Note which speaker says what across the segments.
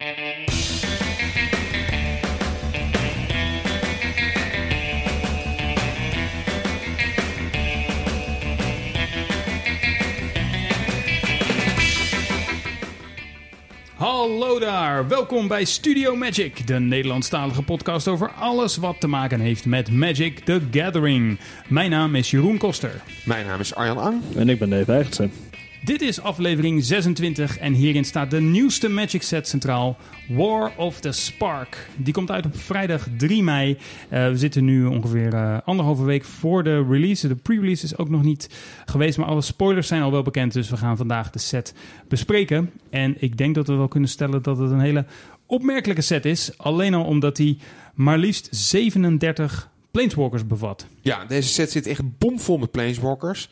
Speaker 1: Hallo daar, welkom bij Studio Magic, de Nederlandstalige podcast over alles wat te maken heeft met Magic the Gathering. Mijn naam is Jeroen Koster.
Speaker 2: Mijn naam is Arjan Ang.
Speaker 3: En ik ben Dave Eigensen.
Speaker 1: Dit is aflevering 26 en hierin staat de nieuwste Magic set centraal, War of the Spark. Die komt uit op vrijdag 3 mei. Uh, we zitten nu ongeveer uh, anderhalve week voor de release. De pre-release is ook nog niet geweest, maar alle spoilers zijn al wel bekend. Dus we gaan vandaag de set bespreken. En ik denk dat we wel kunnen stellen dat het een hele opmerkelijke set is. Alleen al omdat hij maar liefst 37 Planeswalkers bevat.
Speaker 2: Ja, deze set zit echt bomvol met Planeswalkers.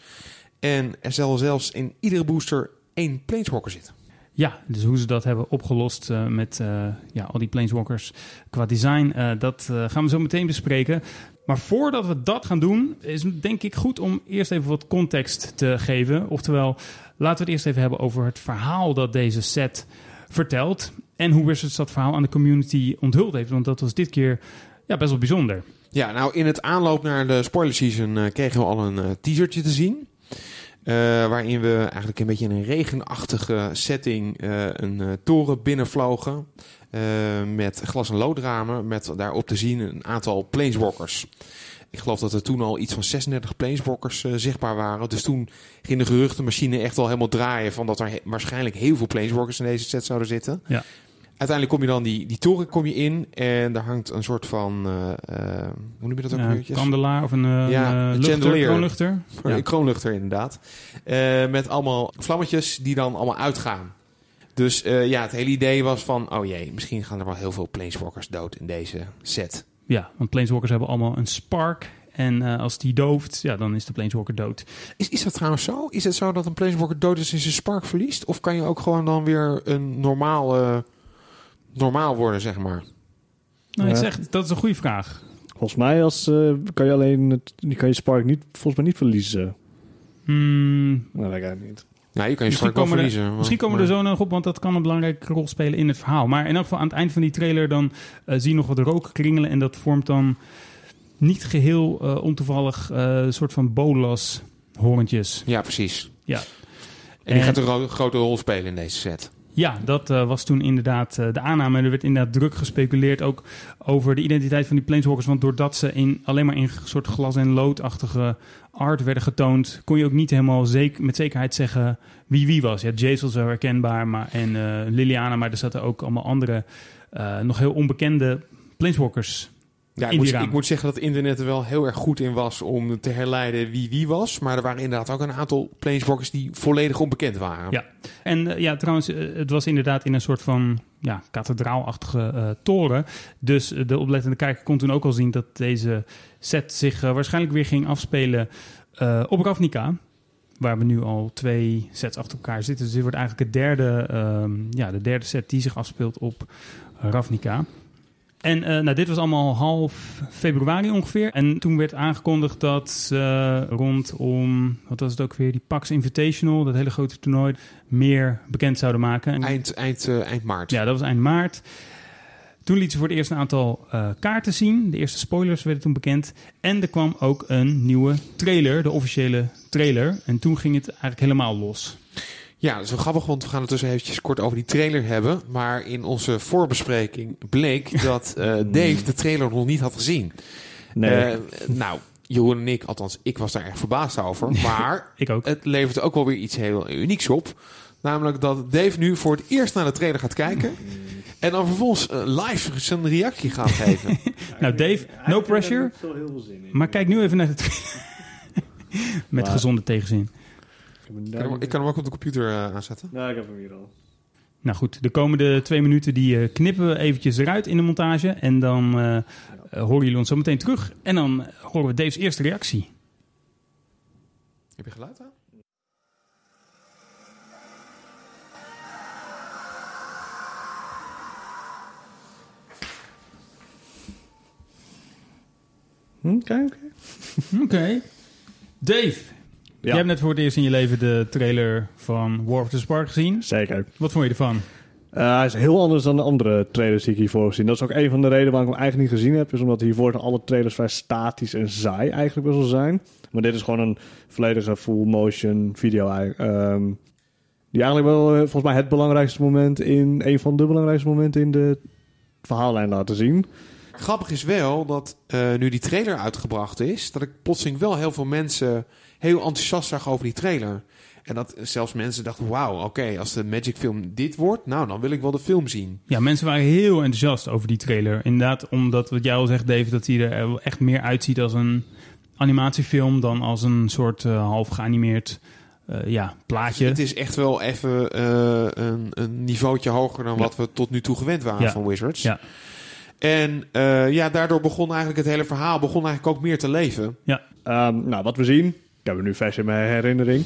Speaker 2: En er zal zelfs in iedere booster één Planeswalker zitten.
Speaker 1: Ja, dus hoe ze dat hebben opgelost uh, met uh, ja, al die Planeswalkers qua design, uh, dat gaan we zo meteen bespreken. Maar voordat we dat gaan doen, is het denk ik goed om eerst even wat context te geven. Oftewel, laten we het eerst even hebben over het verhaal dat deze set vertelt. En hoe Wizards dat verhaal aan de community onthuld heeft. Want dat was dit keer ja, best wel bijzonder.
Speaker 2: Ja, nou in het aanloop naar de spoiler season kregen we al een teasertje te zien. Uh, waarin we eigenlijk een beetje in een regenachtige setting uh, een uh, toren binnenvlogen. met glas- en loodramen. Met daarop te zien een aantal planeswalkers. Ik geloof dat er toen al iets van 36 planeswalkers zichtbaar waren. Dus toen ging de geruchtenmachine echt al helemaal draaien. Van dat er waarschijnlijk heel veel planeswalkers in deze set zouden zitten.
Speaker 1: Ja.
Speaker 2: Uiteindelijk kom je dan die, die toren kom je in en daar hangt een soort van, uh, uh, hoe noem je dat ook
Speaker 1: ja,
Speaker 2: weer?
Speaker 1: Kandelaar of een, uh,
Speaker 2: ja,
Speaker 1: een luchter, kroonluchter.
Speaker 2: Ja. Een kroonluchter inderdaad. met allemaal vlammetjes die dan allemaal uitgaan. Dus ja, het hele idee was van, oh jee, misschien gaan er wel heel veel planeswalkers dood in deze set.
Speaker 1: Ja, want planeswalkers hebben allemaal een spark. En als die dooft, ja, dan is de planeswalker dood.
Speaker 2: Is, is dat trouwens zo? Is het zo dat een planeswalker dood is en zijn spark verliest? Of kan je ook gewoon dan weer een normale normaal worden, zeg maar?
Speaker 1: Nou, ik zeg, dat is een goede vraag.
Speaker 3: Volgens mij als, uh, kan je alleen het, kan je Spark niet, volgens mij niet verliezen.
Speaker 1: Hmm.
Speaker 3: Nou, dat ik niet.
Speaker 2: Ja, je kan je Spark wel verliezen.
Speaker 1: Er, misschien komen we er zo nog op, want dat kan een belangrijke rol spelen in het verhaal. Maar in elk geval aan het eind van die trailer dan uh, zie je nog wat rook kringelen en dat vormt dan niet geheel uh, ontoevallig een soort van bolas horentjes.
Speaker 2: Ja, precies.
Speaker 1: Ja.
Speaker 2: En die gaat een grote rol spelen in deze set.
Speaker 1: Ja, dat uh, was toen inderdaad uh, de aanname. Er werd inderdaad druk gespeculeerd ook over de identiteit van die planeswalkers. Want doordat ze in, alleen maar in soort glas- en loodachtige art werden getoond... kon je ook niet helemaal met zekerheid zeggen wie wie was. Ja, Jace was wel herkenbaar maar, en uh, Liliana, maar er zaten ook allemaal andere nog heel onbekende planeswalkers
Speaker 2: ja, ik moet, ik moet, zeggen dat internet er wel heel erg goed in was om te herleiden wie wie was. Maar er waren inderdaad ook een aantal planeswalkers die volledig onbekend waren.
Speaker 1: Ja, en uh, ja, trouwens, uh, het was inderdaad in een soort van ja, kathedraalachtige uh, toren. Dus de oplettende kijker kon toen ook al zien dat deze set zich waarschijnlijk weer ging afspelen op Ravnica. Waar we nu al twee sets achter elkaar zitten. Dus dit wordt eigenlijk het derde, ja, de derde set die zich afspeelt op Ravnica. En uh, nou, dit was allemaal half februari ongeveer. En toen werd aangekondigd dat ze uh, rondom, wat was het ook weer, die PAX Invitational, dat hele grote toernooi, meer bekend zouden maken. En,
Speaker 2: eind, eind, uh, eind maart.
Speaker 1: Ja, dat was eind maart. Toen lieten ze voor het eerst een aantal kaarten zien. De eerste spoilers werden toen bekend. En er kwam ook een nieuwe trailer, de officiële trailer. En toen ging het eigenlijk helemaal los.
Speaker 2: Ja, dat is wel grappig, want we gaan het dus eventjes kort over die trailer hebben. Maar in onze voorbespreking bleek dat uh, Dave de trailer nog niet had gezien.
Speaker 3: Nee.
Speaker 2: Uh, nou, Jeroen en ik, althans ik was daar erg verbaasd over. Maar
Speaker 1: ik ook.
Speaker 2: het levert ook wel weer iets heel unieks op. Namelijk dat Dave nu voor het eerst naar de trailer gaat kijken. En dan vervolgens uh, live zijn reactie gaat geven.
Speaker 1: nou Dave, no pressure. Maar kijk nu even naar de trailer. Met gezonde tegenzin.
Speaker 2: Ik kan, hem, ik kan hem ook op de computer uh, aanzetten.
Speaker 3: Ja, ik heb hem hier al.
Speaker 1: Nou goed, de komende twee minuten die uh, knippen we eventjes eruit in de montage. En dan uh, horen jullie ons zo meteen terug. En dan horen we Dave's eerste reactie.
Speaker 2: Heb je geluid aan?
Speaker 3: Oké, oké.
Speaker 1: Oké. Dave. Je hebt net voor het eerst in je leven de trailer van War of the Spark gezien.
Speaker 3: Zeker.
Speaker 1: Wat vond je ervan?
Speaker 3: Eh, hij is heel anders dan de andere trailers die ik hiervoor heb gezien. Dat is ook een van de redenen waarom ik hem eigenlijk niet gezien heb. Is omdat hiervoor alle trailers vrij statisch en saai eigenlijk best wel zijn. Maar dit is gewoon een volledige full motion video. ehm, die eigenlijk wel eh, volgens mij het belangrijkste moment in... Een van de belangrijkste momenten in de verhaallijn laten zien.
Speaker 2: Grappig is wel dat eh, nu die trailer uitgebracht is, dat ik plotseling wel heel veel mensen heel enthousiast zag over die trailer. En dat zelfs mensen dachten, wauw, oké, als de Magic film dit wordt, nou, dan wil ik wel de film zien.
Speaker 1: Ja, mensen waren heel enthousiast over die trailer. Inderdaad, omdat wat jij al zegt, David, dat hij er echt meer uitziet als een animatiefilm dan als een soort uh, half geanimeerd uh, ja, plaatje.
Speaker 2: Het is echt wel even uh, een, een niveautje hoger dan ja. wat we tot nu toe gewend waren
Speaker 1: ja.
Speaker 2: van Wizards.
Speaker 1: Ja.
Speaker 2: En uh, ja, daardoor begon eigenlijk het hele verhaal begon eigenlijk ook meer te leven.
Speaker 1: Ja.
Speaker 3: Um, nou, wat we zien, ik heb het nu vers in mijn herinnering,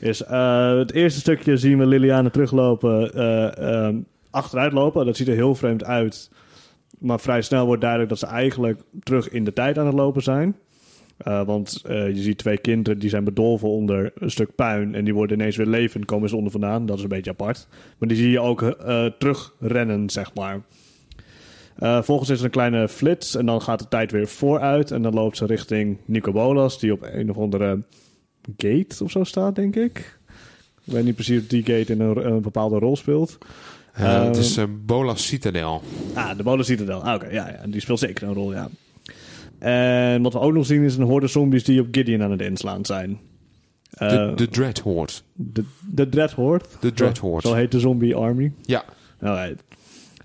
Speaker 3: is uh, het eerste stukje zien we Liliane teruglopen, uh, um, achteruit lopen. Dat ziet er heel vreemd uit. Maar vrij snel wordt duidelijk dat ze eigenlijk terug in de tijd aan het lopen zijn. Uh, want uh, je ziet twee kinderen die zijn bedolven onder een stuk puin. En die worden ineens weer levend, komen ze onder vandaan. Dat is een beetje apart. Maar die zie je ook uh, terugrennen, zeg maar. Uh, volgens is er een kleine flits en dan gaat de tijd weer vooruit. En dan loopt ze richting Nico Bolas, die op een of andere gate of zo staat, denk ik. Ik weet niet precies of die gate in een, een bepaalde rol speelt.
Speaker 2: Uh, het is uh, Bolas Citadel.
Speaker 3: Ah, de Bolas Citadel. Ah, Oké, okay, ja, ja, die speelt zeker een rol, ja. En wat we ook nog zien is een horde zombies die op Gideon aan het inslaan zijn.
Speaker 2: De, de Dread Horde.
Speaker 3: De, de Dread Horde?
Speaker 2: De Dread Horde.
Speaker 3: Zo heet de zombie army?
Speaker 2: Ja.
Speaker 3: Alright.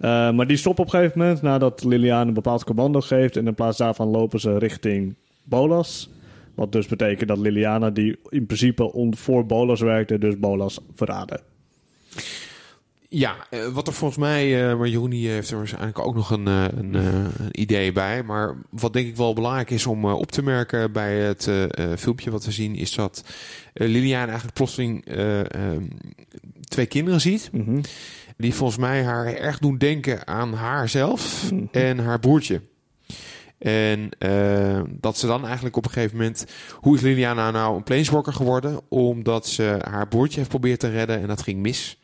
Speaker 3: Uh, maar die stoppen op een gegeven moment nadat Liliane een bepaald commando geeft. En in plaats daarvan lopen ze richting Bolas. Wat dus betekent dat Liliana, die in principe voor Bolas werkte, dus Bolas verraden.
Speaker 2: Ja, uh, wat er volgens mij, maar Jeroenie heeft er waarschijnlijk ook nog een, een, een, idee bij. Maar wat denk ik wel belangrijk is om op te merken bij het filmpje wat we zien, is dat Liliana eigenlijk plotseling twee kinderen ziet. Mm -hmm. Die volgens mij haar erg doen denken aan haarzelf mm -hmm. en haar broertje. En uh, dat ze dan eigenlijk op een gegeven moment... Hoe is Liliana nou een planeswalker geworden? Omdat ze haar broertje heeft proberen te redden en dat ging mis.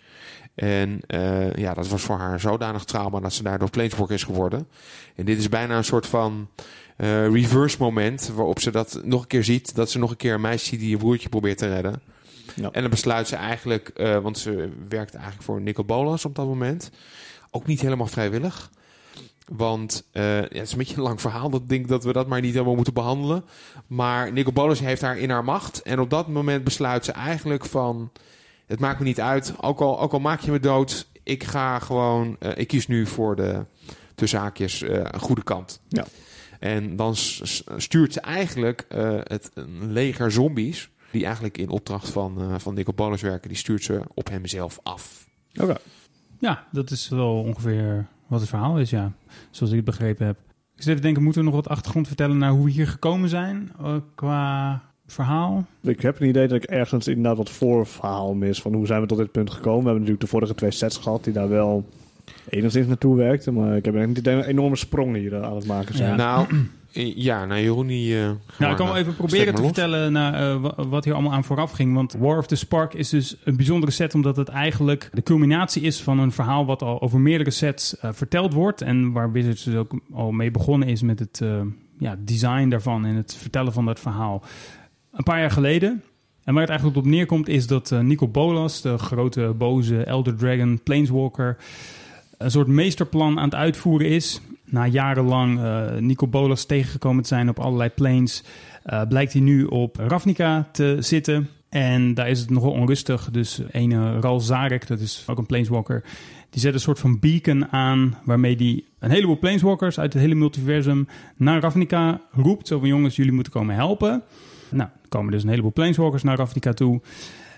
Speaker 2: En uh, ja, dat was voor haar zodanig trauma dat ze daardoor planeswalker is geworden. En dit is bijna een soort van uh, reverse moment waarop ze dat nog een keer ziet. Dat ze nog een keer een meisje ziet die je broertje probeert te redden.
Speaker 3: Ja.
Speaker 2: En dan besluit ze eigenlijk, uh, want ze werkt eigenlijk voor Nico Bolas op dat moment. Ook niet helemaal vrijwillig. Want uh, ja, het is een beetje een lang verhaal. Dat denk dat we dat maar niet helemaal moeten behandelen. Maar Nico Bolas heeft haar in haar macht. En op dat moment besluit ze eigenlijk van... Het maakt me niet uit. Ook al, ook al maak je me dood. Ik ga gewoon... Uh, ik kies nu voor de tussen haakjes uh, goede kant.
Speaker 3: Ja.
Speaker 2: En dan stuurt ze eigenlijk het, een leger zombies die eigenlijk in opdracht van, uh, van Nico Bolas werken, die stuurt ze op hemzelf af.
Speaker 3: Oké. Okay.
Speaker 1: Ja, dat is wel ongeveer wat het verhaal is, ja. Zoals ik het begrepen heb. Ik zit even denken, moeten we nog wat achtergrond vertellen naar hoe we hier gekomen zijn uh, qua verhaal?
Speaker 3: Ik heb een idee dat ik ergens inderdaad wat voorverhaal mis van hoe zijn we tot dit punt gekomen. We hebben natuurlijk de vorige twee sets gehad die daar wel enigszins naartoe werkten, maar ik heb niet een enorme sprong hier uh, aan het maken zijn.
Speaker 2: Ja. Nou, ja, nou Jeroen die... Uh,
Speaker 1: nou, ik kan wel even proberen te los. vertellen naar, uh, wat hier allemaal aan vooraf ging. Want War of the Spark is dus een bijzondere set... omdat het eigenlijk de culminatie is van een verhaal... wat al over meerdere sets uh, verteld wordt... en waar Wizards dus ook al mee begonnen is met het ja, design daarvan... en het vertellen van dat verhaal. Een paar jaar geleden... En waar het eigenlijk op neerkomt is dat Nico Bolas... de grote, boze Elder Dragon Planeswalker... een soort meesterplan aan het uitvoeren is na jarenlang uh, Nico Bolas tegengekomen te zijn op allerlei planes, uh, blijkt hij nu op Ravnica te zitten. En daar is het nogal onrustig. Dus ene Ral Zarek, dat is ook een planeswalker, die zet een soort van beacon aan waarmee die een heleboel planeswalkers uit het hele multiversum naar Ravnica roept. Zo van jongens, jullie moeten komen helpen. Nou, komen dus een heleboel planeswalkers naar Ravnica toe.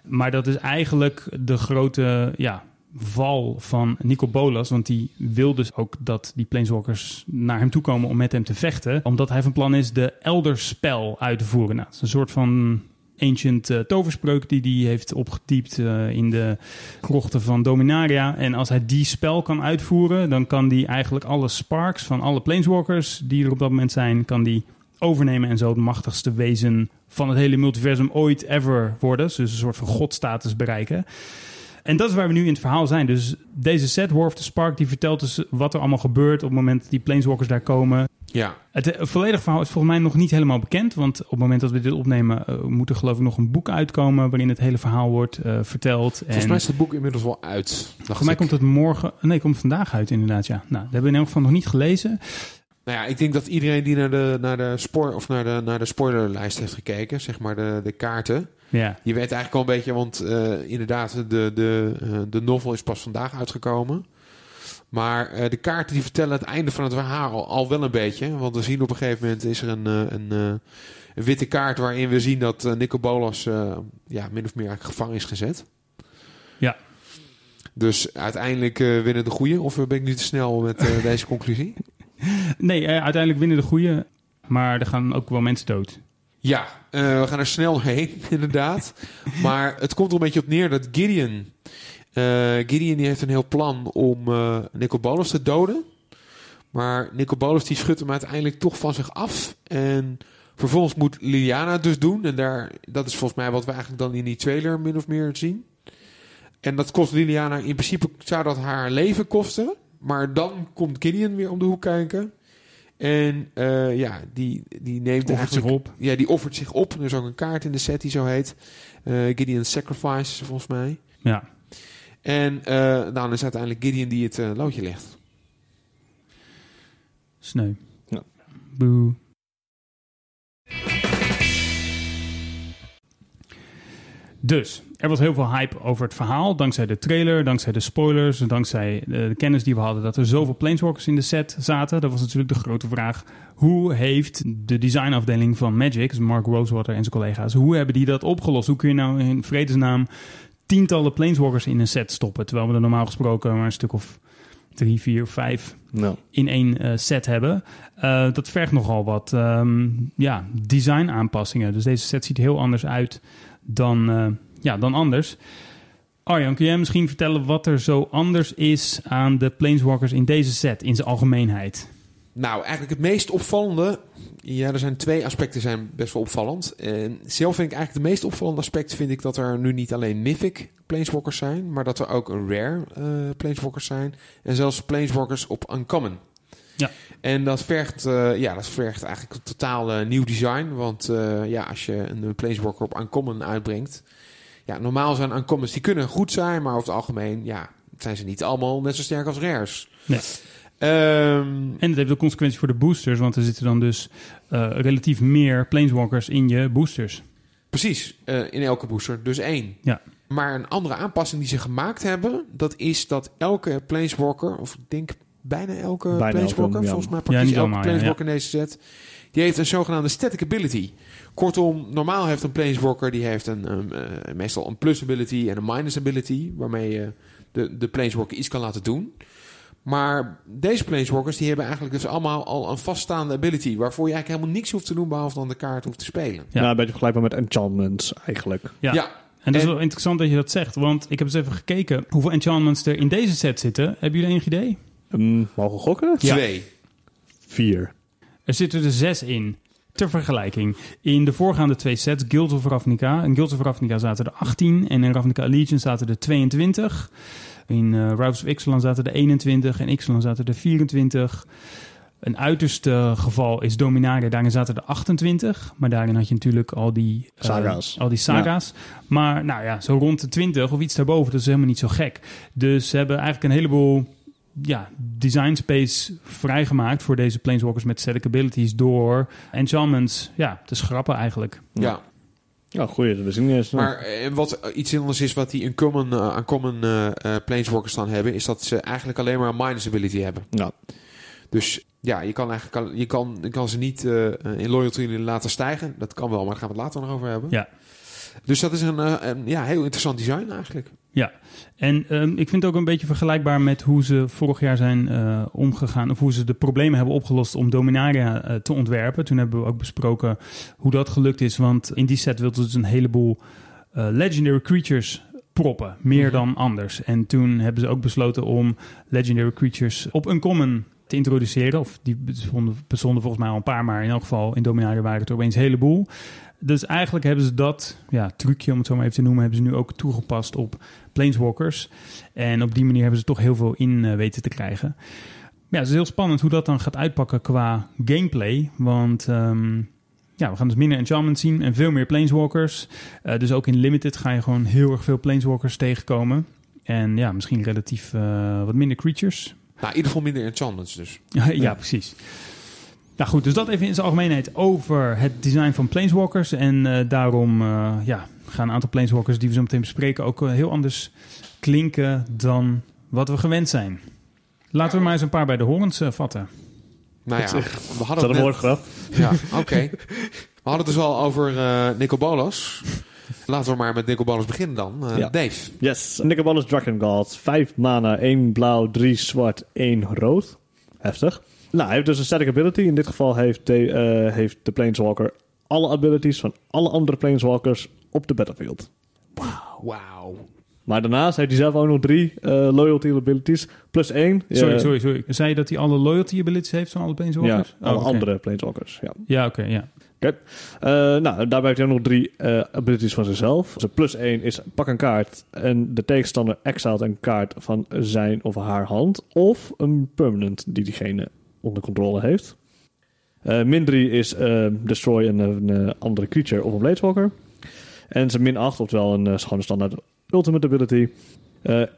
Speaker 1: Maar dat is eigenlijk de grote, ja, val van Nico Bolas. Want die wil dus ook dat die planeswalkers naar hem toe komen om met hem te vechten. Omdat hij van plan is de Elderspel uit te voeren. Nou, het is een soort van ancient uh, toverspreuk die hij heeft opgetypt uh, in de krochten van Dominaria. En als hij die spel kan uitvoeren, dan kan hij eigenlijk alle sparks van alle planeswalkers die er op dat moment zijn, kan die overnemen en zo het machtigste wezen van het hele multiversum ooit ever worden. Dus een soort van godstatus bereiken. En dat is waar we nu in het verhaal zijn. Dus deze set, War of the Spark, die vertelt dus wat er allemaal gebeurt op het moment dat die Planeswalkers daar komen.
Speaker 2: Ja,
Speaker 1: Het eh, volledige verhaal is volgens mij nog niet helemaal bekend. Want op het moment dat we dit opnemen, eh, moet er geloof ik nog een boek uitkomen waarin het hele verhaal wordt eh, verteld.
Speaker 2: volgens
Speaker 1: en
Speaker 2: mij is het boek inmiddels wel uit.
Speaker 1: volgens mij komt het morgen, nee, komt vandaag uit inderdaad, ja. Nou, dat hebben we in elk geval nog niet gelezen.
Speaker 2: Nou ja, ik denk dat iedereen die naar de, naar de, spoor, of naar de, naar de spoilerlijst heeft gekeken, zeg maar de, de kaarten,
Speaker 1: Ja,
Speaker 2: je weet eigenlijk al een beetje, want eh, inderdaad, de, de, eh, de novel is pas vandaag uitgekomen. Maar eh, de kaarten die vertellen het einde van het verhaal al, al wel een beetje. Want we zien op een gegeven moment is er een, een, een witte kaart waarin we zien dat uh, Nico Bolas eh, ja, min of meer eigenlijk gevangen is gezet.
Speaker 1: Ja.
Speaker 2: Dus uiteindelijk winnen de goeie. Of ben ik nu te snel met deze conclusie?
Speaker 1: nee, uiteindelijk winnen de goede, maar er gaan ook wel mensen dood.
Speaker 2: Ja, eh, we gaan er snel heen, inderdaad. maar het komt er een beetje op neer dat Gideon... eh, Gideon die heeft een heel plan om eh Nicobolus te doden. Maar Nicobolus die schudt hem uiteindelijk toch van zich af. En vervolgens moet Liliana dus doen. En daar, dat is volgens mij wat we eigenlijk dan in die trailer min of meer zien. En dat kost Liliana... In principe zou dat haar leven kosten. Maar dan komt Gideon weer om de hoek kijken. En eh, ja, die, die neemt
Speaker 1: Offert zich op.
Speaker 2: Ja, die offert zich op. Er is ook een kaart in de set die zo heet. Eh Gideon's Sacrifice, volgens mij.
Speaker 1: Ja,
Speaker 2: En eh, dan is uiteindelijk Gideon die het loodje legt.
Speaker 1: sneu.
Speaker 3: Ja.
Speaker 1: Boe. Dus, er was heel veel hype over het verhaal. Dankzij de trailer, dankzij de spoilers, dankzij de, de kennis die we hadden dat er zoveel Planeswalkers in de set zaten. Dat was natuurlijk de grote vraag. Hoe heeft de designafdeling van Magic, dus Mark Rosewater en zijn collega's, hoe hebben die dat opgelost? Hoe kun je nou in vredesnaam tientallen Planeswalkers in een set stoppen? Terwijl we er normaal gesproken maar een stuk of drie, vier, vijf in één eh, set hebben. Eh, dat vergt nogal wat ehm, ja, design aanpassingen. Dus deze set ziet heel anders uit dan, eh, ja, dan anders. Arjan, kun jij misschien vertellen wat er zo anders is aan de Planeswalkers in deze set, in zijn algemeenheid?
Speaker 2: Nou, eigenlijk het meest opvallende... Ja, er zijn twee aspecten zijn best wel opvallend. En zelf vind ik eigenlijk het meest opvallende aspect... vind ik dat er nu niet alleen Mythic Planeswalkers zijn... maar dat er ook Rare eh Planeswalkers zijn. En zelfs Planeswalkers op Uncommon.
Speaker 1: Ja.
Speaker 2: En dat vergt, eh, ja, dat vergt eigenlijk een totaal eh, nieuw design. Want eh, ja, als je een Planeswalker op Uncommon uitbrengt... Ja, normaal zijn Uncommons die kunnen goed zijn... maar over het algemeen ja, zijn ze niet allemaal net zo sterk als Rares.
Speaker 1: Nee.
Speaker 2: Ehm,
Speaker 1: En het heeft ook consequenties voor de boosters, want er zitten dan dus relatief meer Planeswalkers in je boosters.
Speaker 2: Precies, in elke booster, dus één.
Speaker 1: Ja.
Speaker 2: Maar een andere aanpassing die ze gemaakt hebben, dat is dat elke planeswalker, of ik denk bijna elke
Speaker 3: Bijna
Speaker 2: planeswalker,
Speaker 3: elke, ja.
Speaker 2: volgens mij
Speaker 1: Ja,
Speaker 2: praktisch
Speaker 1: niet
Speaker 2: elke
Speaker 1: allemaal, ja,
Speaker 2: planeswalker in deze set, die heeft een zogenaamde static ability. Kortom, normaal heeft een planeswalker, die heeft een, um, eh, meestal een plus ability en een minus ability, waarmee je de, de planeswalker iets kan laten doen. Maar deze planeswalkers die hebben eigenlijk dus allemaal al een vaststaande ability, waarvoor je eigenlijk helemaal niks hoeft te doen behalve dan de kaart hoeft te spelen.
Speaker 1: Ja.
Speaker 3: ja. een beetje vergelijkbaar met enchantments eigenlijk.
Speaker 1: Ja.
Speaker 2: ja
Speaker 1: En dat is
Speaker 2: En-
Speaker 1: wel interessant dat je dat zegt, want ik heb eens even gekeken hoeveel enchantments er in deze set zitten. Hebben jullie enig idee?
Speaker 3: Um, mogen we gokken?
Speaker 1: Ja.
Speaker 2: twee.
Speaker 3: Vier.
Speaker 1: Er zitten er zes in. Ter vergelijking. In de voorgaande twee sets, Guild of Ravnica. In Guild of Ravnica zaten er 18 en in Ravnica Allegiance zaten er 22. In uh, Routes of Ixalan zaten er 21 en Ixalan zaten er 24. Een uiterste geval is Dominaria. Daarin zaten er 28. Maar daarin had je natuurlijk al die eh,
Speaker 3: Saga's.
Speaker 1: al die saga's. Maar nou ja, zo rond de 20 of iets daarboven. Dat is helemaal niet zo gek. Dus ze hebben eigenlijk een heleboel ja, design space vrijgemaakt voor deze planeswalkers met static abilities door enchantments ja, te schrappen eigenlijk.
Speaker 2: ja.
Speaker 3: Ja, goeie, dat ik niet eens.
Speaker 2: Maar eh, wat eh, iets anders is wat die uncommon, uh, uncommon uh, uh, planeswalkers dan hebben, is dat ze eigenlijk alleen maar een minus ability hebben.
Speaker 3: Ja.
Speaker 2: Dus ja, je kan eigenlijk je kan, je kan ze niet uh, in loyalty laten stijgen. Dat kan wel, maar daar gaan we het later nog over hebben.
Speaker 1: Ja.
Speaker 2: Dus dat is een, uh, een ja, heel interessant design eigenlijk.
Speaker 1: Ja, en um, ik vind het ook een beetje vergelijkbaar met hoe ze vorig jaar zijn uh, omgegaan, of hoe ze de problemen hebben opgelost om Dominaria uh, te ontwerpen. Toen hebben we ook besproken hoe dat gelukt is, want in die set wilden ze dus een heleboel uh, legendary creatures proppen, meer -hmm. dan anders. En toen hebben ze ook besloten om legendary creatures op uncommon te introduceren. Of die bestonden, bestonden volgens mij al een paar, maar in elk geval in Dominaria waren het er opeens een heleboel. Dus eigenlijk hebben ze dat ja, trucje, om het zo maar even te noemen, hebben ze nu ook toegepast op Planeswalkers. En op die manier hebben ze toch heel veel in uh, weten te krijgen. Ja, het is heel spannend hoe dat dan gaat uitpakken qua gameplay. Want um, ja, we gaan dus minder enchantments zien en veel meer planeswalkers. Uh, dus ook in Limited ga je gewoon heel erg veel planeswalkers tegenkomen. En ja, misschien relatief uh, wat minder creatures.
Speaker 2: Nou, in ieder geval minder enchantments dus.
Speaker 1: ja, ja, precies. Nou goed, dus dat even in zijn algemeenheid over het design van planeswalkers. En uh, daarom uh, ja, gaan een aantal planeswalkers die we zo meteen bespreken ook heel anders klinken dan wat we gewend zijn. Laten we maar eens een paar bij de horens uh, vatten.
Speaker 2: Nou ja,
Speaker 3: we hadden het net... grap.
Speaker 2: Ja, oké. Okay. We hadden het dus al over uh, Nicol Bolas. Laten we maar met Nicol Bolas beginnen dan. Uh, ja. Dave.
Speaker 3: Yes, Nicol Bolas Dragon God. 5 mana, 1 blauw, 3 zwart, 1 rood. Heftig. Nou, hij heeft dus een static ability. In dit geval heeft de, uh, heeft de Planeswalker alle abilities van alle andere Planeswalkers op de battlefield.
Speaker 2: Wauw. Wow.
Speaker 3: Maar daarnaast heeft hij zelf ook nog drie uh, loyalty abilities. Plus één.
Speaker 1: Sorry, uh, sorry, sorry. Zei je dat hij alle loyalty abilities heeft van alle Planeswalkers?
Speaker 3: Ja, alle oh, okay. andere Planeswalkers. Ja,
Speaker 1: ja oké, okay, ja.
Speaker 3: Oké. Okay. Uh, nou, daarbij heeft hij ook nog drie uh, abilities van zichzelf. Dus plus één is pak een kaart en de tegenstander exilt een kaart van zijn of haar hand. Of een permanent die diegene onder controle heeft. Uh, min 3 is uh, destroy een, een, andere creature of een. En zijn min 8, oftewel een schone standaard ultimate ability.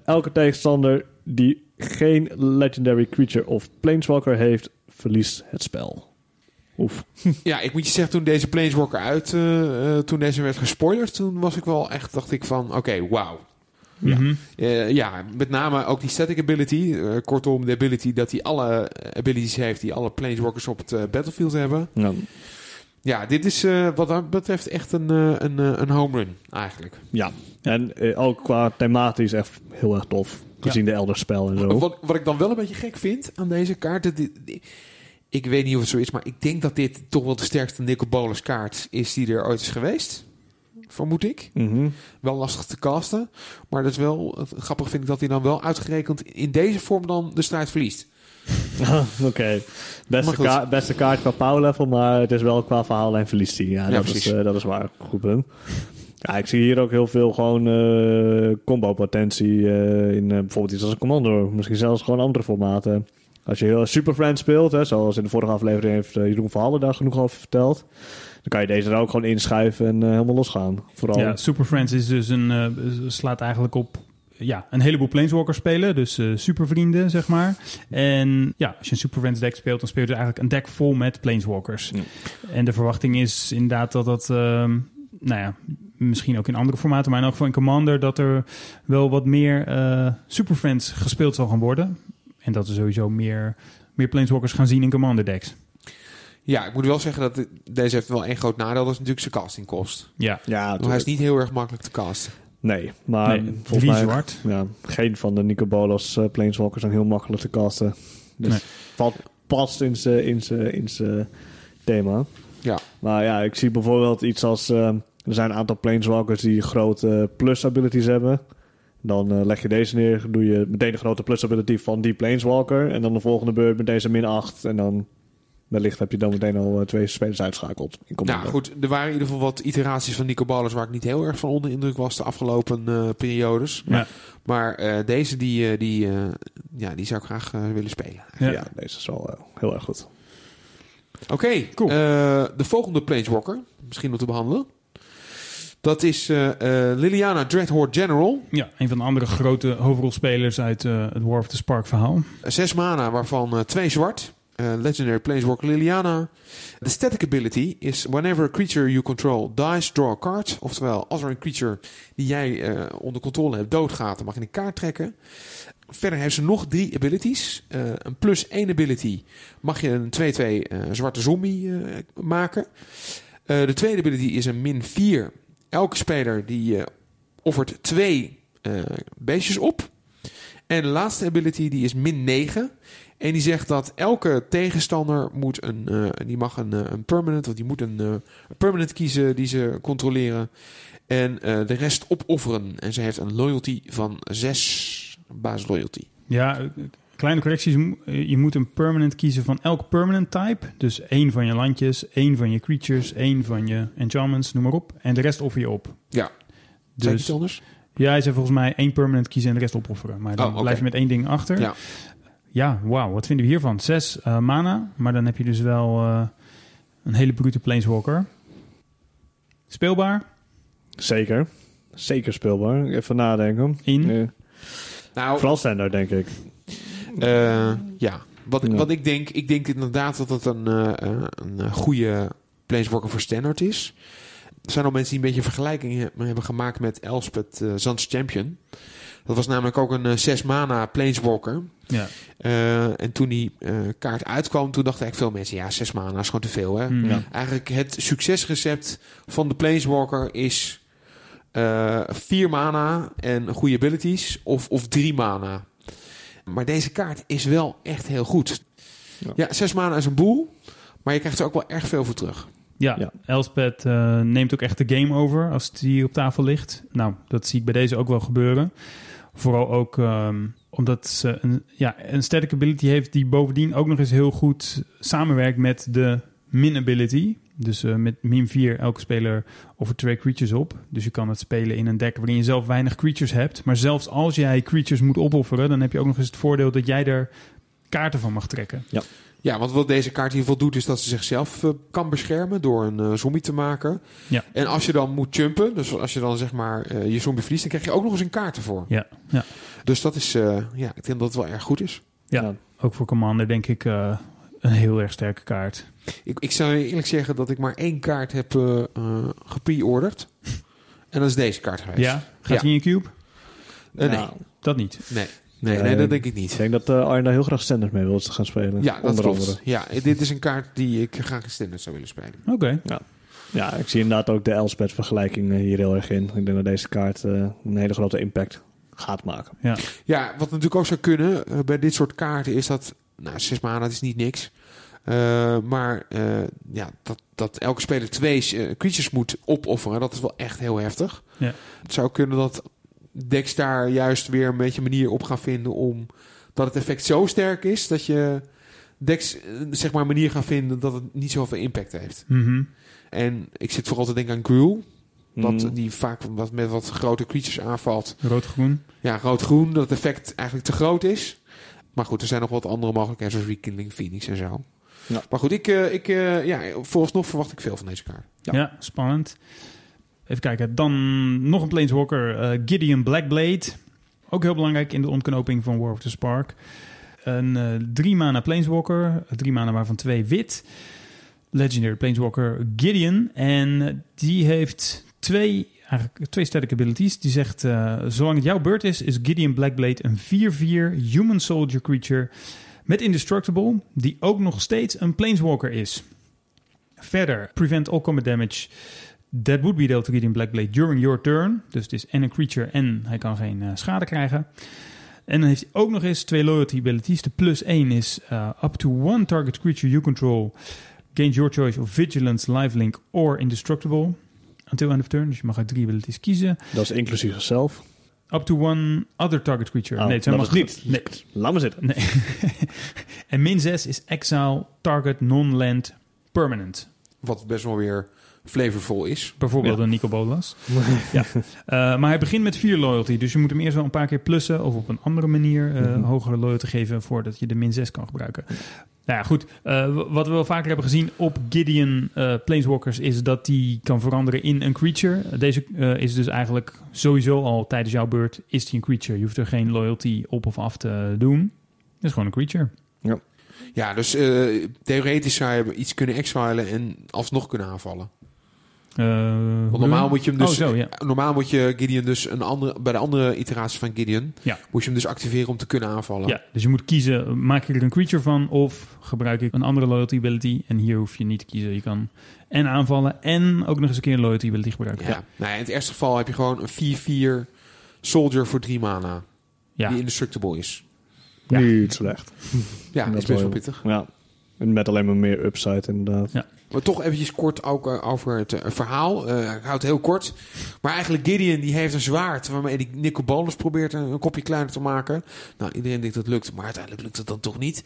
Speaker 3: elke tegenstander die geen legendary creature of planeswalker heeft, verliest het spel. Oef.
Speaker 2: Ja, ik moet je zeggen, toen deze planeswalker uit, toen deze werd gespoilerd, toen was ik wel echt, dacht ik van, oké, okay, wauw. Ja. Mm -hmm. uh, ja, met name ook die static ability. Uh, kortom, de ability dat hij alle abilities heeft die alle planeswalkers op het uh, battlefield hebben. Ja, ja dit is wat dat betreft echt een, een, een home run eigenlijk.
Speaker 3: Ja, en ook qua thematisch echt heel erg tof. Gezien ja. de Elderspel en zo.
Speaker 2: Wat, wat ik dan wel een beetje gek vind aan deze kaart... Ik weet niet of het zo is, maar ik denk dat dit toch wel de sterkste Nicol Bolas kaart is die er ooit is geweest vermoed ik.
Speaker 3: Mm -hmm.
Speaker 2: Wel lastig te casten. Maar dat is wel, grappig vind ik dat hij dan wel uitgerekend in deze vorm dan de strijd verliest.
Speaker 3: Oké. Okay. Beste, ka beste kaart qua power level, maar het is wel qua verhaallijn verliest hij. Ja, ja dat, is, uh, dat is waar. Goed punt. Ja, ik zie hier ook heel veel gewoon uh, combo-potentie uh, in bijvoorbeeld iets als een Commando. Misschien zelfs gewoon andere formaten. Als je heel Super Friends speelt, hè, zoals in de vorige aflevering heeft Jeroen Verhallen daar genoeg over verteld. Dan kan je deze er ook gewoon inschuiven en uh, helemaal losgaan. Vooral...
Speaker 1: Ja, Super Friends is dus een, uh, slaat eigenlijk op ja, een heleboel Planeswalkers spelen. Dus uh, supervrienden, zeg maar. En ja, als je een Super Friends deck speelt, dan speel je dus eigenlijk een deck vol met Planeswalkers. Ja. En de verwachting is inderdaad dat dat... Uh, nou ja, misschien ook in andere formaten, maar in elk geval in Commander... dat er wel wat meer uh, Super Friends gespeeld zal gaan worden. En dat er sowieso meer, meer Planeswalkers gaan zien in Commander decks.
Speaker 2: Ja, ik moet wel zeggen dat deze heeft wel één groot nadeel. Dat is natuurlijk zijn castingkost.
Speaker 1: Ja.
Speaker 3: ja
Speaker 2: hij is niet heel erg makkelijk te casten.
Speaker 3: Nee, maar nee, volgens mij... Zwart. Ja, geen van de Nico Bolas uh, Planeswalkers zijn heel makkelijk te casten. Dus nee. valt, past in zijn in in thema.
Speaker 2: Ja.
Speaker 3: Maar ja, ik zie bijvoorbeeld iets als... Uh, er zijn een aantal Planeswalkers die grote plus abilities hebben. Dan uh, leg je deze neer, doe je meteen de grote plus ability van die Planeswalker. En dan de volgende beurt met deze min 8. En dan wellicht heb je dan meteen al uh, twee spelers uitschakeld.
Speaker 2: In nou goed, er waren in ieder geval wat iteraties van Nico Ballers waar ik niet heel erg van onder indruk was de afgelopen uh, periodes.
Speaker 1: Ja.
Speaker 2: Maar uh, deze die, die, ja, die zou ik graag willen spelen.
Speaker 3: Ja. ja. deze is wel heel erg goed.
Speaker 2: Oké, okay, cool. de volgende Planeswalker, misschien om te behandelen. Dat is Liliana Dreadhorde General.
Speaker 1: Ja, een van de andere grote hoofdrolspelers uit het War of the Spark verhaal.
Speaker 2: Zes mana, waarvan twee zwart. Uh, legendary Planeswalker Liliana. De static ability is whenever a creature you control dies, draw a card. Oftewel, als er een creature die jij uh, onder controle hebt doodgaat, dan mag je een kaart trekken. Verder heeft ze nog drie abilities. Uh, een plus één ability mag je een 2-2 zwarte zombie maken. de tweede ability is een min 4. Elke speler die offert twee beestjes op. En de laatste ability die is min 9. En die zegt dat elke tegenstander moet een, uh, die mag een, uh, een permanent, of die moet een, uh, een, permanent kiezen die ze controleren. En de rest opofferen. En ze heeft een loyalty van 6 basis loyalty.
Speaker 1: Ja, kleine correcties. Je moet een permanent kiezen van elk permanent type. Dus één van je landjes, één van je creatures, één van je enchantments, noem maar op. En de rest offer je op.
Speaker 2: Ja. Dus, iets anders?
Speaker 1: Ja, hij zei volgens mij één permanent kiezen en de rest opofferen. Maar dan
Speaker 2: Oh,
Speaker 1: blijf je met één ding achter.
Speaker 2: Ja.
Speaker 1: Ja, wauw. Wat vinden we hiervan? Zes eh, mana, maar dan heb je dus wel eh, een hele brute planeswalker. Speelbaar
Speaker 3: Zeker. Zeker speelbaar. Even nadenken.
Speaker 1: in.
Speaker 2: Nou,
Speaker 3: vooral standaard, denk ik.
Speaker 2: eh, ja. Wat, ik-
Speaker 3: Ja.
Speaker 2: wat ik denk, ik denk inderdaad dat het een, een goede planeswalker voor standard is. Er zijn al mensen die een beetje vergelijking he- hebben gemaakt met Elspeth eh Zands Champion. Dat was namelijk ook een 6 mana planeswalker.
Speaker 1: Ja.
Speaker 2: Eh, en toen die eh, kaart uitkwam, toen dachten eigenlijk veel mensen... ja, 6 mana is gewoon te veel, hè?
Speaker 1: Mm.
Speaker 3: Ja.
Speaker 2: Eigenlijk het succesrecept van de Planeswalker is eh 4 mana en goede abilities of, of 3 mana. Maar deze kaart is wel echt heel goed.
Speaker 3: Ja.
Speaker 2: Ja, 6 mana is een boel, maar je krijgt er ook wel erg veel voor terug.
Speaker 1: Ja,
Speaker 3: Ja.
Speaker 1: Elspeth eh, neemt ook echt de game over als die op tafel ligt. Nou, dat zie ik bij deze ook wel gebeuren. Vooral ook ehm, omdat ze een, ja, een static ability heeft die bovendien ook nog eens heel goed samenwerkt met de min ability. Dus eh, met min 4 elke speler offert twee creatures op. Dus je kan het spelen in een deck waarin je zelf weinig creatures hebt. Maar zelfs als jij creatures moet opofferen, dan heb je ook nog eens het voordeel dat jij er kaarten van mag trekken.
Speaker 2: Ja, want wat deze kaart in ieder geval doet, is dat ze zichzelf eh, kan beschermen door een eh, zombie te maken.
Speaker 1: Ja.
Speaker 2: En als je dan moet jumpen, dus als je dan zeg maar eh, je zombie verliest, dan krijg je ook nog eens een kaart ervoor.
Speaker 1: Ja, ja.
Speaker 2: Dus dat is, eh, ja, ik denk dat het wel erg goed is.
Speaker 1: Ja.
Speaker 3: Ja.
Speaker 1: Ook voor Commander denk ik eh, een heel erg sterke kaart.
Speaker 2: Ik, ik zou eerlijk zeggen dat ik maar één kaart heb gepre-orderd. En dat is deze kaart geweest.
Speaker 1: Ja? Gaat hij in je cube?
Speaker 2: Nee.
Speaker 3: Nou,
Speaker 1: Dat niet.
Speaker 2: Nee. Nee,
Speaker 3: Nee,
Speaker 2: dat denk ik
Speaker 3: Ik
Speaker 2: niet.
Speaker 3: denk dat uh, Arne daar heel graag standard mee wil gaan spelen.
Speaker 2: Ja, dat
Speaker 3: onder
Speaker 2: klopt.
Speaker 3: andere.
Speaker 2: Ja, dit is een kaart die ik graag in standard zou willen spelen.
Speaker 1: Oké.
Speaker 3: Ja, ik zie inderdaad ook de Elspeth vergelijking eh, hier heel erg in. Ik denk dat deze kaart eh, een hele grote impact gaat maken.
Speaker 2: Ja, wat natuurlijk ook zou kunnen bij dit soort kaarten is dat... Nou, zes maanden, is niet niks. Eh, maar eh, ja, dat, dat elke speler twee eh, creatures moet opofferen, dat is wel echt heel heftig.
Speaker 1: Ja.
Speaker 2: Het zou kunnen dat decks daar juist weer een beetje manier op gaan vinden om... dat het effect zo sterk is dat je decks eh, zeg maar een manier gaan vinden dat het niet zoveel impact heeft.
Speaker 1: Mhm.
Speaker 2: En ik zit vooral te denken aan Gruul. Dat
Speaker 3: Mm.
Speaker 2: die vaak wat, met wat grote creatures aanvalt.
Speaker 1: Rood-groen.
Speaker 2: Ja, rood-groen, dat het effect eigenlijk te groot is. Maar goed, er zijn nog wat andere mogelijkheden, zoals Rekindling Phoenix en zo.
Speaker 3: Ja.
Speaker 2: Maar goed, ik, eh, ik, eh, ja, vooralsnog verwacht ik veel van deze kaart.
Speaker 3: Ja.
Speaker 1: Ja. spannend. Even kijken. Dan nog een Planeswalker. eh, Gideon Blackblade. Ook heel belangrijk in de ontknoping van War of the Spark. Een eh, drie mana Planeswalker. Drie mana waarvan twee wit. Legendary Planeswalker Gideon. En die heeft twee, eigenlijk twee static abilities. Die zegt, eh, zolang het jouw beurt is, is Gideon Blackblade een 4-4 human soldier creature met indestructible, die ook nog steeds een Planeswalker is. Verder, prevent all combat damage that would be dealt to Gideon Blackblade during your turn. Dus het is en een creature en hij kan geen eh, schade krijgen. En dan heeft hij ook nog eens twee loyalty abilities. De plus 1 is uh, up to one target creature you control gains your choice of vigilance, lifelink or indestructible until end of turn. Dus je mag uit drie abilities kiezen.
Speaker 3: Dat is inclusief zichzelf.
Speaker 1: Up to one other target creature.
Speaker 3: Oh,
Speaker 1: nee, het
Speaker 3: dat
Speaker 1: mag niet. Nee.
Speaker 3: Laat maar zitten.
Speaker 1: Nee. en min 6 is exile target non-land permanent.
Speaker 2: Wat best wel weer flavorvol is.
Speaker 1: Bijvoorbeeld
Speaker 3: Ja.
Speaker 1: een Nico Bolas. ja. Eh, maar hij begint met 4 loyalty. Dus je moet hem eerst wel een paar keer plussen. Of op een andere manier eh,
Speaker 3: Mhm.
Speaker 1: hogere loyalty geven. Voordat je de min 6 kan gebruiken. Nou ja, goed. Eh, wat we wel vaker hebben gezien op Gideon eh, Planeswalkers. Is dat die kan veranderen in een creature. Deze eh, is dus eigenlijk sowieso al tijdens jouw beurt. Is die een creature. Je hoeft er geen loyalty op of af te doen. Het is gewoon een creature.
Speaker 2: Ja, dus eh, theoretisch zou je iets kunnen exilen en alsnog kunnen aanvallen.
Speaker 1: Eh,
Speaker 2: Want normaal moet je hem dus...
Speaker 1: Oh, zo, ja.
Speaker 2: Normaal moet je Gideon dus een andere, bij de andere iteratie van Gideon...
Speaker 1: Ja.
Speaker 2: moet je hem dus activeren om te kunnen aanvallen.
Speaker 1: Ja, dus je moet kiezen, maak ik er een creature van of gebruik ik een andere loyalty ability. En hier hoef je niet te kiezen. Je kan en aanvallen en ook nog eens een keer een loyalty ability gebruiken.
Speaker 2: Ja. Nou ja, in het eerste geval heb je gewoon een 4-4 soldier voor 3 mana.
Speaker 1: ja.
Speaker 2: Die indestructible is.
Speaker 1: Ja.
Speaker 3: Niet slecht.
Speaker 2: Ja,
Speaker 3: Dat
Speaker 2: is best wel
Speaker 3: wel-
Speaker 2: pittig.
Speaker 3: Ja. En met alleen maar meer upside inderdaad.
Speaker 1: Ja.
Speaker 2: Maar toch eventjes kort ook eh, over het eh, verhaal. Eh, ik houd het heel kort. Maar eigenlijk Gideon die heeft een zwaard waarmee die Nicobolus probeert een, een kopje kleiner te maken. Nou, iedereen denkt dat het lukt, maar uiteindelijk lukt het dan toch niet.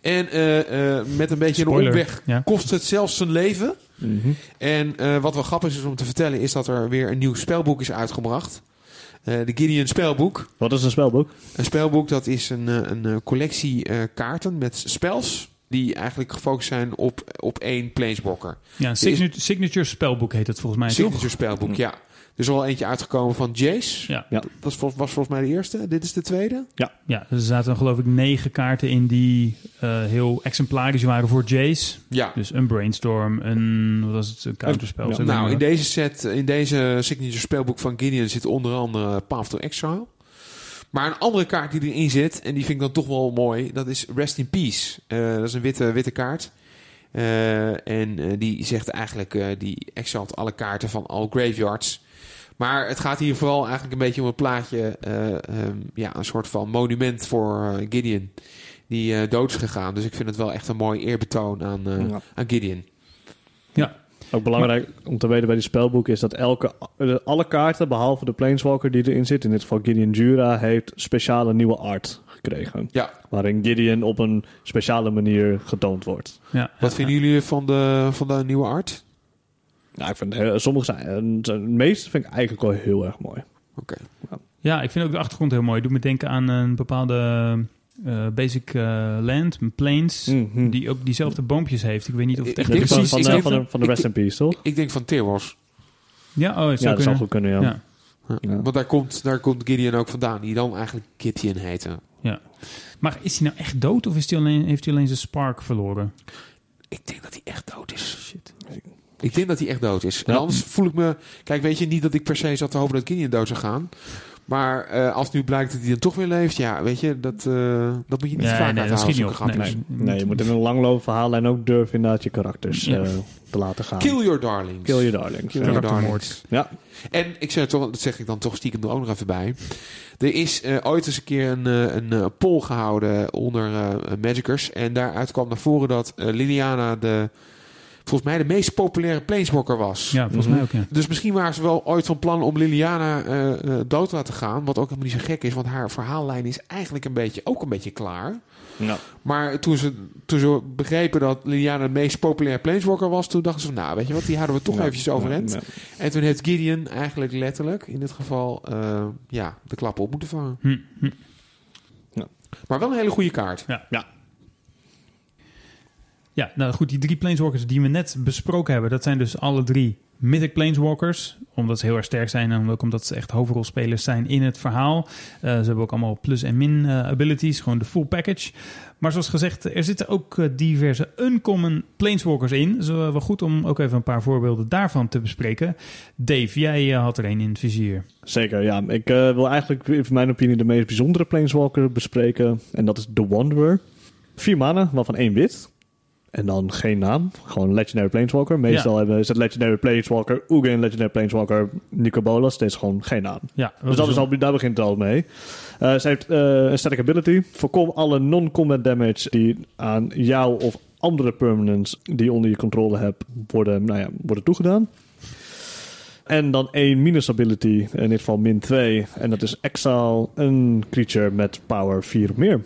Speaker 2: En eh, eh, met een beetje
Speaker 1: Spoiler.
Speaker 2: een omweg
Speaker 1: Ja.
Speaker 2: kost het zelfs zijn leven.
Speaker 3: Mhm.
Speaker 2: En eh, wat wel grappig is om te vertellen is dat er weer een nieuw spelboek is uitgebracht. Eh, de Gideon spelboek.
Speaker 3: Wat is een spelboek?
Speaker 2: Een spelboek dat is een, eh, een collectie eh, kaarten met spels. Die eigenlijk gefocust zijn op, op één planeswalker.
Speaker 1: Ja, een signature, signature spelboek heet het volgens mij,
Speaker 2: Signature
Speaker 1: toch?
Speaker 2: spelboek, ja. Er is al eentje uitgekomen van Jace.
Speaker 1: Ja.
Speaker 3: Ja.
Speaker 2: Dat vol- was volgens mij de eerste. Dit is de tweede.
Speaker 1: Ja, dus er zaten geloof ik negen kaarten in die eh, heel exemplarisch waren voor Jace.
Speaker 2: Ja.
Speaker 1: Dus een brainstorm, een, wat was het, een counterspel.
Speaker 3: Ja.
Speaker 1: zo
Speaker 2: Nou, in deze set, in deze signature spelboek van Gideon zit onder andere Path to Exile. Maar een andere kaart die erin zit, en die vind ik dan toch wel mooi, dat is Rest in Peace. Eh, dat is een witte, witte kaart. Eh, en eh, die zegt eigenlijk, eh, die exalt alle kaarten van all graveyards. Maar het gaat hier vooral eigenlijk een beetje om een plaatje, eh, ehm, ja, een soort van monument voor Gideon. Die eh, dood is gegaan. Dus ik vind het wel echt een mooi eerbetoon aan, eh,
Speaker 3: Ja.
Speaker 2: aan Gideon.
Speaker 3: Ook belangrijk om te weten bij die spelboek is dat elke, alle kaarten, behalve de Planeswalker die erin zit, in dit geval Gideon Jura, heeft speciale nieuwe art gekregen.
Speaker 2: Ja.
Speaker 3: Waarin Gideon op een speciale manier getoond wordt.
Speaker 1: Ja,
Speaker 2: Wat
Speaker 1: ja,
Speaker 2: vinden jullie van de, van de nieuwe art?
Speaker 3: Ja, ik vind, sommige zijn, eh, de meeste vind ik eigenlijk wel heel erg mooi.
Speaker 2: Oké.
Speaker 1: Ja, ik vind ook de achtergrond heel mooi. Doet me denken aan een bepaalde eh, basic eh, land, plains,
Speaker 3: Mhm.
Speaker 1: die ook diezelfde boompjes heeft. Ik weet niet of het
Speaker 2: Ik
Speaker 1: echt
Speaker 2: denk
Speaker 3: is van, van,
Speaker 2: ik
Speaker 3: de, van, de,
Speaker 2: van-
Speaker 3: van de
Speaker 2: ik-
Speaker 3: Rest in Peace, toch?
Speaker 2: Ik denk van Teros.
Speaker 1: Ja, oh, het
Speaker 3: Ja, dat zou
Speaker 1: kunnen.
Speaker 3: goed kunnen, ja.
Speaker 1: Ja.
Speaker 3: Ja.
Speaker 2: Want daar komt, daar komt Gideon ook vandaan. Die dan eigenlijk Gideon heette.
Speaker 1: Maar is hij nou echt dood of is hij alleen, heeft hij alleen zijn spark verloren?
Speaker 2: Ik denk dat hij echt dood is.
Speaker 1: Shit.
Speaker 2: Ik denk dat hij echt dood is. En
Speaker 3: Ja.
Speaker 2: anders voel ik me... Kijk, weet je, niet dat ik per se zat te hopen dat Gideon dood zou gaan. Maar eh, als nu blijkt dat hij dan toch weer leeft... Ja, weet je, dat, eh, dat moet je niet
Speaker 1: Ja,
Speaker 2: vaak
Speaker 1: nee,
Speaker 2: uit
Speaker 1: dat schiet niet
Speaker 2: zulke
Speaker 1: op.
Speaker 2: grapjes.
Speaker 1: Nee.
Speaker 3: Nee, je moet in een langlopend verhaallijn ook durven inderdaad je karakters
Speaker 1: Ja.
Speaker 3: eh, te laten gaan.
Speaker 2: Kill your darlings.
Speaker 3: Kill your darlings.
Speaker 2: Kill
Speaker 3: Ja.
Speaker 2: your darlings.
Speaker 3: Ja.
Speaker 2: En ik zeg, toch, dat zeg ik dan toch stiekem er ook nog even bij. Er is eh, ooit eens een keer een, eh, een poll gehouden onder eh Magicers. En daaruit kwam naar voren dat eh, Liliana de, volgens mij de meest populaire planeswalker was.
Speaker 1: Ja, volgens
Speaker 3: Mhm.
Speaker 1: mij ook, ja.
Speaker 2: Dus misschien waren ze wel ooit van plan om Liliana eh, eh, dood te laten gaan. Wat ook helemaal niet zo gek is, want haar verhaallijn is eigenlijk een beetje, ook een beetje klaar.
Speaker 3: Ja.
Speaker 2: Maar toen ze, toen ze begrepen dat Liliana de meest populaire planeswalker was, toen dachten ze van, nou, weet je wat, die houden we toch
Speaker 3: Ja.
Speaker 2: eventjes overeind.
Speaker 3: Ja.
Speaker 2: En toen heeft Gideon eigenlijk letterlijk, in dit geval, eh, ja, de klap op moeten vangen.
Speaker 1: Hm, hm.
Speaker 2: Maar wel een hele goede kaart.
Speaker 1: Ja, nou goed, die drie planeswalkers die we net besproken hebben, dat zijn dus alle drie Mythic Planeswalkers. Omdat ze heel erg sterk zijn en ook omdat ze echt hoofdrolspelers zijn in het verhaal. Eh, ze hebben ook allemaal plus- en min eh, abilities, gewoon de full package. Maar zoals gezegd, er zitten ook eh, diverse uncommon Planeswalkers in. Dus wel goed om ook even een paar voorbeelden daarvan te bespreken. Dave, jij had er een in het vizier.
Speaker 3: Zeker, ja. Ik wil eigenlijk, in mijn opinie, de meest bijzondere Planeswalker bespreken. En dat is The Wanderer. Vier mannen, waarvan één wit. En dan geen naam. Gewoon Legendary Planeswalker. Meestal
Speaker 1: Ja.
Speaker 3: hebben, is het Legendary Planeswalker, Ugin, Legendary Planeswalker, Nico Bolas. Dit is gewoon geen naam.
Speaker 1: Ja,
Speaker 3: Dus dat is al, daar begint het al mee. Eh, ze heeft eh, een static ability. Voorkom alle non-combat damage die aan jou of andere permanents die je onder je controle hebt worden, nou ja, worden toegedaan. En dan één minus ability, in dit geval min 2. En dat is exile een creature met power 4 of meer.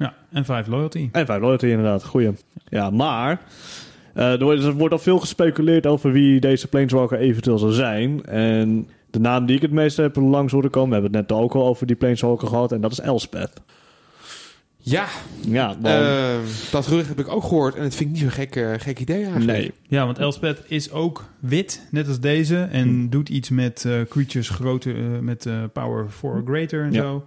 Speaker 1: Ja, en 5 loyalty.
Speaker 3: En 5 loyalty inderdaad, goeie. Ja, maar eh, er, wordt, er wordt al veel gespeculeerd over wie deze Planeswalker eventueel zal zijn. En de naam die ik het meest heb langs horen komen, we hebben het net ook al over die Planeswalker gehad, en dat is Elspeth.
Speaker 2: Ja,
Speaker 3: Ja, want,
Speaker 2: eh, dat gerucht heb ik ook gehoord. En het vind ik niet zo'n gek, eh, gek idee eigenlijk.
Speaker 3: nee.
Speaker 1: Ja, want Elspeth is ook wit, net als deze. En
Speaker 3: Hm.
Speaker 1: doet iets met creatures groter, met eh, power 4 or greater en
Speaker 3: Ja.
Speaker 1: zo.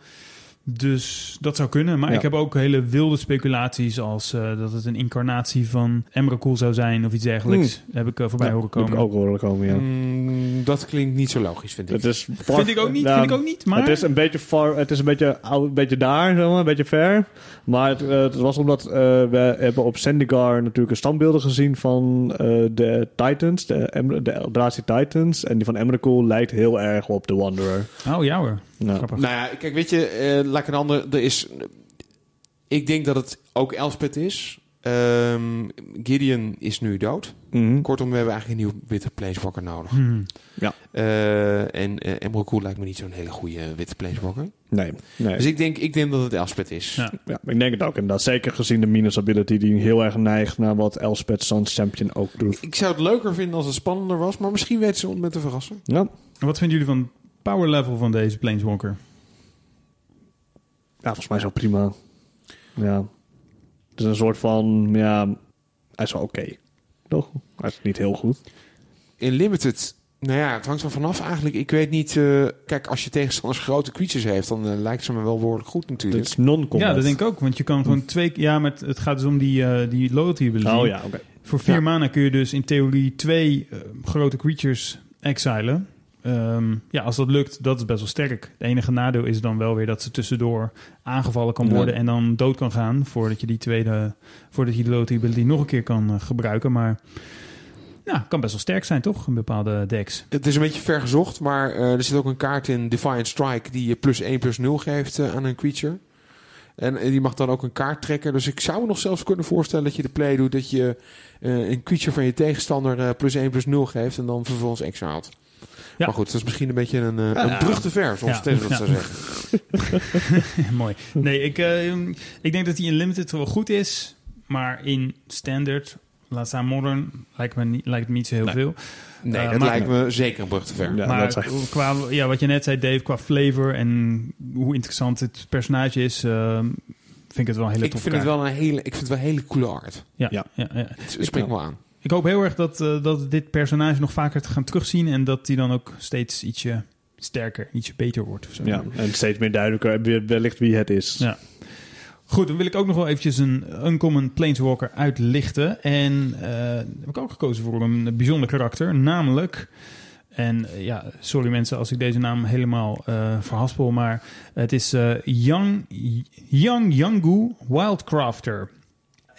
Speaker 1: Dus dat zou kunnen. Maar
Speaker 3: Ja.
Speaker 1: ik heb ook hele wilde speculaties als eh, dat het een incarnatie van Emrakul zou zijn of iets dergelijks. Heb ik eh, voorbij
Speaker 3: Ja,
Speaker 1: horen
Speaker 3: dat heb
Speaker 1: komen.
Speaker 3: ik ook horen komen, ja.
Speaker 2: Mm, dat klinkt niet zo logisch, vind ik.
Speaker 3: Het is far-
Speaker 1: Vind ik ook niet,
Speaker 3: Ja,
Speaker 1: vind ik ook niet. Maar
Speaker 3: Het is een beetje far, het is een beetje, een beetje daar, zeg maar, een beetje ver. Maar het, eh, het was omdat eh, we hebben op Zendikar natuurlijk een standbeelden gezien van eh, de Titans, de, Em- de Eldrazi Titans. En die van Emrakul lijkt heel erg op de Wanderer.
Speaker 1: Oh ja hoor.
Speaker 3: Ja.
Speaker 1: Grappig.
Speaker 2: Nou ja, kijk, weet je, eh, laat ik een ander... Er is, ik denk dat het ook Elspeth is. Ehm, Gideon is nu dood.
Speaker 3: Mhm.
Speaker 2: Kortom, we hebben eigenlijk een nieuw witte planeswalker nodig.
Speaker 1: Hmm.
Speaker 2: Eh, en uh, Emerald Cool lijkt me niet zo'n hele goede witte planeswalker.
Speaker 3: Nee, nee.
Speaker 2: Dus ik denk, ik denk dat het Elspeth is.
Speaker 1: Ja.
Speaker 3: Ja, ik denk het ook. En dat zeker gezien de minus ability die heel erg neigt naar wat Elspeth Suns Champion ook doet.
Speaker 2: Ik zou het leuker vinden als het spannender was, maar misschien weten ze ons met te verrassen.
Speaker 3: Ja,
Speaker 1: En Wat vinden jullie van power level van deze Planeswalker?
Speaker 3: ja volgens mij is wel prima. Ja. Het is een soort van, ja, hij is wel oké. Toch? Hij is niet heel goed.
Speaker 2: In Limited, nou ja, het hangt er vanaf eigenlijk. Ik weet niet, eh, kijk, als je tegenstanders grote creatures heeft, dan eh, lijkt ze me wel behoorlijk goed
Speaker 3: Het
Speaker 2: natuurlijk.
Speaker 3: is non-combat.
Speaker 1: Ja, dat denk ik ook. Want je kan gewoon twee... Ja, met, het gaat dus om die, eh, die loyalty ability.
Speaker 3: Oh ja, oké.
Speaker 1: Voor vier
Speaker 2: Ja.
Speaker 1: mana kun je dus in theorie twee grote creatures exilen. Ehm, ja, als dat lukt, dat is best wel sterk. Het enige nadeel is dan wel weer dat ze tussendoor aangevallen kan
Speaker 2: Ja.
Speaker 1: worden en dan dood kan gaan voordat je die tweede, voordat je de loyalty ability nog een keer kan eh, gebruiken. Maar ja, kan best wel sterk zijn, toch? Een bepaalde decks.
Speaker 2: Het is een beetje ver gezocht, maar eh, er zit ook een kaart in Defiant Strike die je plus 1 plus 0 geeft eh, aan een creature. En die mag dan ook een kaart trekken. Dus ik zou me nog zelfs kunnen voorstellen dat je de play doet dat je een creature van je tegenstander plus 1 plus 0 geeft en dan vervolgens exilt.
Speaker 1: Ja.
Speaker 2: Maar goed, dat is misschien een beetje een, eh, een brug te ver, zoals
Speaker 1: Ja.
Speaker 2: Dat
Speaker 1: Ja.
Speaker 2: zou zeggen.
Speaker 1: Mooi. Nee, ik, eh, ik denk dat hij in Limited wel goed is, maar in Standard, laat staan Modern, lijkt, me niet, lijkt me niet zo heel
Speaker 3: Nee.
Speaker 1: veel.
Speaker 2: Nee,
Speaker 1: Eh,
Speaker 2: dat
Speaker 1: maar-
Speaker 2: lijkt me zeker een brug te ver.
Speaker 3: Ja,
Speaker 1: maar
Speaker 3: dat
Speaker 1: qua, ja, wat je net zei, Dave, qua flavor en hoe interessant het personage is, eh, vind ik het wel een hele
Speaker 2: ik vind het wel een hele, ik vind het wel een hele coole art.
Speaker 1: Ja,
Speaker 3: Ja.
Speaker 1: ja. Ja,
Speaker 2: Het spreekt me wel aan.
Speaker 1: Ik hoop heel erg dat, eh, dat dit personage nog vaker te gaan terugzien en dat hij dan ook steeds ietsje sterker, ietsje beter wordt. Of zo.
Speaker 3: Ja, en steeds meer duidelijker wellicht wie het is.
Speaker 1: Ja. Goed, dan wil ik ook nog wel eventjes een Uncommon Planeswalker uitlichten. En eh, heb ik ook gekozen voor een bijzonder karakter, namelijk... En eh, ja, sorry mensen als ik deze naam helemaal verhaspel, maar het is Young, Young Yangu Wildcrafter.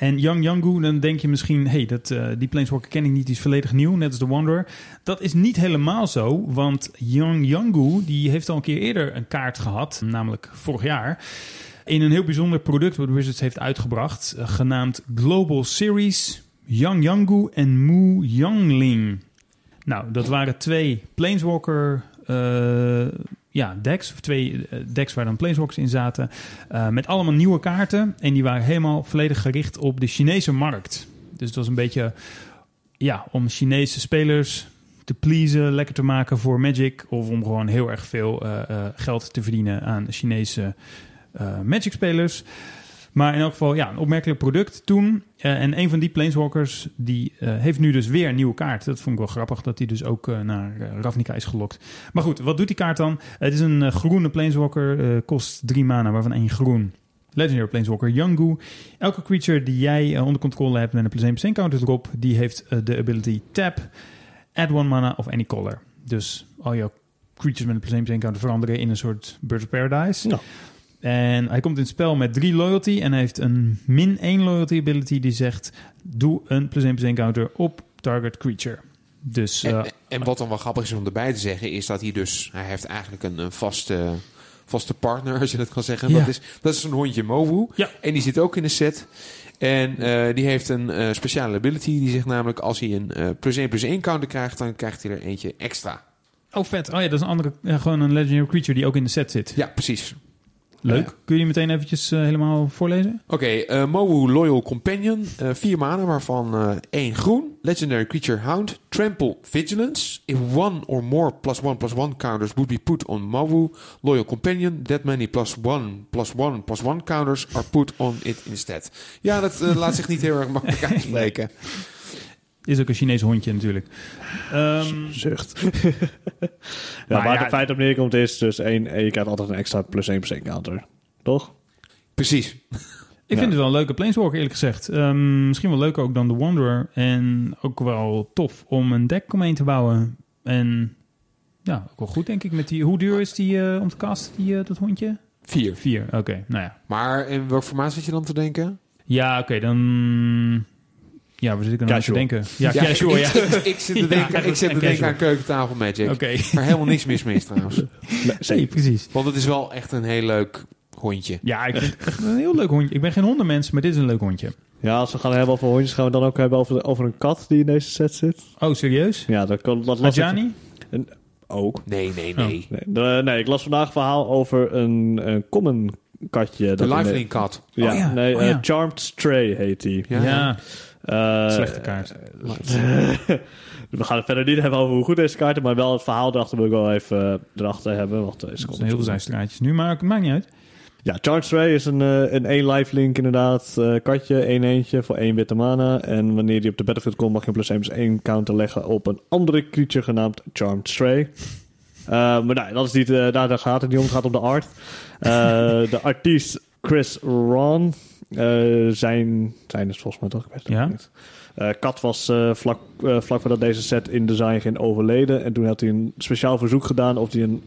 Speaker 1: En Young Yangu, dan denk je misschien, hey, dat, eh, die Planeswalker ken ik niet, die is volledig nieuw, net als de Wanderer. Dat is niet helemaal zo, want Young Yangu, die heeft al een keer eerder een kaart gehad, namelijk vorig jaar. In een heel bijzonder product wat Wizards heeft uitgebracht, eh, genaamd Global Series Yang Yangu en Mu Youngling. Nou, dat waren twee Planeswalker eh, ja, decks, of twee eh, decks waar dan Planeswalkers in zaten, eh, met allemaal nieuwe kaarten. En die waren helemaal volledig gericht op de Chinese markt. Dus het was een beetje ja, om Chinese spelers te pleasen, lekker te maken voor Magic, of om gewoon heel erg veel eh, geld te verdienen aan Chinese Magic-spelers. Maar in elk geval, ja, een opmerkelijk product toen. Eh, en een van die Planeswalkers, die eh, heeft nu dus weer een nieuwe kaart. Dat vond ik wel grappig, dat die dus ook eh, naar Ravnica is gelokt. Maar goed, wat doet die kaart dan? Het is een groene Planeswalker, kost drie mana, waarvan één groen. Legendary Planeswalker Yangu. Elke creature die jij onder controle hebt met een plus 1 plus 1 counter erop, die heeft de ability tap, add one mana of any color. Dus al jouw creatures met een plus 1 plus 1 counter veranderen in een soort Birds of Paradise.
Speaker 3: Ja.
Speaker 1: En hij komt in het spel met drie loyalty en hij heeft een min 1 loyalty ability die zegt: doe een plus 1 plus 1 counter op target creature. Dus eh,
Speaker 2: En, en wat dan wel grappig is om erbij te zeggen, is dat hij dus... Hij heeft eigenlijk een, een vaste, vaste partner, als je dat kan zeggen.
Speaker 1: Ja.
Speaker 2: Dat, is, dat is een hondje Movu.
Speaker 1: Ja.
Speaker 2: En die zit ook in de set. En eh, die heeft een eh, speciale ability. Die zegt namelijk, als hij een plus 1 plus 1 counter krijgt... dan krijgt hij er eentje extra.
Speaker 1: oh vet. Oh ja, dat is een andere, gewoon een legendary creature die ook in de set zit.
Speaker 2: Ja, precies.
Speaker 1: Leuk.
Speaker 3: Ja.
Speaker 1: Kun je die meteen eventjes eh, helemaal voorlezen?
Speaker 2: Oké, eh Mowu Loyal Companion. eh vier manen, waarvan één groen. Legendary Creature Hound. Trample Vigilance. If one or more plus one plus one counters would be put on Mowu Loyal Companion, that many plus one plus one plus one counters are put on it instead. Ja, dat laat zich niet heel erg makkelijk uitspreken.
Speaker 1: Is ook een Chinees hondje natuurlijk. Ehm,
Speaker 3: Zucht. ja,
Speaker 1: Maar
Speaker 3: waar
Speaker 1: ja,
Speaker 3: het feit op neerkomt is dus één, één, je krijgt altijd een extra plus 1 plus 1 counter. Toch?
Speaker 2: Precies.
Speaker 1: ik
Speaker 3: Ja.
Speaker 1: vind het wel een leuke Planeswalker eerlijk gezegd. Ehm, misschien wel leuker ook dan de Wanderer. En ook wel tof om een deck omheen te bouwen. En ja, ook wel goed denk ik. Met die, hoe duur is die eh, om te casten, die, eh, dat hondje?
Speaker 2: Vier.
Speaker 1: Vier, oké. Nou ja.
Speaker 2: Maar in welk formaat zit je dan te denken?
Speaker 1: Ja, oké, dan... Ja, we zitten aan te denken. Ja, casual, ja.
Speaker 2: Ik, ik, ik zit te
Speaker 1: Ja,
Speaker 2: denken, ik zit te denken aan keukentafel Magic.
Speaker 1: Oké.
Speaker 2: Waar helemaal niks mis mee is trouwens.
Speaker 3: Nee,
Speaker 1: Nee, precies.
Speaker 2: Want het is wel echt een heel leuk hondje.
Speaker 1: Ja, ik vind het een heel leuk hondje. Ik ben geen hondenmens, maar dit is een leuk hondje.
Speaker 3: Ja, als we gaan hebben over hondjes, gaan we dan ook hebben over, over een kat die in deze set zit.
Speaker 1: Oh, serieus?
Speaker 3: Ja, dat kan dat las ik- ook.
Speaker 2: Nee, nee,
Speaker 1: Oh.
Speaker 2: nee.
Speaker 3: Nee, de- nee, ik las vandaag een verhaal over een, een common katje.
Speaker 2: De lifelink kat.
Speaker 3: Ja,
Speaker 1: Oh ja,
Speaker 3: nee,
Speaker 1: oh
Speaker 3: eh,
Speaker 1: ja.
Speaker 3: Charmed Stray heet die.
Speaker 2: Ja.
Speaker 1: Ja,
Speaker 3: Eh,
Speaker 1: slechte kaart.
Speaker 3: We gaan het verder niet hebben over hoe goed deze kaarten, maar wel het verhaal erachter wil ik wel even eh, erachter hebben. Want deze
Speaker 1: Er
Speaker 3: komt
Speaker 1: zijn heel veel zijstraatjes nu, maar het maakt niet uit.
Speaker 3: Ja, Charged Ray is een, eh, een lifelink inderdaad. eh, katje, één eentje voor één witte mana. En wanneer die op de battlefield komt, mag je een plus 1 plus 1 counter leggen op een andere creature genaamd Charmed Stray. Eh, maar nou, dat is niet, eh, daar, daar gaat het niet om. Het gaat om de art. Eh, de artiest Chris Ron. Eh, zijn, zijn is volgens mij toch? Het
Speaker 1: Ja.
Speaker 3: Eh, Kat was eh, vlak, vlak voordat deze set in design ging overleden. En toen had hij een speciaal verzoek gedaan of hij een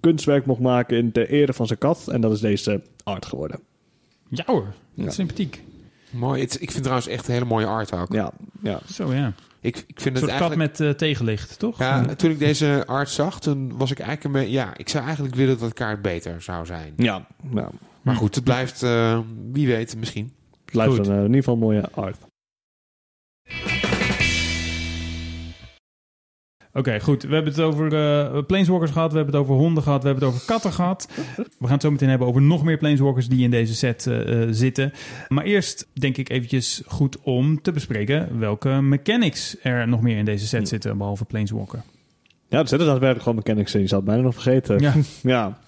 Speaker 3: kunstwerk mocht maken in ter ere van zijn kat. En dat is deze art geworden.
Speaker 1: Ja hoor, dat
Speaker 3: Ja.
Speaker 1: is sympathiek.
Speaker 2: Mooi. Het- ik vind trouwens echt een hele mooie art ook.
Speaker 3: Ja, ja.
Speaker 1: Zo ja.
Speaker 2: Ik, ik vind
Speaker 1: Een
Speaker 2: het
Speaker 1: soort kat
Speaker 2: eigenlijk...
Speaker 1: met tegenlicht, toch?
Speaker 2: Ja, toen ik deze art zag, toen was ik eigenlijk een. Ja, ik zou eigenlijk willen dat de kaart beter zou zijn.
Speaker 3: Ja, ja.
Speaker 2: Maar
Speaker 1: Hm.
Speaker 2: goed, het blijft... eh, wie weet, misschien.
Speaker 3: Het blijft een, eh, in ieder geval een mooie art.
Speaker 1: Oké, goed. We hebben het over eh planeswalkers gehad. We hebben het over honden gehad. We hebben het over katten gehad. We gaan het zo meteen hebben over nog meer planeswalkers die in deze set zitten. Maar eerst denk ik eventjes goed om te bespreken welke mechanics er nog meer in deze set
Speaker 3: Ja.
Speaker 1: zitten, behalve planeswalker.
Speaker 3: Ja, er zitten daadwerkelijk gewoon mechanics in. Je zou het bijna nog vergeten.
Speaker 1: Ja,
Speaker 3: Ja.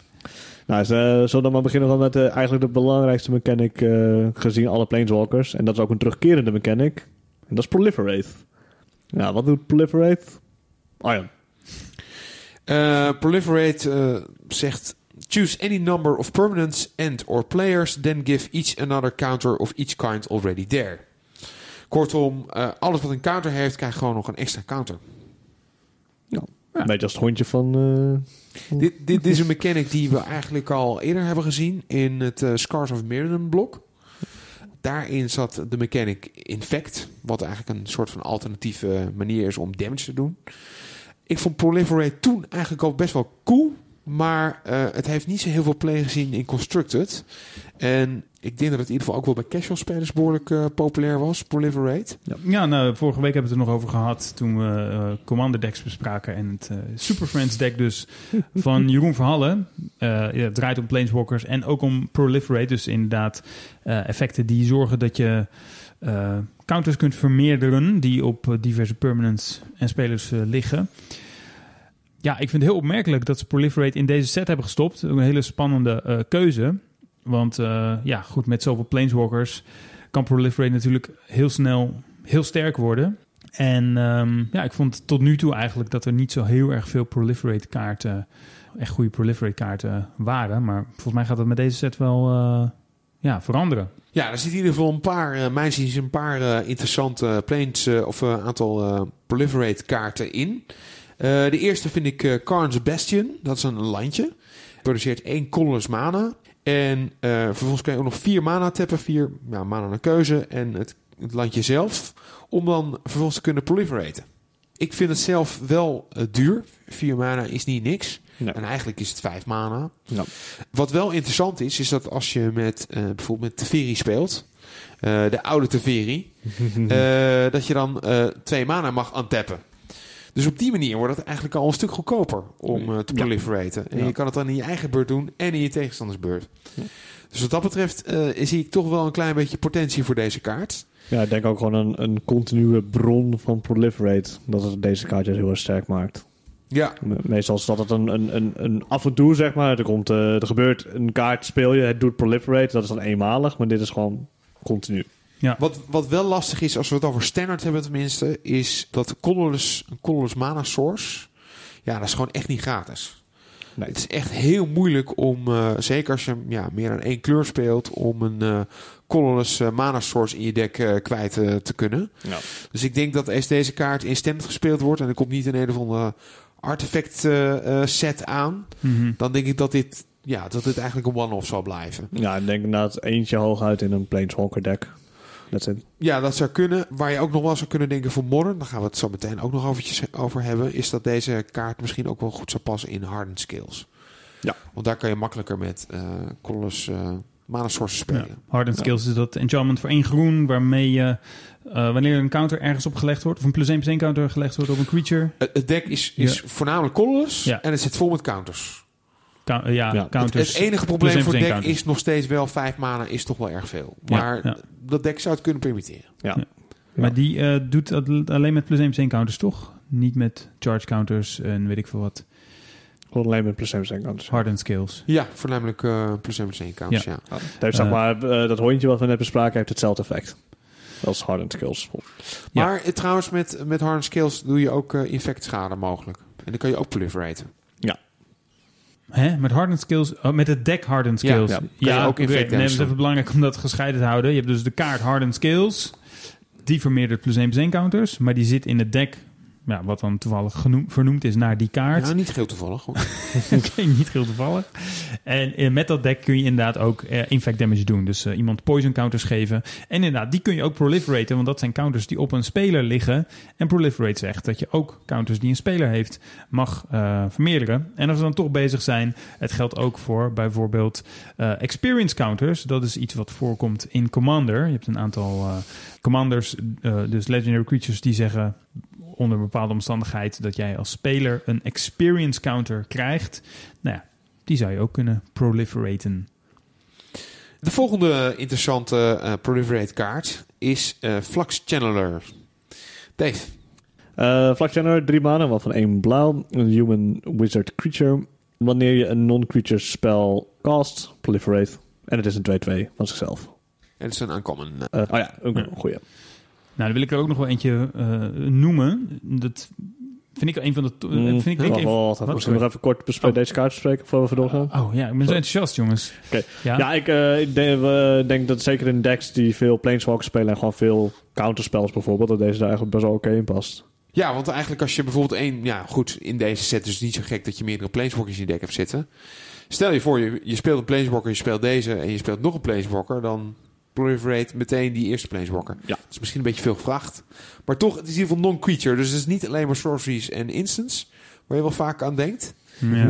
Speaker 3: Nou, eh, zullen we dan maar beginnen dan met eh, eigenlijk de belangrijkste mechanic eh, gezien alle Planeswalkers. En dat is ook een terugkerende mechanic. En dat is Proliferate. Ja, wat doet Proliferate? Ja.
Speaker 2: Eh, proliferate zegt... Choose any number of permanents and or players, then give each another counter of each kind already there. Kortom, alles wat een counter heeft, krijgt gewoon nog een extra counter.
Speaker 3: Een beetje als het hondje van... eh,
Speaker 2: Dit, dit, dit is een mechanic die we eigenlijk al eerder hebben gezien in het eh, Scars of Mirrodin blok. Daarin zat de mechanic Infect, wat eigenlijk een soort van alternatieve manier is om damage te doen. Ik vond Proliferate toen eigenlijk al best wel cool, maar eh, het heeft niet zo heel veel play gezien in Constructed. En ik denk dat het in ieder geval ook wel bij casual spelers behoorlijk eh, populair was, Proliferate.
Speaker 1: ja nou, vorige week hebben we het er nog over gehad toen we eh, Commander decks bespraken. En het eh, Super Friends deck dus van Jeroen Verhallen. Eh, ja, het draait om planeswalkers en ook om Proliferate. Dus inderdaad eh, effecten die zorgen dat je eh, counters kunt vermeerderen die op diverse permanents en spelers liggen. Ja, ik vind het heel opmerkelijk dat ze Proliferate in deze set hebben gestopt. Ook Een hele spannende eh, keuze. Want eh, ja, goed, met zoveel planeswalkers kan Proliferate natuurlijk heel snel heel sterk worden. En ehm, ja, ik vond tot nu toe eigenlijk dat er niet zo heel erg veel Proliferate kaarten, echt goede Proliferate kaarten waren. Maar volgens mij gaat dat met deze set wel eh, ja, veranderen.
Speaker 2: Ja, er zitten in ieder geval een paar, zien een paar interessante planes of een aantal proliferate kaarten in. De eerste vind ik Karn's Bastion. Dat is een landje. Produceert één colorless mana. En eh, vervolgens kan je ook nog vier mana tappen. Vier ja, mana naar keuze. En het, het landje zelf. Om dan vervolgens te kunnen proliferaten. Ik vind het zelf wel eh, duur. Vier mana is niet niks. En eigenlijk is het vijf mana.
Speaker 3: Ja.
Speaker 2: Wat wel interessant is, is dat als je met eh, bijvoorbeeld met Teferi speelt, de oude Teferi, dat je dan twee mana mag antappen. Dus op die manier wordt het eigenlijk al een stuk goedkoper om eh, te proliferaten. En je kan het dan in je eigen beurt doen en in je tegenstanders beurt.
Speaker 3: Ja.
Speaker 2: Dus wat dat betreft eh, zie ik toch wel een klein beetje potentie voor deze kaart.
Speaker 3: Ja, ik denk ook gewoon een, een continue bron van Proliferate. Dat het deze kaartjes heel erg sterk maakt.
Speaker 2: Ja,
Speaker 3: Me- Meestal is dat het een, een, een, een af en toe, zeg maar. Er, komt, eh, er gebeurt een kaart, speel je, het doet proliferate. Dat is dan eenmalig, maar dit is gewoon continu.
Speaker 2: Wat, wat wel lastig is, als we het over standaard hebben tenminste, is dat colorless, een colorless mana source, ja, dat is gewoon echt niet gratis.
Speaker 3: Nee.
Speaker 2: Het is echt heel moeilijk om, eh, zeker als je ja, meer dan één kleur speelt, om een eh colorless eh, mana source in je deck eh, kwijt eh, te kunnen.
Speaker 3: Ja.
Speaker 2: Dus ik denk dat als deze kaart in standard gespeeld wordt en er komt niet een een of andere artefact eh, eh, set aan,
Speaker 1: Mhm.
Speaker 2: dan denk ik dat dit, ja, dat dit eigenlijk een one-off zal blijven.
Speaker 3: Ja, ik denk inderdaad eentje hooguit in een Planeswalker deck. That's it.
Speaker 2: Ja, dat zou kunnen. Waar je ook nog wel zou kunnen denken voor Modern, daar gaan we het zo meteen ook nog eventjes over hebben, is dat deze kaart misschien ook wel goed zou passen in Hardened Skills.
Speaker 3: Ja.
Speaker 2: Want daar kan je makkelijker met eh colorless eh mana sources spelen.
Speaker 1: Ja. Hardened Skills is dat enchantment voor één groen, waarmee je, eh, wanneer een counter ergens op gelegd wordt, of een plus 1 plus 1 counter gelegd wordt op een creature,
Speaker 2: Het, deck is, is voornamelijk colorless
Speaker 1: Ja.
Speaker 2: en het zit vol met counters.
Speaker 1: Ja,
Speaker 3: Ja.
Speaker 2: Het,
Speaker 1: counters.
Speaker 2: het enige
Speaker 1: plus
Speaker 2: probleem voor
Speaker 1: plus
Speaker 2: deck
Speaker 1: counters.
Speaker 2: is nog steeds wel vijf mana is toch wel erg veel. Maar
Speaker 1: ja.
Speaker 2: dat deck zou het kunnen permitteren.
Speaker 3: Ja.
Speaker 1: Ja. Maar die eh, doet dat alleen met plus 1 plus 1 counters, toch? Niet met charge counters en weet ik veel wat.
Speaker 3: Alleen met plus 7 zijn counters.
Speaker 1: Hardened skills.
Speaker 2: Ja, voornamelijk eh plus en plus één counters, ja.
Speaker 3: Heeft zeg
Speaker 1: Eh.
Speaker 3: maar, dat hondje wat we net bespraken heeft hetzelfde effect. Als hardened skills.
Speaker 2: Maar trouwens, met, met hard skills doe je ook infectschade mogelijk. En dan kan je ook proliferaten.
Speaker 1: Hè? Met hardened skills, oh, met het deck hardened
Speaker 2: Ja,
Speaker 1: skills.
Speaker 2: ja. Kan je ook effect
Speaker 1: Nee, dat is even belangrijk om dat gescheiden te houden. Je hebt dus de kaart hardened skills. Die vermeerdert plus 1 plus 1 counters. Maar die zit in het deck, ja, wat dan toevallig genoemd, vernoemd is naar die kaart.
Speaker 2: Ja, niet heel toevallig.
Speaker 1: Oké, niet heel toevallig. En eh, met dat deck kun je inderdaad ook eh, infect damage doen. Dus eh, iemand poison counters geven. En inderdaad, die kun je ook proliferaten. Want dat zijn counters die op een speler liggen. En proliferate zegt dat je ook counters die een speler heeft mag eh, vermeerderen. En als we dan toch bezig zijn, het geldt ook voor bijvoorbeeld experience counters. Dat is iets wat voorkomt in Commander. Je hebt een aantal commanders, dus legendary creatures, die zeggen onder een bepaalde omstandigheid dat jij als speler een experience counter krijgt. Nou ja, die zou je ook kunnen proliferaten.
Speaker 2: De volgende interessante eh, proliferate kaart is eh, Flux Channeler. Dave.
Speaker 3: Eh Flux General, drie maanden, waarvan één blauw. Een human wizard creature. Wanneer je een non-creature spel cast, proliferate. En het is een 2-2 van zichzelf.
Speaker 2: En het is een uncommon. eh,
Speaker 3: Eh, oh ja, ook een goeie.
Speaker 1: Nou, dan wil ik er ook nog wel eentje eh, noemen. Dat vind ik een van de... to-
Speaker 3: Mm,
Speaker 1: vind ik, ik
Speaker 3: wacht,
Speaker 1: even-
Speaker 3: wacht,
Speaker 1: wat?
Speaker 3: Misschien nog even kort bespreken, deze kaart bespreken voor we doorgaan.
Speaker 1: Oh ja, ik ben zo enthousiast, jongens.
Speaker 3: Oké.
Speaker 1: Ja?
Speaker 3: Ja, ik, eh, ik denk, we- denk dat zeker in decks die veel planeswalkers spelen en gewoon veel counterspels bijvoorbeeld, dat deze daar eigenlijk best wel oké in past.
Speaker 2: Ja, want eigenlijk als je bijvoorbeeld één... Ja, goed, in deze set is het niet zo gek dat je meerdere planeswalkers in je deck hebt zitten. Stel je voor, je, je speelt een planeswalker, je speelt deze en je speelt nog een planeswalker, dan proliferate meteen die eerste planeswalker.
Speaker 3: Ja.
Speaker 2: Dat is misschien een beetje veel gevraagd. Maar toch, het is in ieder geval non-creature. Dus het is niet alleen maar sorceries en instants, waar je wel vaak aan denkt.
Speaker 1: Ja.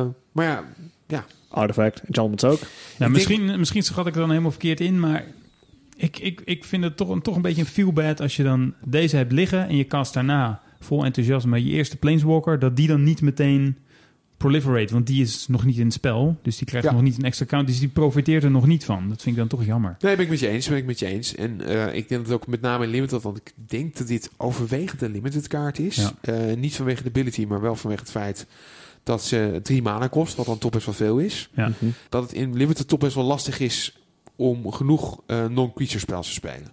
Speaker 2: Eh, maar ja,
Speaker 3: Artifact, enchantments ook.
Speaker 1: Nou,
Speaker 2: Ik
Speaker 1: misschien, misschien schat ik er dan helemaal verkeerd in, maar ik, ik, ik vind het toch, een- toch een beetje een feel bad als je dan deze hebt liggen en je cast daarna vol enthousiasme je eerste Planeswalker, dat die dan niet meteen proliferate, want die is nog niet in het spel, dus die krijgt
Speaker 2: Ja.
Speaker 1: nog niet een extra count, dus die profiteert er nog niet van. Dat vind ik dan toch jammer.
Speaker 2: Nee, ben ik met je eens. Ben ik met je eens. En eh, ik denk dat ook met name in limited, want ik denk dat dit overwegend een limited kaart is.
Speaker 1: Ja.
Speaker 2: Eh, niet vanwege de ability, maar wel vanwege het feit dat ze drie mana kost, wat dan toch best wel veel is.
Speaker 1: Ja.
Speaker 3: Mhm.
Speaker 2: Dat het in limited toch best wel lastig is om genoeg eh, non-creature spels te spelen.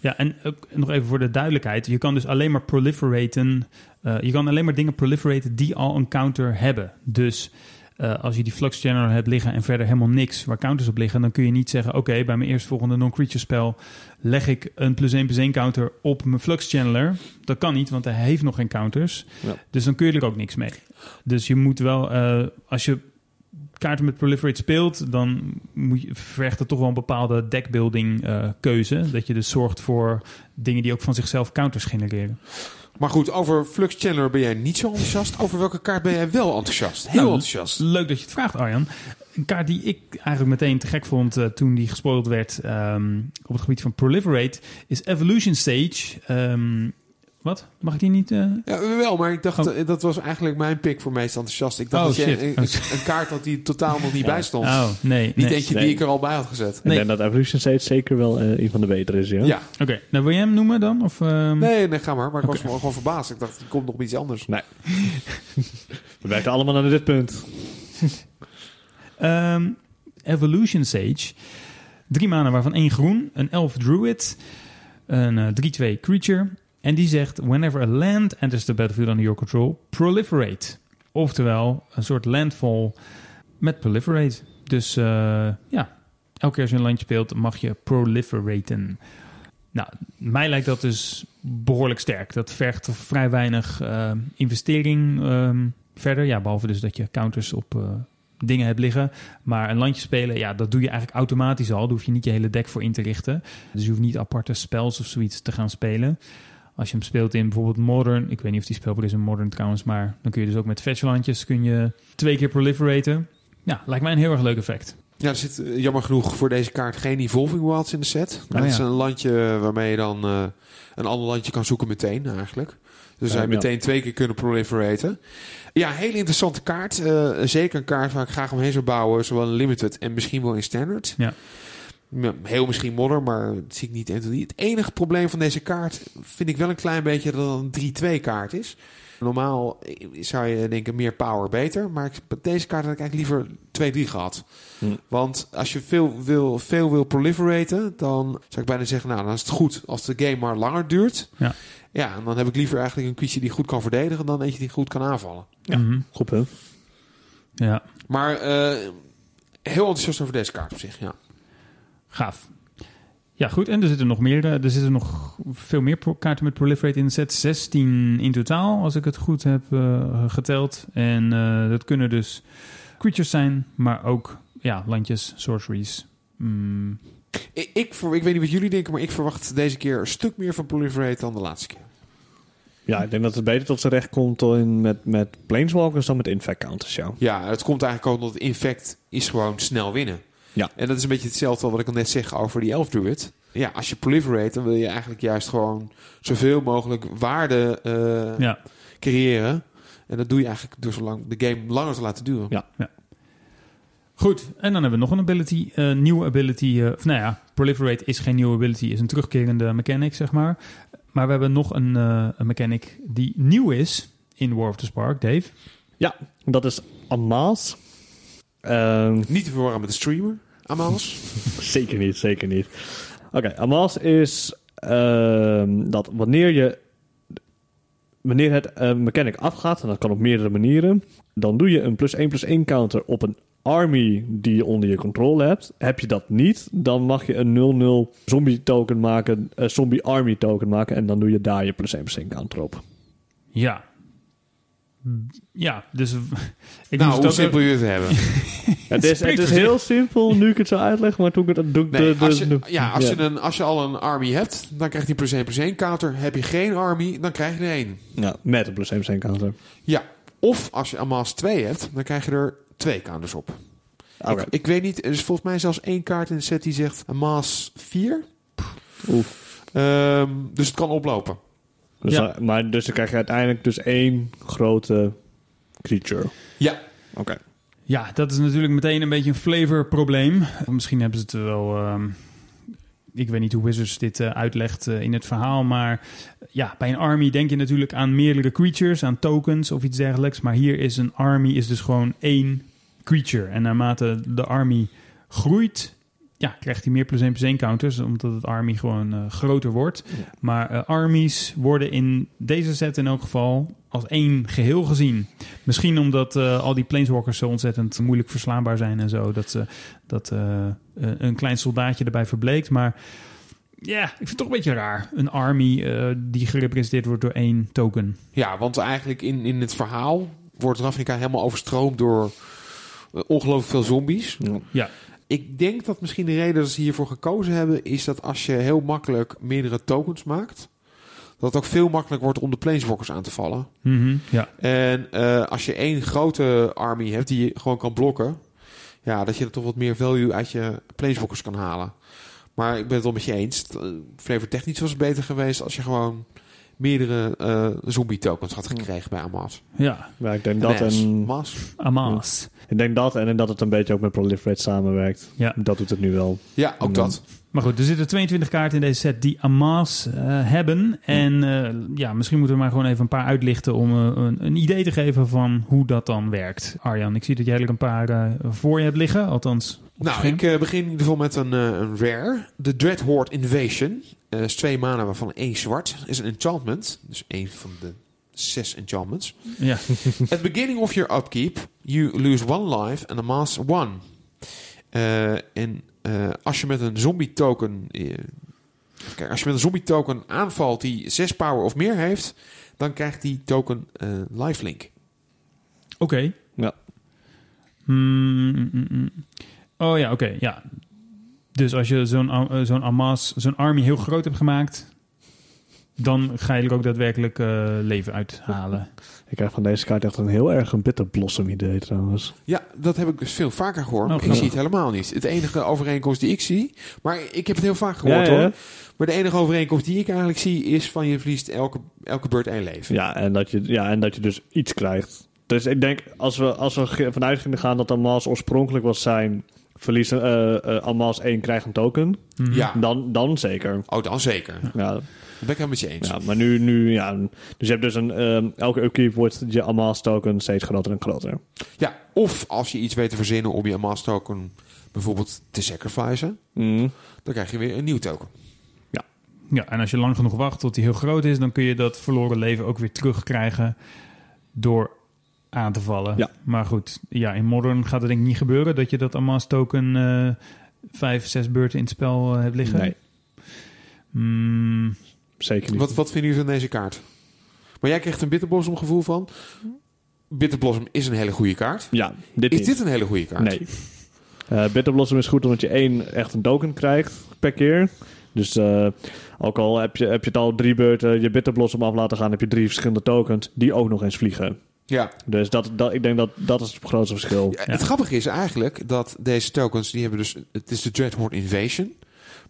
Speaker 1: Ja, en ook nog even voor de duidelijkheid. Je kan dus alleen maar proliferaten. Eh, je kan alleen maar dingen proliferaten die al een counter hebben. Dus eh, als je die Flux General hebt liggen en verder helemaal niks waar counters op liggen, dan kun je niet zeggen: Oké, bij mijn eerstvolgende non-creature spel leg ik een plus 1 plus 1 counter op mijn Flux Channeler. Dat kan niet, want hij heeft nog geen counters.
Speaker 3: Ja.
Speaker 1: Dus dan kun je er ook niks mee. Dus je moet wel, eh, als je kaarten met Proliferate speelt, dan moet je, vergt het toch wel een bepaalde deckbuilding keuze. Dat je dus zorgt voor dingen die ook van zichzelf counters genereren.
Speaker 2: Maar goed, over Flux Channeler ben jij niet zo enthousiast. Over welke kaart ben jij wel enthousiast? Heel
Speaker 1: Nou,
Speaker 2: enthousiast.
Speaker 1: Leuk dat je het vraagt, Arjan. Een kaart die ik eigenlijk meteen te gek vond eh, toen die gespoild werd ehm, op het gebied van Proliferate is Evolution Stage. Ehm, wat? Mag ik die niet? eh?
Speaker 2: Ja, wel, maar ik dacht,
Speaker 1: Oh.
Speaker 2: eh, dat was eigenlijk mijn pick voor meest enthousiast. Ik dacht
Speaker 1: Oh,
Speaker 2: dat jij
Speaker 1: shit.
Speaker 2: een, een kaart had die totaal nog niet bij stond.
Speaker 1: Oh, nee.
Speaker 2: Niet
Speaker 1: nee.
Speaker 2: eentje
Speaker 3: Nee.
Speaker 2: die ik er al bij had gezet.
Speaker 3: Ik
Speaker 1: Nee.
Speaker 3: denk dat Evolution Stage zeker wel eh, een van de betere is, ja.
Speaker 2: Ja.
Speaker 1: Oké, nou wil jij hem noemen dan? Of, ehm?
Speaker 2: Nee, nee, ga maar. Maar ik was gewoon verbaasd. Ik dacht, er komt nog iets anders.
Speaker 3: We werken allemaal naar dit punt.
Speaker 1: Ehm, Evolution Sage. Drie manen waarvan één groen. Een elf druid. Een eh, 3-2 creature. En die zegt... Whenever a land enters the battlefield under your control... Proliferate. Oftewel, een soort landfall met proliferate. Dus eh, ja, elke keer als je een landje speelt... mag je proliferaten. Nou, mij lijkt dat dus behoorlijk sterk. Dat vergt vrij weinig eh, investering ehm, verder. Ja, behalve dus dat je counters op... eh, dingen hebt liggen. Maar een landje spelen, ja, dat doe je eigenlijk automatisch al. Daar hoef je niet je hele deck voor in te richten. Dus je hoeft niet aparte spels of zoiets te gaan spelen. Als je hem speelt in bijvoorbeeld Modern, ik weet niet of die speelbaar is in Modern trouwens, maar dan kun je dus ook met fetchlandjes kun je twee keer proliferaten. Ja, lijkt mij een heel erg leuk effect.
Speaker 2: Ja, er zit eh, jammer genoeg voor deze kaart geen evolving wilds in de set.
Speaker 1: Oh,
Speaker 2: dat is
Speaker 1: ja.
Speaker 2: een landje waarmee je dan eh, een ander landje kan zoeken meteen eigenlijk. Dus zij
Speaker 3: ja.
Speaker 2: meteen twee keer kunnen proliferaten. Ja, hele interessante kaart. Eh, zeker een kaart waar ik graag omheen zou bouwen. Zowel in limited en misschien wel in standard.
Speaker 1: Ja.
Speaker 2: Heel misschien modder, maar dat zie ik niet 1 tot 3. Het enige probleem van deze kaart vind ik wel een klein beetje dat het een 3-2 kaart is. Normaal zou je denken meer power beter. Maar ik, deze kaart had ik eigenlijk liever 2-3 gehad.
Speaker 3: Hm.
Speaker 2: Want als je veel wil, veel wil proliferaten, dan zou ik bijna zeggen, nou dan is het goed als de game maar langer duurt.
Speaker 1: Ja.
Speaker 2: Ja, en dan heb ik liever eigenlijk een creature die goed kan verdedigen dan eentje die goed kan aanvallen.
Speaker 3: Ja.
Speaker 1: Mhm.
Speaker 3: Goed punt.
Speaker 1: ja.
Speaker 2: Maar eh, heel enthousiast over deze kaart op zich, ja.
Speaker 1: Gaaf. Ja, goed. En er zitten nog meer. eh, Er zitten nog veel meer kaarten met proliferate in de set. 16 in totaal, als ik het goed heb eh, geteld. En eh, dat kunnen dus creatures zijn, maar ook ja, landjes, sorceries. Mm,
Speaker 2: Ik, ik, ver- ik weet niet wat jullie denken, maar ik verwacht deze keer een stuk meer van proliferate dan de laatste keer.
Speaker 3: Ja, ik denk dat het beter tot zijn recht komt in, met, met Planeswalkers dan met Infect Counters, ja.
Speaker 2: Ja, het komt eigenlijk ook omdat Infect is gewoon snel winnen.
Speaker 3: Ja.
Speaker 2: En dat is een beetje hetzelfde wat ik al net zeg over die Elf Druid. Ja, als je proliferate, dan wil je eigenlijk juist gewoon zoveel mogelijk waarde eh,
Speaker 1: ja,
Speaker 2: creëren. En dat doe je eigenlijk door zo lang de game langer te laten duren.
Speaker 3: Ja.
Speaker 1: goed. En dan hebben we nog een ability. eh nieuwe ability. eh, of nou ja, proliferate is geen nieuwe ability, is een terugkerende mechanic, zeg maar. Maar we hebben nog een, eh, een mechanic die nieuw is in War of the Spark, Dave.
Speaker 3: Dat is Amaas. Ehm,
Speaker 2: Niet te verwarren met de streamer, Amaals.
Speaker 3: zeker niet, zeker niet. Oké, Amaas is ehm, dat wanneer je wanneer het eh, mechanic afgaat, en dat kan op meerdere manieren, dan doe je een plus 1 plus 1 counter op een army die je onder je controle hebt. Heb je dat niet, dan mag je een 0-0 zombie token maken, een zombie army token maken, en dan doe je daar je plus 1 plus 1 counter op.
Speaker 1: Ja. Ja, dus ik
Speaker 2: nou,
Speaker 1: moest
Speaker 2: hoe simpel je het hebben.
Speaker 3: Het is, het is heel simpel nu ik het zo uitleg, maar toen ik het doe ik
Speaker 2: Nee,
Speaker 3: de, de,
Speaker 2: als je, ja, als, Je een, als je al een army hebt, dan krijgt hij plus 1 plus 1 counter. Heb je geen army, dan krijg je er 1.
Speaker 3: ja, met een plus 1 plus 1 counter.
Speaker 2: Ja, of als je Amaas 2 hebt, dan krijg je er twee counters op.
Speaker 3: Oké.
Speaker 2: Ik, ik weet niet, er is volgens mij zelfs één kaart in de set die zegt Amaas 4.
Speaker 3: Oef.
Speaker 2: Ehm, dus het kan oplopen.
Speaker 3: Dus,
Speaker 1: Ja.
Speaker 3: dan- maar dus dan krijg je uiteindelijk dus één grote creature.
Speaker 2: Ja,
Speaker 3: Oké.
Speaker 1: Ja, dat is natuurlijk meteen een beetje een flavorprobleem. Misschien hebben ze het wel. ehm, ik weet niet hoe Wizards dit eh, uitlegt eh, in het verhaal. Maar ja, bij een army denk je natuurlijk aan meerdere creatures, aan tokens of iets dergelijks. Maar hier is een army is dus gewoon één creature. En naarmate de army groeit, ja, krijgt hij meer plus 1 plus 1 counters. Omdat het army gewoon eh, groter wordt.
Speaker 3: Ja.
Speaker 1: Maar eh, armies worden in deze set in elk geval als één geheel gezien. Misschien omdat eh, al die planeswalkers zo ontzettend moeilijk verslaanbaar zijn en zo. Dat, ze dat een klein soldaatje erbij verbleekt. Maar ja, ik vind het toch een beetje raar. Een army eh, die gerepresenteerd wordt door één token.
Speaker 2: ja want eigenlijk in, in het verhaal wordt Ravnica helemaal overstroomd door ongelooflijk veel zombies.
Speaker 3: Ja.
Speaker 1: Ja,
Speaker 2: Ik denk dat misschien de reden dat ze hiervoor gekozen hebben... is dat als je heel makkelijk meerdere tokens maakt... dat het ook veel makkelijker wordt om de planeswalkers aan te vallen.
Speaker 1: Mhm, ja.
Speaker 2: En eh, als je één grote army hebt die je gewoon kan blokken... ja, dat je er toch wat meer value uit je planeswalkers kan halen. Maar ik ben het wel met je eens. Uh, Flavor technisch was het beter geweest als je gewoon meerdere eh, zombie tokens had gekregen bij Amas.
Speaker 1: ja.
Speaker 3: Ja, ik denk dat en
Speaker 2: Mas.
Speaker 1: Amas.
Speaker 3: ik denk dat en dat het een beetje ook met Proliferate samenwerkt.
Speaker 1: Ja.
Speaker 3: Dat doet het nu wel.
Speaker 2: Ja, ook
Speaker 3: En
Speaker 2: dat.
Speaker 1: Maar goed, er zitten 22 kaarten in deze set die Amas eh, hebben. En eh, ja, misschien moeten we maar gewoon even een paar uitlichten om eh, een, een idee te geven van hoe dat dan werkt. Arjan, ik zie dat jij eigenlijk een paar voor je hebt liggen, althans.
Speaker 2: Nou,
Speaker 1: scherm.
Speaker 2: ik begin in ieder geval met een, een rare. De Dreadhorde Invasion. Eh is twee mana waarvan één zwart. Is een enchantment. Dus één van de zes enchantments.
Speaker 1: Ja,
Speaker 2: At the beginning of your upkeep, you lose one life and amass one. Eh, en eh, als je met een zombie token. eh, kijken, als je met een zombie token aanvalt die 6 power of meer heeft, dan krijgt die token eh lifelink.
Speaker 1: oké.
Speaker 3: Ja.
Speaker 1: Hmm, mm, mm, mm. Oh ja, oké, ja. Dus als je zo'n zo'n Amas, zo'n army heel groot hebt gemaakt, dan ga je er ook daadwerkelijk eh, leven uithalen.
Speaker 3: Ik krijg van deze kaart echt een heel erg een bitter blossom idee trouwens.
Speaker 2: Ja, dat heb ik dus veel vaker gehoord.
Speaker 1: Oh,
Speaker 2: maar ik
Speaker 1: grappig.
Speaker 2: zie het helemaal niet. Het enige overeenkomst die ik zie... Maar ik heb het heel vaak gehoord
Speaker 3: Ja, ja.
Speaker 2: hoor. Maar de enige overeenkomst die ik eigenlijk zie... is van je verliest elke, elke beurt één leven.
Speaker 3: Ja, en dat je, ja, en dat je dus iets krijgt. Dus ik denk, als we, als we vanuit gingen gaan dat Amas oorspronkelijk was zijn... verliezen, eh eh Amas 1 krijgt een token.
Speaker 2: Ja.
Speaker 3: dan, dan zeker.
Speaker 2: Oh, dan zeker.
Speaker 3: Ja,
Speaker 2: ben ik helemaal met je eens.
Speaker 3: ja, maar nu, nu ja, dus je hebt dus een, ehm, elke upkeep wordt je Amas token steeds groter en groter.
Speaker 2: Ja, of als je iets weet te verzinnen om je Amas token bijvoorbeeld te sacrificen...
Speaker 3: Mhm.
Speaker 2: dan krijg je weer een nieuw token.
Speaker 1: Ja, en als je lang genoeg wacht tot die heel groot is, dan kun je dat verloren leven ook weer terugkrijgen door aan te vallen.
Speaker 3: Ja.
Speaker 1: Maar goed, ja, in Modern gaat het denk ik niet gebeuren dat je dat Amas token eh vijf, zes beurten in het spel eh, hebt liggen.
Speaker 3: Nee,
Speaker 1: Mm,
Speaker 3: zeker niet.
Speaker 2: Wat, wat vinden jullie van deze kaart? Maar jij krijgt een Bitterblossom gevoel van... Bitterblossom is een hele goede kaart.
Speaker 3: Ja, dit
Speaker 2: Is
Speaker 3: niet.
Speaker 2: dit een hele goede kaart?
Speaker 3: Nee. Eh Bitter Blossom is goed omdat je één echt een token krijgt per keer. Dus eh, ook al heb je, heb je het al drie beurten je Bitter Blossom af laten gaan, heb je drie verschillende tokens die ook nog eens vliegen.
Speaker 2: Ja.
Speaker 3: Dus dat, dat, ik denk dat dat is het grootste verschil.
Speaker 2: Ja, Het grappige is eigenlijk dat deze tokens, die hebben dus... Het is de Dreadhorde Invasion,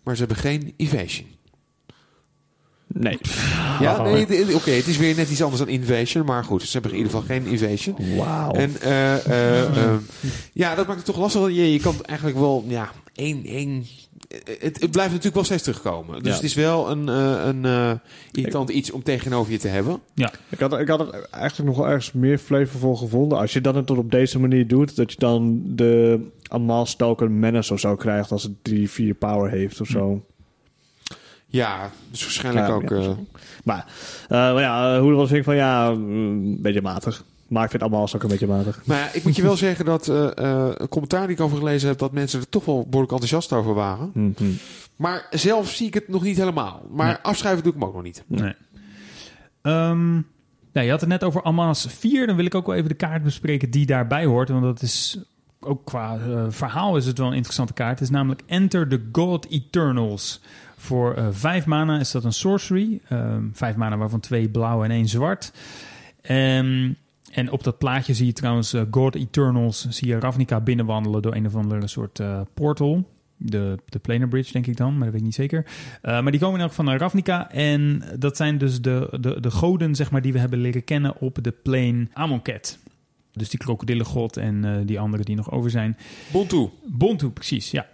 Speaker 2: maar ze hebben geen Evasion.
Speaker 3: Nee.
Speaker 2: Ja, nee, oké, het is weer net iets anders dan Invasion, maar goed, ze hebben in ieder geval geen Evasion.
Speaker 3: Wauw.
Speaker 2: En eh, eh, eh, ja, dat maakt het toch lastig. Je, je kan eigenlijk wel, ja, één, één. Het, het blijft natuurlijk wel steeds terugkomen. Dus
Speaker 3: Ja.
Speaker 2: het is wel een, eh, een eh, irritant iets om tegenover je te hebben.
Speaker 3: Ik had, ik had het eigenlijk nog wel ergens meer flavorvol gevonden. Als je dat het op deze manier doet, dat je dan de Amas token menace of zo krijgt als het 3, 4 power heeft of zo.
Speaker 2: Ja, dus waarschijnlijk
Speaker 3: Ja,
Speaker 2: ook.
Speaker 3: ja,
Speaker 2: eh,
Speaker 3: Maar, eh, maar ja, hoe was ik van ja, mm, een beetje matig. Maar ik vind Amas ook een beetje matig.
Speaker 2: maar ja, ik moet je wel zeggen dat eh, eh, een commentaar die ik over gelezen heb, dat mensen er toch wel behoorlijk enthousiast over waren.
Speaker 3: Mhm.
Speaker 2: Maar zelf zie ik het nog niet helemaal. Maar
Speaker 1: Nee.
Speaker 2: afschrijven doe ik hem ook nog niet.
Speaker 1: Nee. Ehm, nou, je had het net over Amas 4. Dan wil ik ook wel even de kaart bespreken die daarbij hoort. Want dat is ook qua eh, verhaal is het wel een interessante kaart. Het is namelijk Enter the God Eternals. Voor eh, vijf mana is dat een sorcery. Ehm, vijf mana waarvan twee blauw en één zwart. Ehm, en op dat plaatje zie je trouwens eh, God Eternals. Zie je Ravnica binnenwandelen door een of andere soort eh, portal. De, de Planar Bridge, denk ik dan, maar dat weet ik niet zeker. Uh, maar die komen in elk geval naar Ravnica. En dat zijn dus de, de, de goden, zeg maar, die we hebben leren kennen op de plane Amonkhet. Dus die krokodillengod en die andere die nog over zijn.
Speaker 2: Bontu.
Speaker 1: Bontu, precies, ja.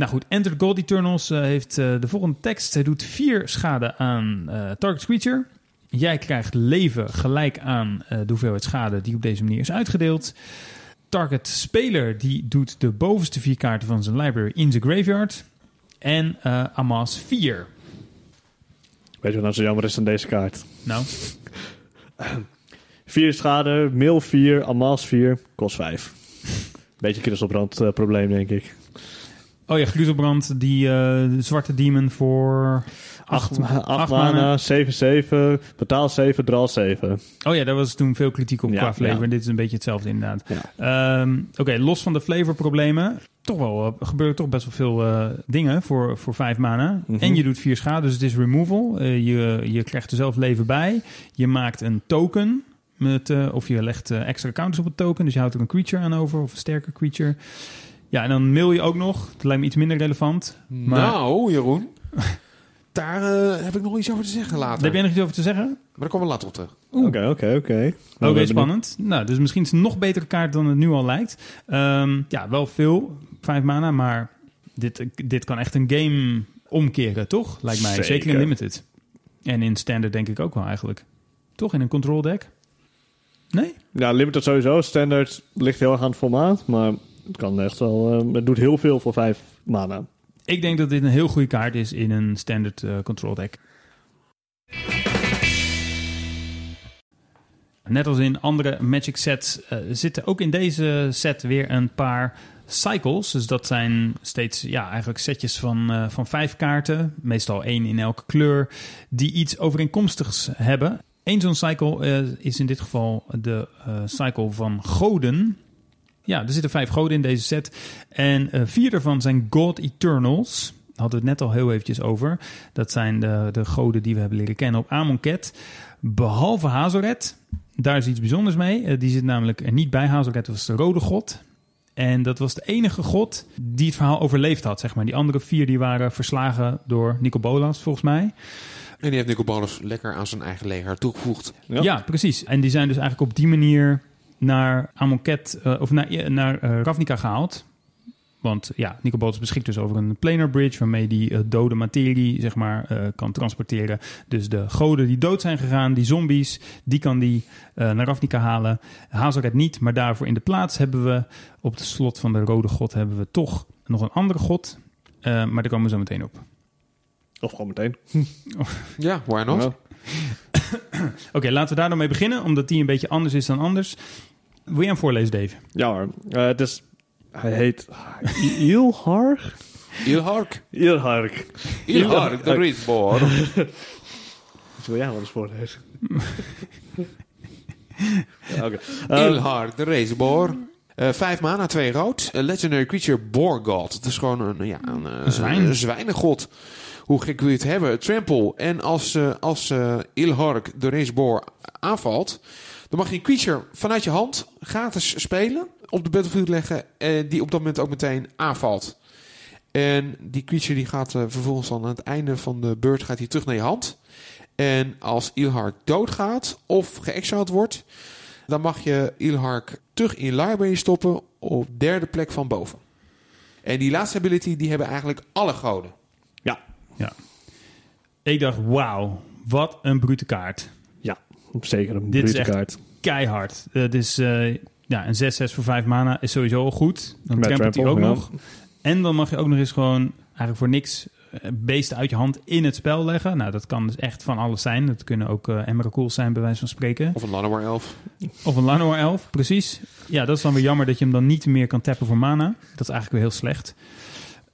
Speaker 1: Nou goed, Enter the God Eternals uh, heeft uh, de volgende tekst. Hij doet vier schade aan uh, target creature. Jij krijgt leven gelijk aan de hoeveelheid schade die op deze manier is uitgedeeld. Target speler die doet de bovenste vier kaarten van zijn library in zijn graveyard. En Amas 4.
Speaker 3: Weet je wat nou zo jammer is aan deze kaart?
Speaker 1: Nou?
Speaker 3: 4 schade, mail 4, Amas 4, kost 5. Beetje kristelbrand uh, probleem, denk ik.
Speaker 1: Oh ja, Gruzelbrand, die uh, zwarte demon voor 8
Speaker 3: mana, 7-7, betaal 7, draal 7.
Speaker 1: Oh ja, daar was toen veel kritiek op
Speaker 3: Ja,
Speaker 1: qua flavor.
Speaker 3: ja.
Speaker 1: Dit is een beetje hetzelfde inderdaad.
Speaker 3: Ja.
Speaker 1: Um, Oké, okay, los van de flavorproblemen. Toch wel, uh, gebeuren toch best wel veel uh, dingen voor, voor 5 mana.
Speaker 3: Mhm.
Speaker 1: Mm -hmm. En je doet 4 schade, dus het is removal. Je, je krijgt er zelf leven bij. Je maakt een token. Met, of je legt extra counters op het token. Dus je houdt er een creature aan over. Of een sterke creature. Ja, en dan mail je ook nog. Dat lijkt me iets minder relevant.
Speaker 2: Maar... Nou, Jeroen. daar uh, heb ik nog iets over te zeggen later.
Speaker 1: Daar heb jij nog iets over te zeggen?
Speaker 2: Maar daar komen we later op terug.
Speaker 3: Oké, oké, oké.
Speaker 1: Oké, okay, spannend. Nou, dus misschien is het een nog betere kaart dan het nu al lijkt. Um, ja, wel veel. Vijf mana, maar dit, dit kan echt een game omkeren, toch? Lijkt mij.
Speaker 3: Zeker,
Speaker 1: Zeker in Limited. En in Standard denk ik ook wel eigenlijk. Toch? In een control deck? Nee?
Speaker 3: Ja, Limited sowieso. Standard ligt heel erg aan het formaat, maar het kan echt wel... Uh, het doet heel veel voor vijf mana.
Speaker 1: Ik denk dat dit een heel goede kaart is in een standard uh, control deck. Net als in andere Magic sets uh, zitten ook in deze set weer een paar cycles. Dus dat zijn steeds ja, eigenlijk setjes van, uh, van vijf kaarten. Meestal één in elke kleur. Die iets overeenkomstigs hebben. Eén zo'n cycle uh, is in dit geval de cycle van goden. Ja, er zitten vijf goden in deze set. En uh, vier daarvan zijn God Eternals. hadden we het net al heel eventjes over. Dat zijn de, de goden die we hebben leren kennen op Amonkhet. Behalve Hazoret. Daar is iets bijzonders mee. Eh, die zit namelijk er niet bij. Hazoret was de rode god. En dat was de enige god die het verhaal overleefd had, zeg maar. Die andere vier die waren verslagen door Nicobolas, volgens mij.
Speaker 2: En die heeft Nicobolus lekker aan zijn eigen leger toegevoegd.
Speaker 1: Ja. precies. En die zijn dus eigenlijk op die manier naar Amonkhet, eh, of naar, naar eh, Ravnica gehaald. Want ja, Nicobolus beschikt dus over een planar bridge waarmee die eh, dode materie zeg maar eh, kan transporteren. Dus de goden die dood zijn gegaan, die zombies, die kan die eh, naar Ravnica halen. Hazoret niet, maar daarvoor in de plaats hebben we op de slot van de rode god hebben we toch nog een andere god. Eh, maar daar komen we zo meteen op.
Speaker 3: Of gewoon meteen.
Speaker 2: Ja, why not?
Speaker 1: Oké, laten we daar dan mee beginnen, omdat die een beetje anders is dan anders. Wil jij hem voorlezen, Dave?
Speaker 3: Ja hoor. Eh, het is... Hij heet... Ilharg?
Speaker 2: Ilhark.
Speaker 3: Ilharg.
Speaker 2: Ilhark, de Rietboor.
Speaker 3: Dus wil jij wel eens voorlezen? ja,
Speaker 2: de Reesboor. Eh vijf mana, twee rood. A legendary creature, Boar God. Het is gewoon een, ja, een, eh,
Speaker 1: Een zwijn.
Speaker 2: een zwijnengod. Hoe gek wil je het hebben? Trample. En als, eh als eh Ilhark, de Reesboor, aanvalt... dan mag je een creature vanuit je hand gratis spelen... op de battlefield leggen... en die op dat moment ook meteen aanvalt. En die creature die gaat eh, vervolgens dan aan het einde van de beurt gaat hij terug naar je hand. En als Ilhark doodgaat of geëxiled wordt, dan mag je Ilhark terug in library stoppen op derde plek van boven. En die laatste ability die hebben eigenlijk alle goden.
Speaker 3: ja.
Speaker 1: Ja. Ik dacht, wauw, wat een brute kaart.
Speaker 3: Zeker een
Speaker 1: Dit is echt-
Speaker 3: kaart.
Speaker 1: keihard. Het is eh, ja, een 6-6 voor 5 mana is sowieso al goed. Dan trampelt hij ook
Speaker 3: ja.
Speaker 1: nog. En dan mag je ook nog eens gewoon eigenlijk voor niks eh, beesten uit je hand in het spel leggen. Nou, dat kan dus echt van alles zijn. Dat kunnen ook uh, Emeracools zijn, bij wijze van spreken.
Speaker 2: Of een Llanowar elf.
Speaker 1: Of een Llanowar elf, precies. Ja, dat is dan weer jammer dat je hem dan niet meer kan tappen voor mana. Dat is eigenlijk weer heel slecht.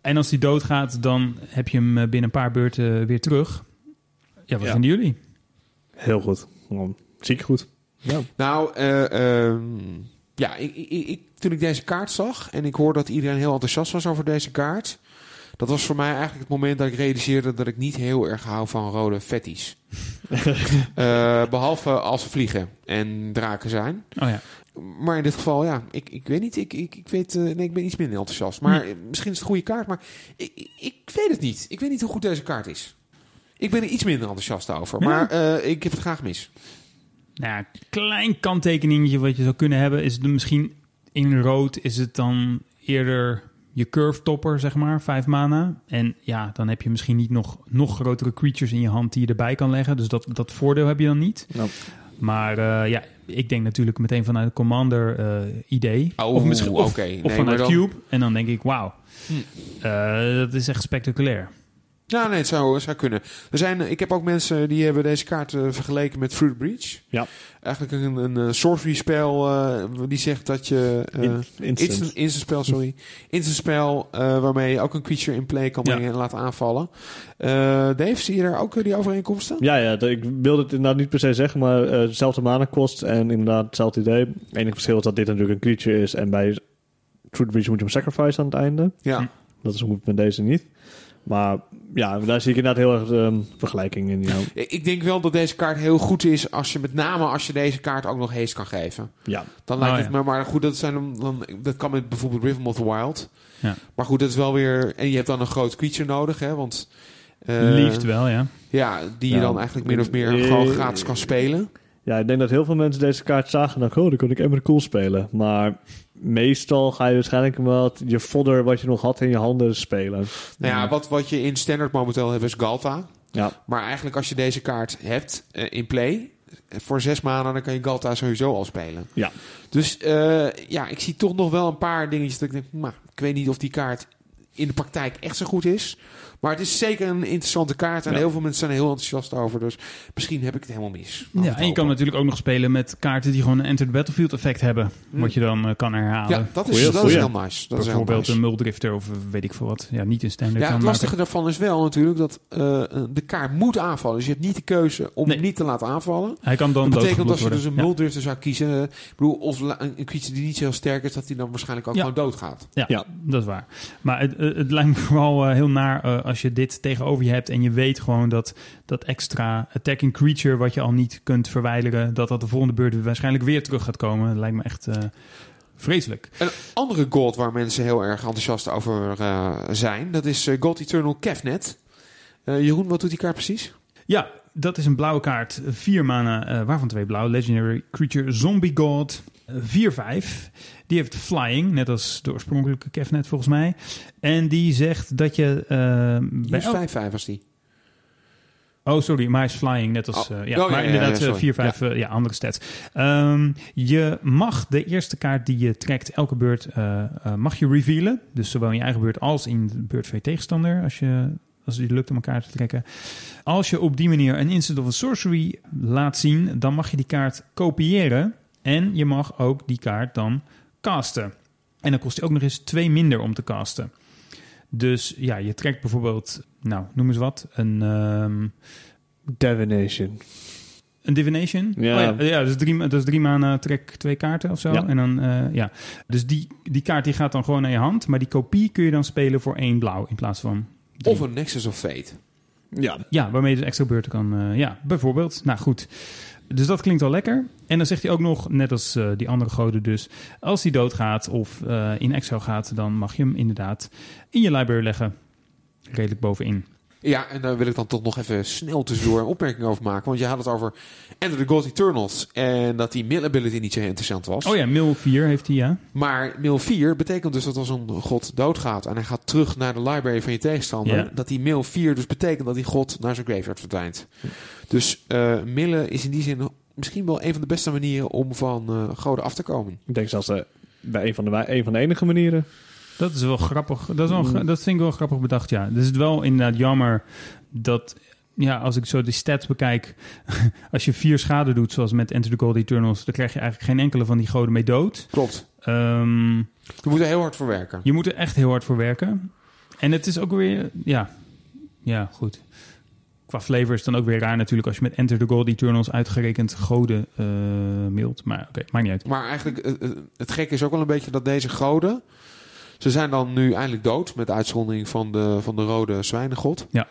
Speaker 1: En als die doodgaat, dan heb je hem eh, binnen een paar beurten weer terug. Ja, wat
Speaker 3: Ja.
Speaker 1: vinden jullie?
Speaker 3: Heel goed. Gewoon Ziek goed. Ja.
Speaker 2: Nou, eh, ehm, ja, ik, ik, ik- toen ik deze kaart zag en ik hoorde dat iedereen heel enthousiast was over deze kaart. Dat was voor mij eigenlijk het moment dat ik realiseerde dat ik niet heel erg hou van rode fatties. Eh, behalve als ze vliegen en draken zijn.
Speaker 1: Oh ja.
Speaker 2: Maar in dit geval, ja, ik, ik weet niet. Ik, ik, ik, weet, eh, nee, ik ben iets minder enthousiast. Maar misschien is het een goede kaart, maar ik, ik, ik weet het niet. Ik weet niet hoe goed deze kaart is. Ik ben er iets minder enthousiast over.
Speaker 1: Ja.
Speaker 2: Maar eh, ik heb het graag mis.
Speaker 1: Nou klein kanttekeningetje wat je zou kunnen hebben is het misschien in rood is het dan eerder je curve topper, zeg maar, 5 mana. En ja, dan heb je misschien niet nog, nog grotere creatures in je hand die je erbij kan leggen. Dus dat, dat voordeel heb je dan niet.
Speaker 3: Nou,
Speaker 1: Maar eh, ja, ik denk natuurlijk meteen vanuit het Commander eh, idee.
Speaker 2: Oh,
Speaker 1: of misschien of.
Speaker 2: Nee,
Speaker 1: of vanuit
Speaker 2: dan-
Speaker 1: Cube. En dan denk ik, wauw,
Speaker 2: Hm.
Speaker 1: dat is echt spectaculair.
Speaker 2: Ja, nee, het zou, het zou kunnen. Er zijn, eh, ik heb ook mensen die hebben deze kaart eh, vergeleken met Fruit Breach.
Speaker 3: Ja.
Speaker 2: Eigenlijk een, een eh, sorcery spel die zegt dat je...
Speaker 3: in- instant.
Speaker 2: Instant, instant spel, sorry. Instant spel uh, waarmee je ook een creature in play kan
Speaker 1: Ja.
Speaker 2: brengen en laten aanvallen. Uh, Dave, zie je daar ook die overeenkomsten?
Speaker 3: Ja, ja, ik wilde het inderdaad niet per se zeggen, maar dezelfde mana kost en inderdaad hetzelfde idee. Het enige verschil is dat dit natuurlijk een creature is en bij Truth Breach moet je hem sacrifice aan het einde.
Speaker 2: Ja.
Speaker 3: Dat is moet met deze niet. Maar ja, daar zie ik inderdaad heel erg de vergelijking in.
Speaker 2: Ik denk wel dat deze kaart heel goed is als je met name als je deze kaart ook nog haste kan geven.
Speaker 3: ja.
Speaker 2: Dan lijkt
Speaker 1: Oh,
Speaker 2: het
Speaker 1: ja.
Speaker 2: me, maar goed, dat, zijn dan, dan, dat kan met bijvoorbeeld Rhythm of the Wild.
Speaker 1: Ja.
Speaker 2: Maar goed, dat is wel weer... En je hebt dan een groot creature nodig, hè, want... eh,
Speaker 1: Liefst wel, ja.
Speaker 2: Ja, die je dan eigenlijk min of meer gewoon gratis kan spelen.
Speaker 3: ja, ik denk dat heel veel mensen deze kaart zagen en dachten, oh, dan kon ik Ember Cool spelen. Maar meestal ga je waarschijnlijk wel je fodder wat je nog had in je handen spelen.
Speaker 2: Nou ja, wat, wat je in standard momenteel hebt is Galta.
Speaker 3: Ja,
Speaker 2: Maar eigenlijk als je deze kaart hebt eh, in play... Voor zes maanden dan kan je Galta sowieso al spelen.
Speaker 3: Ja.
Speaker 2: Dus eh, ja, ik zie toch nog wel een paar dingetjes dat ik denk... Maar ik weet niet of die kaart in de praktijk echt zo goed is. Maar het is zeker een interessante kaart. En
Speaker 3: Ja.
Speaker 2: heel veel mensen zijn er heel enthousiast over. Dus misschien heb ik het helemaal mis.
Speaker 1: Ja, en je kan natuurlijk ook nog spelen met kaarten die gewoon een Enter the Battlefield effect hebben.
Speaker 2: Hm.
Speaker 1: Wat je dan eh, kan herhalen.
Speaker 2: Ja, dat is,
Speaker 3: Goeie,
Speaker 2: dat is heel nice. Dat is heel
Speaker 1: Bijvoorbeeld
Speaker 2: nice.
Speaker 1: een Muldrifter of weet ik veel wat. Ja, niet in standaard.
Speaker 2: Ja, het lastige daarvan is wel natuurlijk dat eh, de kaart moet aanvallen. Dus je hebt niet de keuze om
Speaker 1: Nee.
Speaker 2: niet te laten aanvallen.
Speaker 1: Hij kan dan
Speaker 2: Dat betekent dat je dus een
Speaker 1: worden.
Speaker 2: muldrifter zou kiezen. Ik bedoel, of een een creature die niet zo heel sterk is, dat hij dan waarschijnlijk ook
Speaker 1: Ja.
Speaker 2: gewoon doodgaat.
Speaker 1: Ja,
Speaker 3: Ja.
Speaker 1: dat is waar. Maar het, het lijkt me vooral eh, heel naar eh, als je dit tegenover je hebt en je weet gewoon dat dat extra attacking creature wat je al niet kunt verwijderen, dat dat de volgende beurt waarschijnlijk weer terug gaat komen. Dat lijkt me echt eh, vreselijk.
Speaker 2: Een andere god waar mensen heel erg enthousiast over eh, zijn, dat is eh, God Eternal Kefnet. Jeroen, wat doet die kaart precies?
Speaker 1: Ja, dat is een blauwe kaart. Vier mana, waarvan twee blauw. Legendary Creature Zombie God. 4-5. Die heeft flying, net als de oorspronkelijke Kefnet volgens mij. En die zegt dat je... eh,
Speaker 2: Die
Speaker 1: bij
Speaker 2: is
Speaker 1: elk-
Speaker 2: 5-5 was die.
Speaker 1: Oh, sorry, maar hij is flying, net als...
Speaker 2: Oh.
Speaker 1: eh, ja,
Speaker 2: Oh, ja,
Speaker 1: maar
Speaker 2: ja,
Speaker 1: inderdaad,
Speaker 2: ja, sorry.
Speaker 1: 4, 5, ja. andere stats. Ehm, je mag de eerste kaart die je trekt, elke beurt, eh, eh, mag je revealen. Dus zowel in je eigen beurt als in de beurt van je tegenstander, als je... Als het lukt om elkaar te trekken. Als je op die manier een instant of een sorcery laat zien, dan mag je die kaart kopiëren. En je mag ook die kaart dan casten. En dan kost hij ook nog eens twee minder om te casten. Dus ja, je trekt bijvoorbeeld, nou, noem eens wat, een... ehm,
Speaker 3: Divination.
Speaker 1: een divination?
Speaker 3: Ja.
Speaker 1: Oh ja, ja, dus drie, dat is drie mana trek twee kaarten of zo.
Speaker 3: Ja.
Speaker 1: En dan, eh, ja. Dus die, die kaart die gaat dan gewoon naar je hand. Maar die kopie kun je dan spelen voor één blauw in plaats van drie.
Speaker 2: Of een Nexus of Fate.
Speaker 3: Ja.
Speaker 1: Ja, waarmee je dus extra beurten kan... eh, ja, bijvoorbeeld. Nou goed. Dus dat klinkt al lekker. En dan zegt hij ook nog, net als eh, die andere goden dus... als hij doodgaat of eh, in exile gaat... dan mag je hem inderdaad in je library leggen. Redelijk bovenin.
Speaker 2: Ja, en daar wil ik dan toch nog even snel tussendoor een opmerking over maken. Want je had het over Enter the God Eternals. En dat die mill ability niet zo interessant was.
Speaker 1: Oh ja, Mil 4 heeft hij, ja.
Speaker 2: Maar mill 4 betekent dus dat als een god doodgaat en hij gaat terug naar de library van je tegenstander,
Speaker 1: Ja.
Speaker 2: dat die mill 4 dus betekent dat die god naar zijn graveyard verdwijnt. Dus eh millen is in die zin misschien wel een van de beste manieren om van eh, goden af te komen.
Speaker 3: Ik denk zelfs eh, bij een van, de, een van de enige manieren.
Speaker 1: Dat is wel grappig. Dat, is wel,
Speaker 3: Mm.
Speaker 1: dat vind ik wel grappig bedacht, ja. Dus het is wel inderdaad jammer dat... Ja, als ik zo de stats bekijk... als je vier schade doet, zoals met Enter the Gold Eternals... dan krijg je eigenlijk geen enkele van die goden mee dood.
Speaker 2: Klopt.
Speaker 1: Ehm,
Speaker 2: We moeten heel hard voor werken.
Speaker 1: je moet er echt heel hard voor werken. En het is ook weer... Ja, ja goed. Qua flavor is het dan ook weer raar natuurlijk... als je met Enter the Gold Eternals uitgerekend goden eh mailt. Maar oké, maakt niet uit.
Speaker 2: Maar eigenlijk, eh, eh, het gekke is ook wel een beetje dat deze goden... Ze zijn dan nu eindelijk dood, met uitzondering van de, van de rode zwijnengod.
Speaker 1: Ja.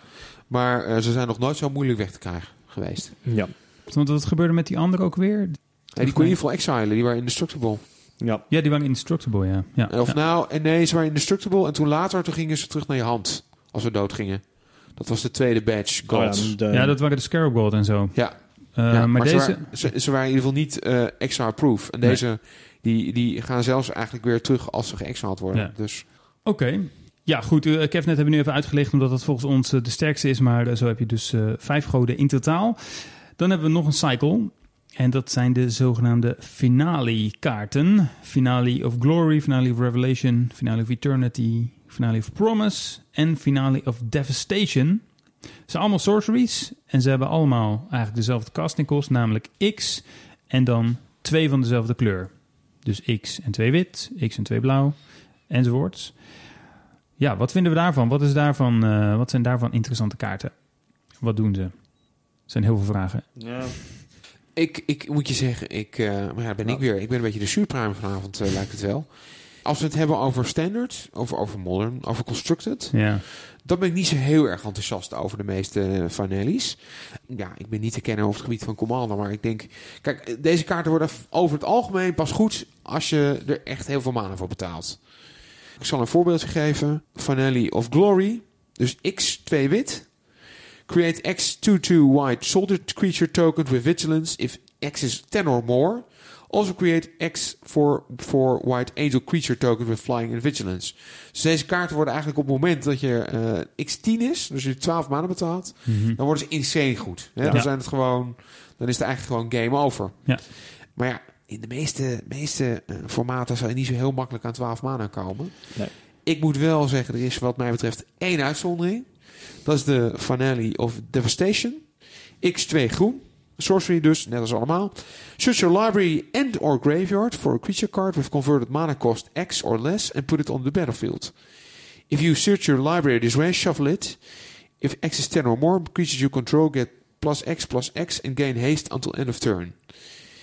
Speaker 2: Maar eh, ze zijn nog nooit zo moeilijk weg te krijgen geweest.
Speaker 3: Ja.
Speaker 1: Want wat gebeurde met die andere ook weer?
Speaker 2: Die kon je in ieder geval exilen, die waren indestructible.
Speaker 3: Ja.
Speaker 1: Ja, die waren indestructible, ja. ja.
Speaker 2: Of
Speaker 1: ja.
Speaker 2: nou, en nee, ze waren indestructible. En toen later, toen gingen ze terug naar je hand. Als ze dood gingen. Dat was de tweede badge,
Speaker 3: Oh ja,
Speaker 2: gods.
Speaker 3: de-
Speaker 1: Ja, dat waren de Scarab Gold en zo.
Speaker 2: ja,
Speaker 1: Eh,
Speaker 2: ja,
Speaker 1: maar,
Speaker 2: ze
Speaker 1: deze...
Speaker 2: waren, ze, ze waren in ieder geval niet eh exile-proof. En
Speaker 1: Nee.
Speaker 2: deze, die, die gaan zelfs eigenlijk weer terug als ze geëxiled worden.
Speaker 1: Ja.
Speaker 2: Dus
Speaker 1: Oké. Ja, goed. Uh, Kevnet hebben we nu even uitgelegd omdat dat volgens ons eh, de sterkste is. Maar eh, zo heb je dus eh, vijf goden in totaal. Dan hebben we nog een cycle. En dat zijn de zogenaamde finale kaarten. Finale of Glory, Finale of Revelation, Finale of Eternity, Finale of Promise en Finale of Devastation. Ze zijn allemaal sorceries en ze hebben allemaal eigenlijk dezelfde casting cost, namelijk X en dan twee van dezelfde kleur. Dus X en twee wit, X en twee blauw, enzovoorts. Ja, wat vinden we daarvan? Wat, is daarvan eh, wat zijn daarvan interessante kaarten? Wat doen ze? Er zijn heel veel vragen.
Speaker 3: Ja.
Speaker 2: ik, ik moet je zeggen, ik, eh, maar ja, ben ik weer. Ik ben een beetje de surprime vanavond, eh, lijkt het wel. Als we het hebben over standard, over, over modern, over constructed,
Speaker 1: Ja,
Speaker 2: dan ben ik niet zo heel erg enthousiast over de meeste finales. Ja, ik ben niet te kennen over het gebied van Commander, maar ik denk... Kijk, deze kaarten worden over het algemeen pas goed als je er echt heel veel mana voor betaalt. Ik zal een voorbeeldje geven. Finale of Glory. Dus X 2 wit. Create X 2-2 white soldier creature token with vigilance if X is 10 or more. Also create X for, for white angel creature token with flying and vigilance. Dus deze kaarten worden eigenlijk op het moment dat je eh, X 10 is, dus je 12 maanden betaalt,
Speaker 1: Mhm.
Speaker 2: dan worden ze insane goed. Hè?
Speaker 1: Ja.
Speaker 2: Dan zijn het gewoon, dan is het eigenlijk gewoon game over.
Speaker 1: Ja.
Speaker 2: Maar ja, in de meeste, meeste eh, formaten zal je niet zo heel makkelijk aan 12 maanden komen.
Speaker 3: Nee.
Speaker 2: Ik moet wel zeggen, er is wat mij betreft één uitzondering. Dat is de Finale of Devastation. X2 groen. Sorcery dus, net als allemaal. Search your library and or graveyard for a creature card with converted mana cost X or less and put it on the battlefield. If you search your library this way, shuffle it. If X is 10 or more, creatures you control get plus X plus X and gain haste until end of turn.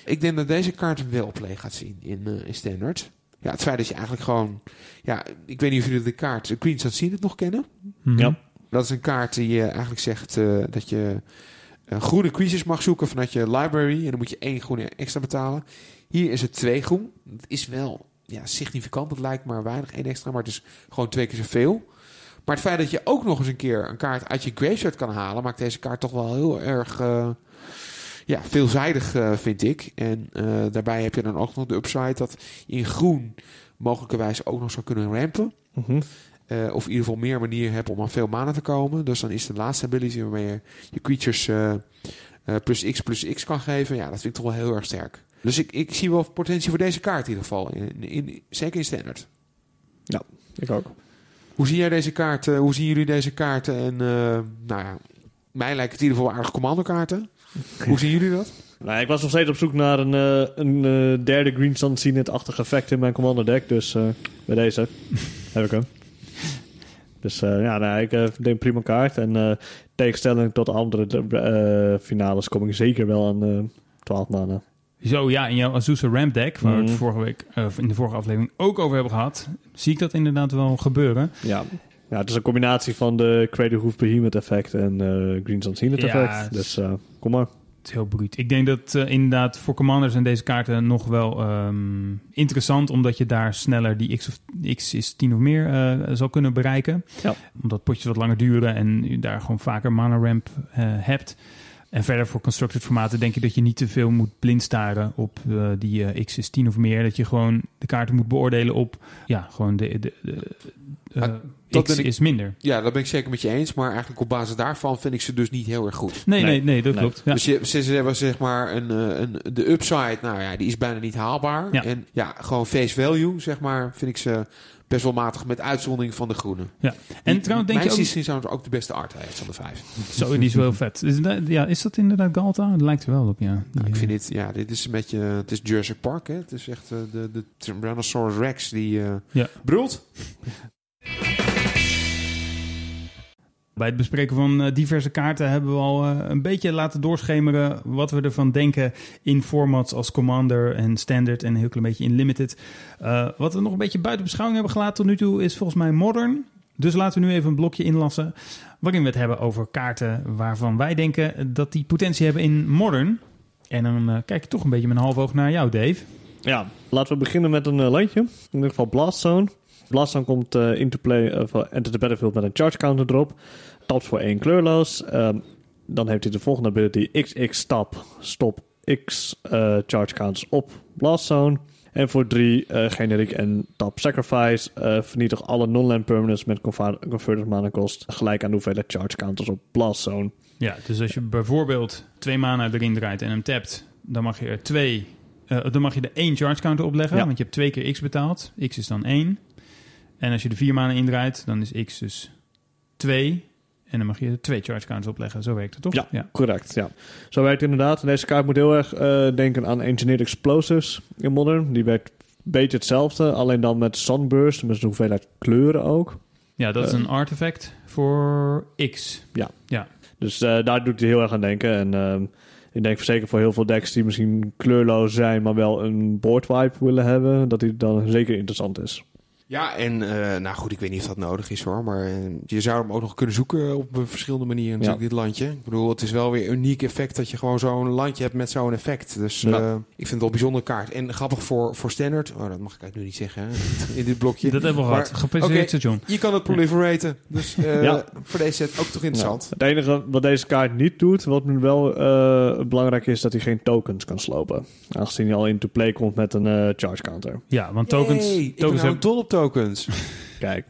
Speaker 2: Ik denk dat deze kaart wel play gaat zien in, eh, in standard. Ja, het feit dat je eigenlijk gewoon... Ja, ik weet niet of jullie de kaart Green Sun Scene het nog kennen.
Speaker 1: Mhm.
Speaker 3: Ja.
Speaker 2: Dat is een kaart die je eigenlijk zegt eh, dat je eh, groene creatures mag zoeken vanuit je library. En dan moet je één groene extra betalen. Hier is het twee groen. Dat is wel ja, significant. Het lijkt maar weinig, één extra, maar het is gewoon twee keer zoveel. Maar het feit dat je ook nog eens een keer een kaart uit je graveyard kan halen, maakt deze kaart toch wel heel erg uh, ja, veelzijdig, uh, vind ik. En uh, daarbij heb je dan ook nog de upside dat in groen mogelijkerwijs ook nog zou kunnen rampen.
Speaker 3: Mm -hmm.
Speaker 2: of in ieder geval meer manieren hebt om aan veel mana te komen. Dus dan is de laatste ability waarmee je je creatures plus x plus x kan geven. Ja, dat vind ik toch wel heel erg sterk. Dus ik, ik zie wel potentie voor deze kaart in ieder geval. In, in, zeker in standard.
Speaker 3: Ja, ik ook.
Speaker 2: Hoe zie jij deze kaart? Hoe zien jullie deze kaarten? En nou ja, mij lijkt het in ieder geval aardig commandokaarten. hoe zien jullie dat?
Speaker 3: Nou, ik was nog steeds op zoek naar een, uh, een derde Green Sun Zenith-achtig effect in mijn commando deck. Dus bij deze heb ik hem. Dus ja, nou, ik denk een prima kaart. En tegenstelling tot andere finales kom ik zeker wel aan 12 maanden.
Speaker 1: Zo ja, in jouw Azusa Ramp deck, waar we het vorige week, uh, in de vorige aflevering ook over hebben gehad, zie ik dat inderdaad wel gebeuren.
Speaker 3: Ja, ja het is een combinatie van de Crater Hoof Behemoth effect en uh, Green Sun Zenith effect. Ja, dus uh, kom maar.
Speaker 1: Het is heel bruut. Ik denk dat uh, inderdaad voor commanders en deze kaarten nog wel um, interessant, omdat je daar sneller die X, of, X is 10 of meer uh, zal kunnen bereiken.
Speaker 3: Ja.
Speaker 1: Omdat potjes wat langer duren en je daar gewoon vaker mana ramp uh, hebt. En verder voor constructed formaten denk ik dat je niet te veel moet blind staren op uh, die uh, X is 10 of meer. Dat je gewoon de kaarten moet beoordelen op, ja, gewoon de, de, de uh,
Speaker 2: dat
Speaker 1: X
Speaker 2: ik,
Speaker 1: is minder.
Speaker 2: Ja, dat ben ik zeker met je eens. Maar eigenlijk op basis daarvan vind ik ze dus niet heel erg goed.
Speaker 1: Nee, nee, nee, nee dat nee. klopt. Ja.
Speaker 2: Dus je, ze, ze hebben zeg maar een, een, de upside, nou ja, die is bijna niet haalbaar.
Speaker 1: Ja.
Speaker 2: En ja, gewoon face value, zeg maar, vind ik ze best wel matig met uitzondering van de groene.
Speaker 1: Ja. En
Speaker 2: die,
Speaker 1: trouwens denk
Speaker 2: mijn
Speaker 1: je ook...
Speaker 2: systeem zou ook de beste art heeft van de vijf.
Speaker 1: Zo, die is wel vet. Is dat, ja, is dat inderdaad Galta? Het lijkt er wel op, ja.
Speaker 2: Nou, ik vind dit, ja, dit is een beetje, het is Jurassic Park, hè. Het is echt uh, de, de Tyrannosaurus Rex die uh,
Speaker 1: ja.
Speaker 2: brult.
Speaker 1: Bij het bespreken van uh, diverse kaarten hebben we al uh, een beetje laten doorschemeren wat we ervan denken in formats als Commander en Standard en een heel klein beetje in Limited. Uh, wat we nog een beetje buiten beschouwing hebben gelaten tot nu toe is volgens mij Modern. Dus laten we nu even een blokje inlassen waarin we het hebben over kaarten waarvan wij denken dat die potentie hebben in Modern. En dan kijk ik toch een beetje met een half oog naar jou, Dave.
Speaker 3: Ja, laten we beginnen met een landje. In ieder geval Blast Zone. Blastzone komt uh, into play, uh, enter the battlefield met een charge counter erop. Tapt voor één kleurloos. Um, dan heeft hij de volgende ability XX stap, stop X uh, charge counters op Blastzone. En voor drie uh, generiek en tap sacrifice uh, vernietig alle non-land permanents met converted mana kost gelijk aan de hoeveelheid charge counters op Blastzone.
Speaker 1: Ja, dus als je bijvoorbeeld twee mana erin draait en hem tapt, dan mag je er twee, uh, dan mag je er één charge counter opleggen, ja. want je hebt twee keer X betaald. X is dan één. En als je de vier maanden indraait, dan is X dus 2. En dan mag je twee charge counters opleggen. Zo werkt het, toch?
Speaker 3: Ja, ja. correct. Ja. Zo werkt het inderdaad. En deze kaart moet heel erg uh, denken aan Engineered Explosives in Modern. Die werkt een beetje hetzelfde, alleen dan met Sunburst, met de hoeveelheid kleuren ook.
Speaker 1: Ja, dat is uh, een artefact voor X.
Speaker 3: Ja.
Speaker 1: ja.
Speaker 3: Dus uh, daar doet hij heel erg aan denken. En ehm, ik denk zeker voor heel veel decks die misschien kleurloos zijn, maar wel een board wipe willen hebben, dat hij dan zeker interessant is.
Speaker 2: Ja, en uh, nou goed, ik weet niet of dat nodig is hoor. Maar uh, je zou hem ook nog kunnen zoeken op verschillende manieren natuurlijk, ja. dit landje. Ik bedoel, het is wel weer een uniek effect dat je gewoon zo'n landje hebt met zo'n effect. Dus ja. uh, ik vind het wel een bijzondere kaart. En grappig voor, voor standard. Oh, dat mag ik eigenlijk nu niet zeggen hè, in dit blokje.
Speaker 1: Dat hebben we gehad. Gepenseerd
Speaker 2: okay,
Speaker 1: station.
Speaker 2: Je kan het proliferaten. Dus ja. voor deze set ook toch interessant.
Speaker 3: Het enige wat deze kaart niet doet, wat nu wel uh, belangrijk is, dat hij geen tokens kan slopen. Aangezien hij al into play komt met een uh, charge counter.
Speaker 1: Ja, want tokens...
Speaker 2: Ik
Speaker 1: tokens
Speaker 2: ben nou dol op tokens.
Speaker 3: Kijk.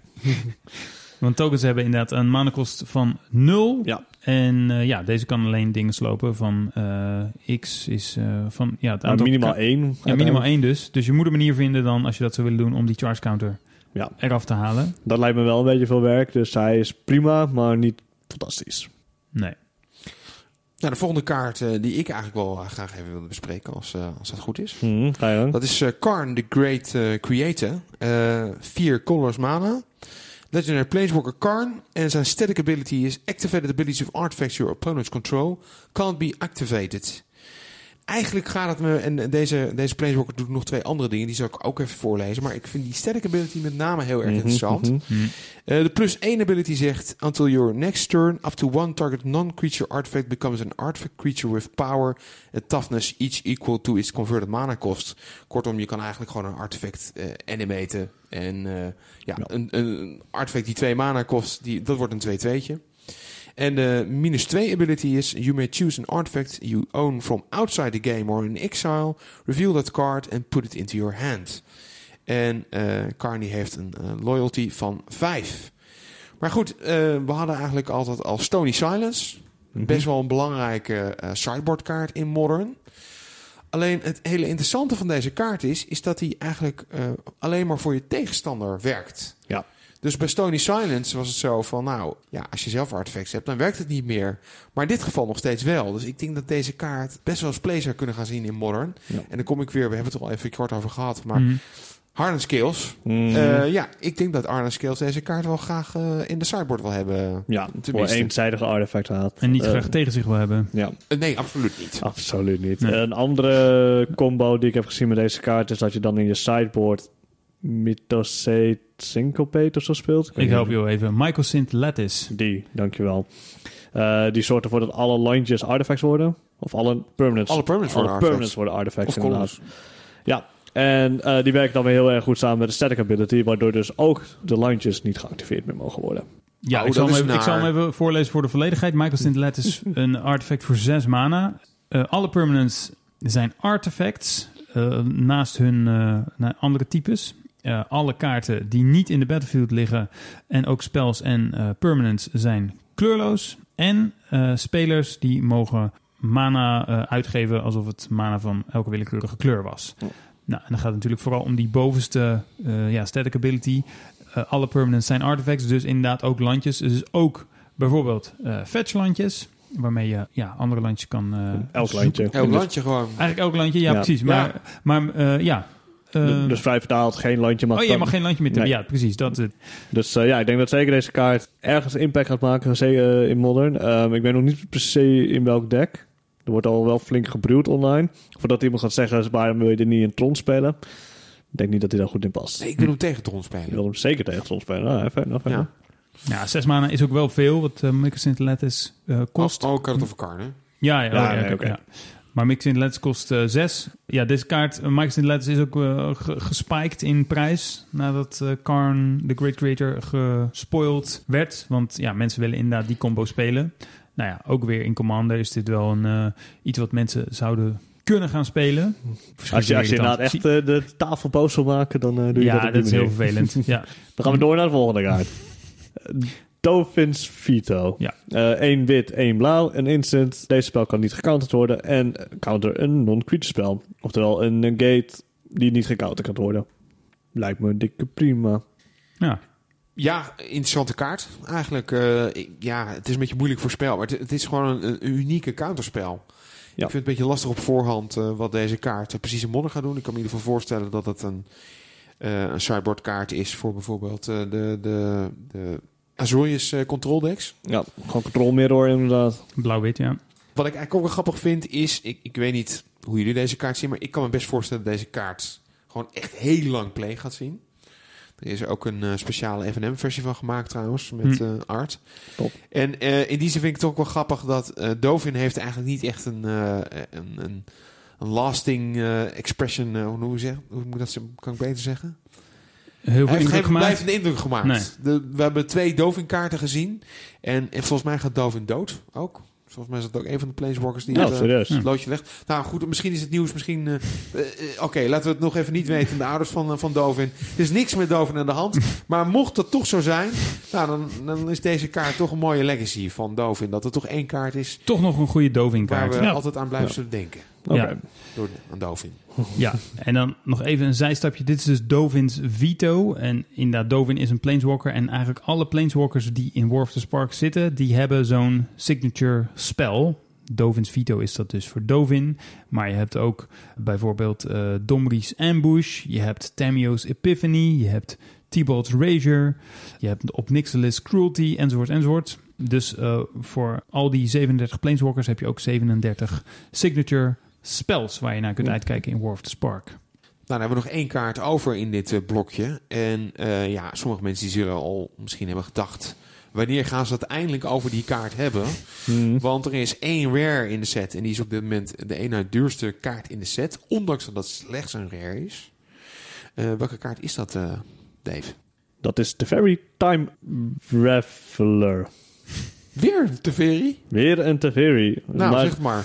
Speaker 1: Want tokens hebben inderdaad een manakost van 0.
Speaker 3: Ja.
Speaker 1: En uh, ja, deze kan alleen dingen slopen van uh, X is uh, van ja, het aantal...
Speaker 3: Minimaal 1.
Speaker 1: Ja, minimaal 1 dus. Dus je moet een manier vinden dan, als je dat zou willen doen, om die charge counter
Speaker 3: ja.
Speaker 1: eraf te halen.
Speaker 3: Dat lijkt me wel een beetje veel werk. Dus hij is prima, maar niet fantastisch.
Speaker 1: Nee.
Speaker 2: Nou, de volgende kaart uh, die ik eigenlijk wel uh, graag even wilde bespreken, als, uh, als dat goed is.
Speaker 3: Mm, ga je
Speaker 2: dat is Karn, the Great Creator. vier colors mana. Legendary Planeswalker Karn. En zijn static ability is Activated abilities of artifacts your opponents control can't be activated. Eigenlijk gaat het me... En deze, deze Planeswalker doet nog twee andere dingen. Die zal ik ook even voorlezen. Maar ik vind die static ability met name heel erg
Speaker 3: Mhm,
Speaker 2: interessant.
Speaker 3: mhm.
Speaker 1: Hm.
Speaker 2: Eh, de plus 1 ability zegt... Until your next turn, up to one target non-creature artifact becomes an artifact creature with power and toughness each equal to its converted mana cost. Kortom, je kan eigenlijk gewoon een artefact eh animaten. En eh, ja,
Speaker 3: Ja.
Speaker 2: Een, een artefact die twee mana kost, die, dat wordt een 2-2'tje. En de minus 2 ability is... You may choose an artifact you own from outside the game or in exile. Reveal that card and put it into your hand. En eh Carney heeft een eh, loyalty van 5. Maar goed, eh, we hadden eigenlijk altijd al Stony Silence.
Speaker 3: Mhm.
Speaker 2: Best wel een belangrijke sideboardkaart in Modern. Alleen het hele interessante van deze kaart is... is dat hij eigenlijk alleen maar voor je tegenstander werkt.
Speaker 3: Ja.
Speaker 2: Dus bij Stony Silence was het zo van... nou, ja, als je zelf artifacts hebt, dan werkt het niet meer. Maar in dit geval nog steeds wel. Dus ik denk dat deze kaart best wel eens play zou kunnen gaan zien in Modern.
Speaker 3: Ja.
Speaker 2: En dan kom ik weer... we hebben het er al even kort over gehad... maar. Harden Skills.
Speaker 3: Mhm.
Speaker 2: Eh, ja, ik denk dat Arne Skills deze kaart wel graag eh, in de sideboard wil hebben.
Speaker 3: ja, voor eenzijdige artefacten had.
Speaker 1: En niet
Speaker 3: Eh,
Speaker 1: graag tegen zich wil hebben.
Speaker 3: Ja,
Speaker 2: nee, absoluut niet.
Speaker 3: absoluut niet.
Speaker 1: Nee.
Speaker 3: Een andere combo die ik heb gezien met deze kaart is dat je dan in je sideboard Mythosate Syncopate of zo speelt.
Speaker 1: Ik help je wel even. Michael Sint Lattice.
Speaker 3: Die, dankjewel. Eh die zorgt ervoor dat alle landjes artifacts worden. Of alle permanents.
Speaker 2: Alle permanents
Speaker 3: alle
Speaker 2: worden
Speaker 3: permanents
Speaker 2: artifacts.
Speaker 3: worden artifacts,
Speaker 2: Of
Speaker 3: inderdaad. Ja, en eh, die werkt dan weer heel erg goed samen met de static ability, waardoor dus ook de landjes niet geactiveerd meer mogen worden.
Speaker 1: Ja,
Speaker 2: Oh,
Speaker 1: ik, zal even, ik zal hem even voorlezen voor de volledigheid. Michael Sint Lattice is een artefact voor 6 mana. Eh, alle permanents zijn artifacts eh, naast hun eh, na- andere types. Eh, alle kaarten die niet in de battlefield liggen en ook spells en eh, permanents zijn kleurloos. En eh, spelers die mogen mana eh, uitgeven alsof het mana van elke willekeurige kleur was.
Speaker 3: Ja.
Speaker 1: Nou, en dan gaat het natuurlijk vooral om die bovenste eh, ja, static ability. Eh, alle permanents zijn artifacts, dus inderdaad ook landjes. Dus ook bijvoorbeeld eh fetch landjes, waarmee je ja, andere landjes kan... eh,
Speaker 3: Elk
Speaker 1: zoeken.
Speaker 3: landje.
Speaker 2: Elk landje gewoon.
Speaker 1: Eigenlijk elk landje, ja,
Speaker 3: Ja.
Speaker 1: precies. Maar, maar eh, ja... eh,
Speaker 3: Dus- dus vrij vertaald, geen landje mag
Speaker 1: oh, je mag geen landje meer...
Speaker 3: Nee.
Speaker 1: Ja, precies. Dat is het.
Speaker 3: Dus eh, ja, ik denk dat zeker deze kaart ergens impact gaat maken, zeker in Modern. Ehm, ik weet nog niet per se in welk deck. Er wordt al wel flink gebruwd online. Voordat iemand gaat zeggen, waarom wil je er niet in Tron spelen? Ik denk niet dat hij daar goed in past.
Speaker 2: Nee, ik wil hem tegen Tron spelen.
Speaker 3: wil hem zeker tegen Tron spelen. Nou, even, even.
Speaker 2: Ja.
Speaker 1: Ja, zes mana is ook wel veel, wat uh, Michael Sint Lattice eh, kost.
Speaker 2: Oh, oh Card of Carne.
Speaker 1: Ja, ja,
Speaker 3: Ja,
Speaker 1: oh, ja,
Speaker 3: nee,
Speaker 1: oké,
Speaker 3: oké.
Speaker 1: ja. Maar Mix in Let's kost eh 6. Ja, deze kaart, uh, Mix in Let's is ook uh, ge- gespiked in prijs. Nadat uh, Karn, de Great Creator, gespoild werd. Want ja, mensen willen inderdaad die combo spelen. Nou ja, ook weer in Commander is dit wel een, uh, iets wat mensen zouden kunnen gaan spelen.
Speaker 3: Als je, als je inderdaad echt uh, de tafel boos wil maken, dan uh, doe je
Speaker 1: ja,
Speaker 3: dat op
Speaker 1: dat is heel vervelend. ja.
Speaker 3: Dan gaan we door naar de volgende kaart. Dolphins Veto.
Speaker 1: Ja.
Speaker 3: Eén wit, één blauw. Een instant. Deze spel kan niet gecounterd worden. En counter een non-creature spel. Oftewel een negate die niet gecounterd kan worden. Lijkt me een dikke prima.
Speaker 1: Ja.
Speaker 2: Ja, interessante kaart. Eigenlijk, uh, ik, ja, het is een beetje moeilijk voorspel. Maar het, het is gewoon een, een, unieke counterspel. Ja. Ik vind het een beetje lastig op voorhand uh, wat deze kaart precies in modder gaat doen. Ik kan me in ieder geval voorstellen dat het een, uh, een sideboard kaart is voor bijvoorbeeld de, de, de Azorius control decks.
Speaker 3: Ja, gewoon control mirror inderdaad.
Speaker 1: Blauw-wit, ja.
Speaker 2: Wat ik eigenlijk ook wel grappig vind is, ik, ik weet niet hoe jullie deze kaart zien, maar ik kan me best voorstellen dat deze kaart gewoon echt heel lang play gaat zien. Er is er ook een uh, speciale FNM-versie van gemaakt trouwens, met uh, art.
Speaker 3: Top.
Speaker 2: En uh, in die zin vind ik het ook wel grappig dat uh, Dovin heeft eigenlijk niet echt een, uh, een, een, een lasting uh, expression, hoe, hoe, zeg, hoe moet dat, kan ik beter zeggen?
Speaker 1: Heel veel
Speaker 2: Hij heeft geen
Speaker 1: gemaakt.
Speaker 2: blijvende indruk gemaakt.
Speaker 1: Nee.
Speaker 2: De, we hebben twee Dovin-kaarten gezien. En, en volgens mij gaat Dovin dood ook. Volgens mij is dat ook een van de planeswalkers die het, het loodje legt. Nou goed, misschien is het nieuws. Misschien. Uh, uh, Oké, okay, laten we het nog even niet weten. De ouders van, uh, van Dovin. Er is niks met Dovin aan de hand. Maar mocht dat toch zo zijn. Nou, dan, dan is deze kaart toch een mooie legacy van Dovin. Dat er toch één kaart is.
Speaker 1: Toch nog een goede Dovin
Speaker 2: Waar
Speaker 1: kaart.
Speaker 2: we
Speaker 1: Ja.
Speaker 2: altijd aan blijven
Speaker 3: Ja.
Speaker 2: zullen denken.
Speaker 3: Oké.
Speaker 1: Ja.
Speaker 2: Door, aan Dovin.
Speaker 1: Ja, en dan nog even een zijstapje. Dit is dus Dovin's Veto. En inderdaad, Dovin is een planeswalker. En eigenlijk alle planeswalkers die in War of the Spark zitten... die hebben zo'n signature spel. Dovin's Veto is dat dus voor Dovin. Maar je hebt ook bijvoorbeeld eh Domri's Ambush. Je hebt Tamio's Epiphany. Je hebt T-Bolt's Razor. Je hebt Obnixilis Cruelty, enzovoort, enzovoort. Dus uh, voor al die 37 planeswalkers heb je ook 37 signature spells waar je naar kunt uitkijken in War of the Spark.
Speaker 2: Nou, dan hebben we nog één kaart over in dit eh, blokje. En eh, ja, sommige mensen die zullen al misschien hebben gedacht... wanneer gaan ze het eindelijk over die kaart hebben?
Speaker 3: Hmm.
Speaker 2: Want er is één rare in de set. En die is op dit moment de na duurste kaart in de set. Ondanks dat het slechts een rare is. Eh, welke kaart is dat, eh, Dave?
Speaker 3: Dat is de Very Time Traveler.
Speaker 2: Weer Teferi?
Speaker 3: Weer een Teferi.
Speaker 2: Nou,
Speaker 3: Maar-
Speaker 2: zeg maar.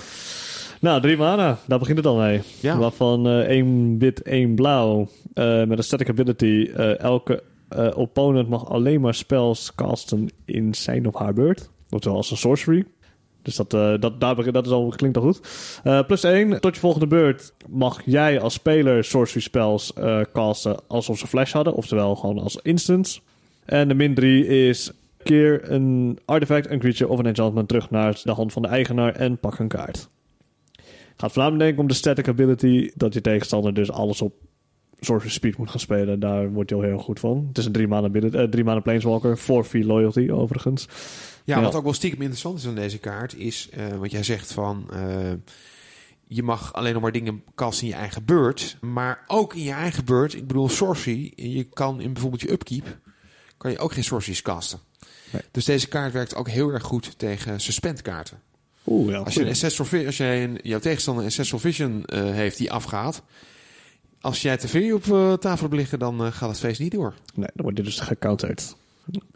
Speaker 3: Nou, drie mana. Daar begint het al mee.
Speaker 2: Ja.
Speaker 3: Waarvan eh, één wit, één blauw. Eh, met een static ability. eh, elke opponent mag alleen maar spells casten in zijn of haar beurt. Oftewel als een sorcery. Dus dat, dat, daar dat is al, klinkt al goed. Plus 1. Tot je volgende beurt mag jij als speler sorcery spells casten alsof ze flash hadden. Oftewel gewoon als instants. En de min 3 is keer een artifact, een creature of een enchantment terug naar de hand van de eigenaar en pak een kaart. Gaat voornamelijk denk ik om de static ability dat je tegenstander dus alles op sorcery speed moet gaan spelen. Daar word je al heel goed van. Het is een drie maanden, eh, drie maanden planeswalker, voor 4 loyalty overigens.
Speaker 2: Ja,
Speaker 3: Ja.
Speaker 2: wat ook wel stiekem interessant is aan deze kaart... is eh, wat jij zegt van... eh, je mag alleen nog maar dingen casten in je eigen beurt. Maar ook in je eigen beurt... Ik bedoel, sorcery... Je kan in bijvoorbeeld je upkeep... kan je ook geen sorceries casten.
Speaker 3: Nee.
Speaker 2: Dus deze kaart werkt ook heel erg goed tegen suspend kaarten.
Speaker 3: Oeh, ja.
Speaker 2: Als, je een ancestral, als jij een, jouw tegenstander een Ancestral Vision eh, heeft die afgaat... Als jij te veel op eh, tafel hebt liggen, dan eh, gaat het feest niet door.
Speaker 3: Nee, dan wordt dit dus gecounterd.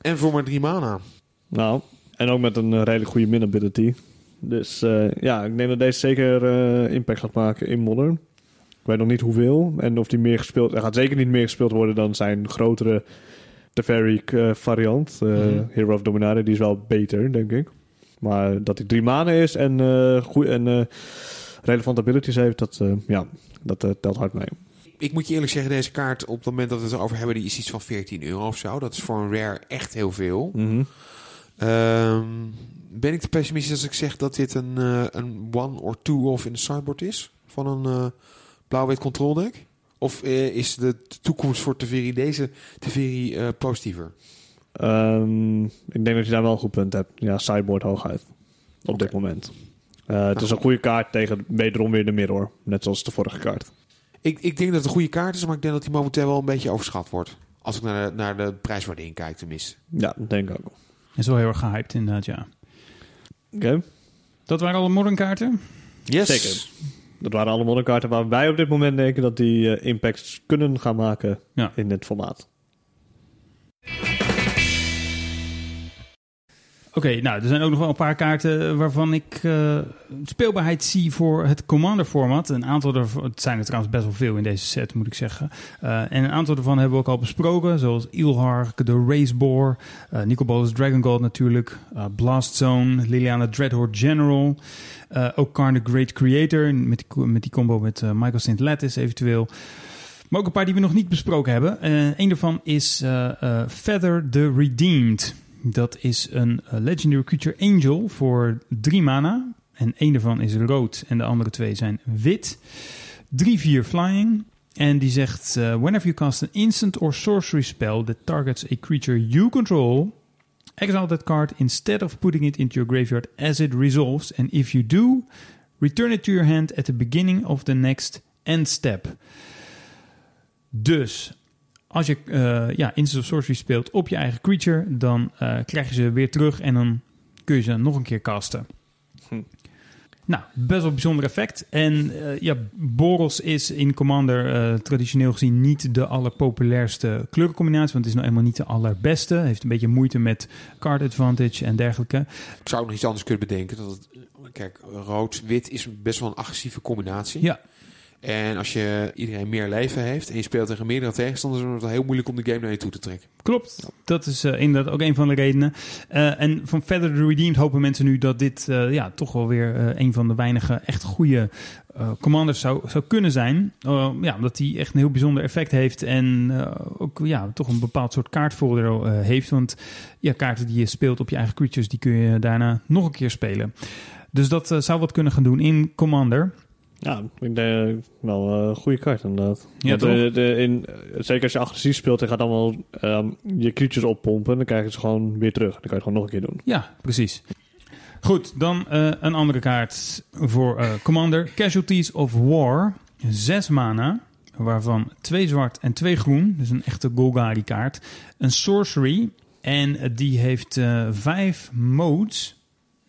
Speaker 2: En voor maar drie mana.
Speaker 3: Nou, en ook met een redelijk goede min ability. Dus ja, ik denk dat deze zeker impact gaat maken in Modern. Ik weet nog niet hoeveel. En of die meer gespeeld... Er gaat zeker niet meer gespeeld worden dan zijn grotere Teferi variant.
Speaker 2: Mhm.
Speaker 3: Hero of Dominaria, die is wel beter, denk ik. Maar dat hij drie manen is en, eh goeie, en eh, relevant abilities heeft, dat, eh, ja, dat telt hard mee.
Speaker 2: Ik moet je eerlijk zeggen, deze kaart op het moment dat we het erover hebben, die is iets van 14 euro of zo. Dat is voor een rare echt heel veel.
Speaker 3: Mhm.
Speaker 2: Ehm, ben ik te pessimistisch als ik zeg dat dit een, een one or two of in de sideboard is? Van een eh, blauw-wit control deck? Of is de toekomst voor Teveri deze Teveri positiever?
Speaker 3: Ehm, ik denk dat je daar wel een goed punt hebt. Ja, sideboard hooguit. Op dit moment. Eh, het is een goede kaart tegen wederom weer de mirror. Net zoals de vorige kaart.
Speaker 2: Ik, ik denk dat het een goede kaart is, maar ik denk dat die momenteel wel een beetje overschat wordt. Als ik naar de, naar de prijswaardering kijk tenminste.
Speaker 3: Ja, dat denk ik ook.
Speaker 1: Is wel heel erg gehyped inderdaad, ja.
Speaker 3: Oké.
Speaker 1: Dat waren alle modern kaarten.
Speaker 2: Yes.
Speaker 3: Zeker. Dat waren alle modern kaarten waar wij op dit moment denken dat die eh, impacts kunnen gaan maken
Speaker 1: Ja.
Speaker 3: in het formaat.
Speaker 1: Oké, nou, er zijn ook nog wel een paar kaarten waarvan ik eh, speelbaarheid zie voor het Commander-format. Een aantal ervan, het zijn er trouwens best wel veel in deze set, moet ik zeggen. Eh, en een aantal daarvan hebben we ook al besproken, zoals Ilhar, de Raceboar, uh, Nicobolus Dragon God natuurlijk, uh, Blast Zone, Liliana Dreadhorde General, uh, ook Karn the Great Creator, met die, met die combo met uh, Michael St. Lattice eventueel. Maar ook een paar die we nog niet besproken hebben. Uh, een daarvan is uh, Feather the Redeemed. Dat is een uh, Legendary Creature Angel voor drie mana. En één daarvan is rood en de andere twee zijn wit. 3-4 flying. En die zegt: uh, Whenever you cast an instant or sorcery spell that targets a creature you control, exile that card instead of putting it into your graveyard as it resolves. And if you do, return it to your hand at the beginning of the next end step. Dus als je uh, ja, Instant of Sorcery speelt op je eigen creature, dan uh, krijg je ze weer terug en dan kun je ze nog een keer casten. Hm. Nou, best wel een bijzonder effect. En uh, ja, Boros is in Commander traditioneel gezien niet de allerpopulairste kleurencombinatie, want het is nou eenmaal niet de allerbeste. Heeft een beetje moeite met card advantage en dergelijke.
Speaker 2: Ik zou nog iets anders kunnen bedenken. Dat het, kijk, rood-wit is best wel een agressieve combinatie.
Speaker 1: Ja.
Speaker 2: En als je iedereen meer leven heeft en je speelt tegen meerdere tegenstanders, dan wordt het heel moeilijk om de game naar je toe te trekken.
Speaker 1: Klopt, dat is uh, inderdaad ook een van de redenen. Uh, en van Feather the Redeemed hopen mensen nu dat dit uh, ja, toch wel weer een van de weinige echt goede commanders zou, zou kunnen zijn. ja, omdat die echt een heel bijzonder effect heeft en ook ja, toch een bepaald soort kaartvoordeel heeft. Want ja, kaarten die je speelt op je eigen creatures, die kun je daarna nog een keer spelen. Dus dat zou wat kunnen gaan doen in Commander.
Speaker 3: Ja, ik denk wel een goede kaart inderdaad.
Speaker 1: Ja,
Speaker 3: de, de, in, zeker als je agressief speelt en gaat allemaal um, je creatures oppompen, dan krijg je ze gewoon weer terug. Dan kan je het gewoon nog een keer doen.
Speaker 1: Ja, precies. Goed, dan eh, een andere kaart voor eh, Commander. Casualties of War. Zes mana, waarvan twee zwart en twee groen. Dus een echte Golgari kaart. Een sorcery. En eh, die heeft eh, vijf modes.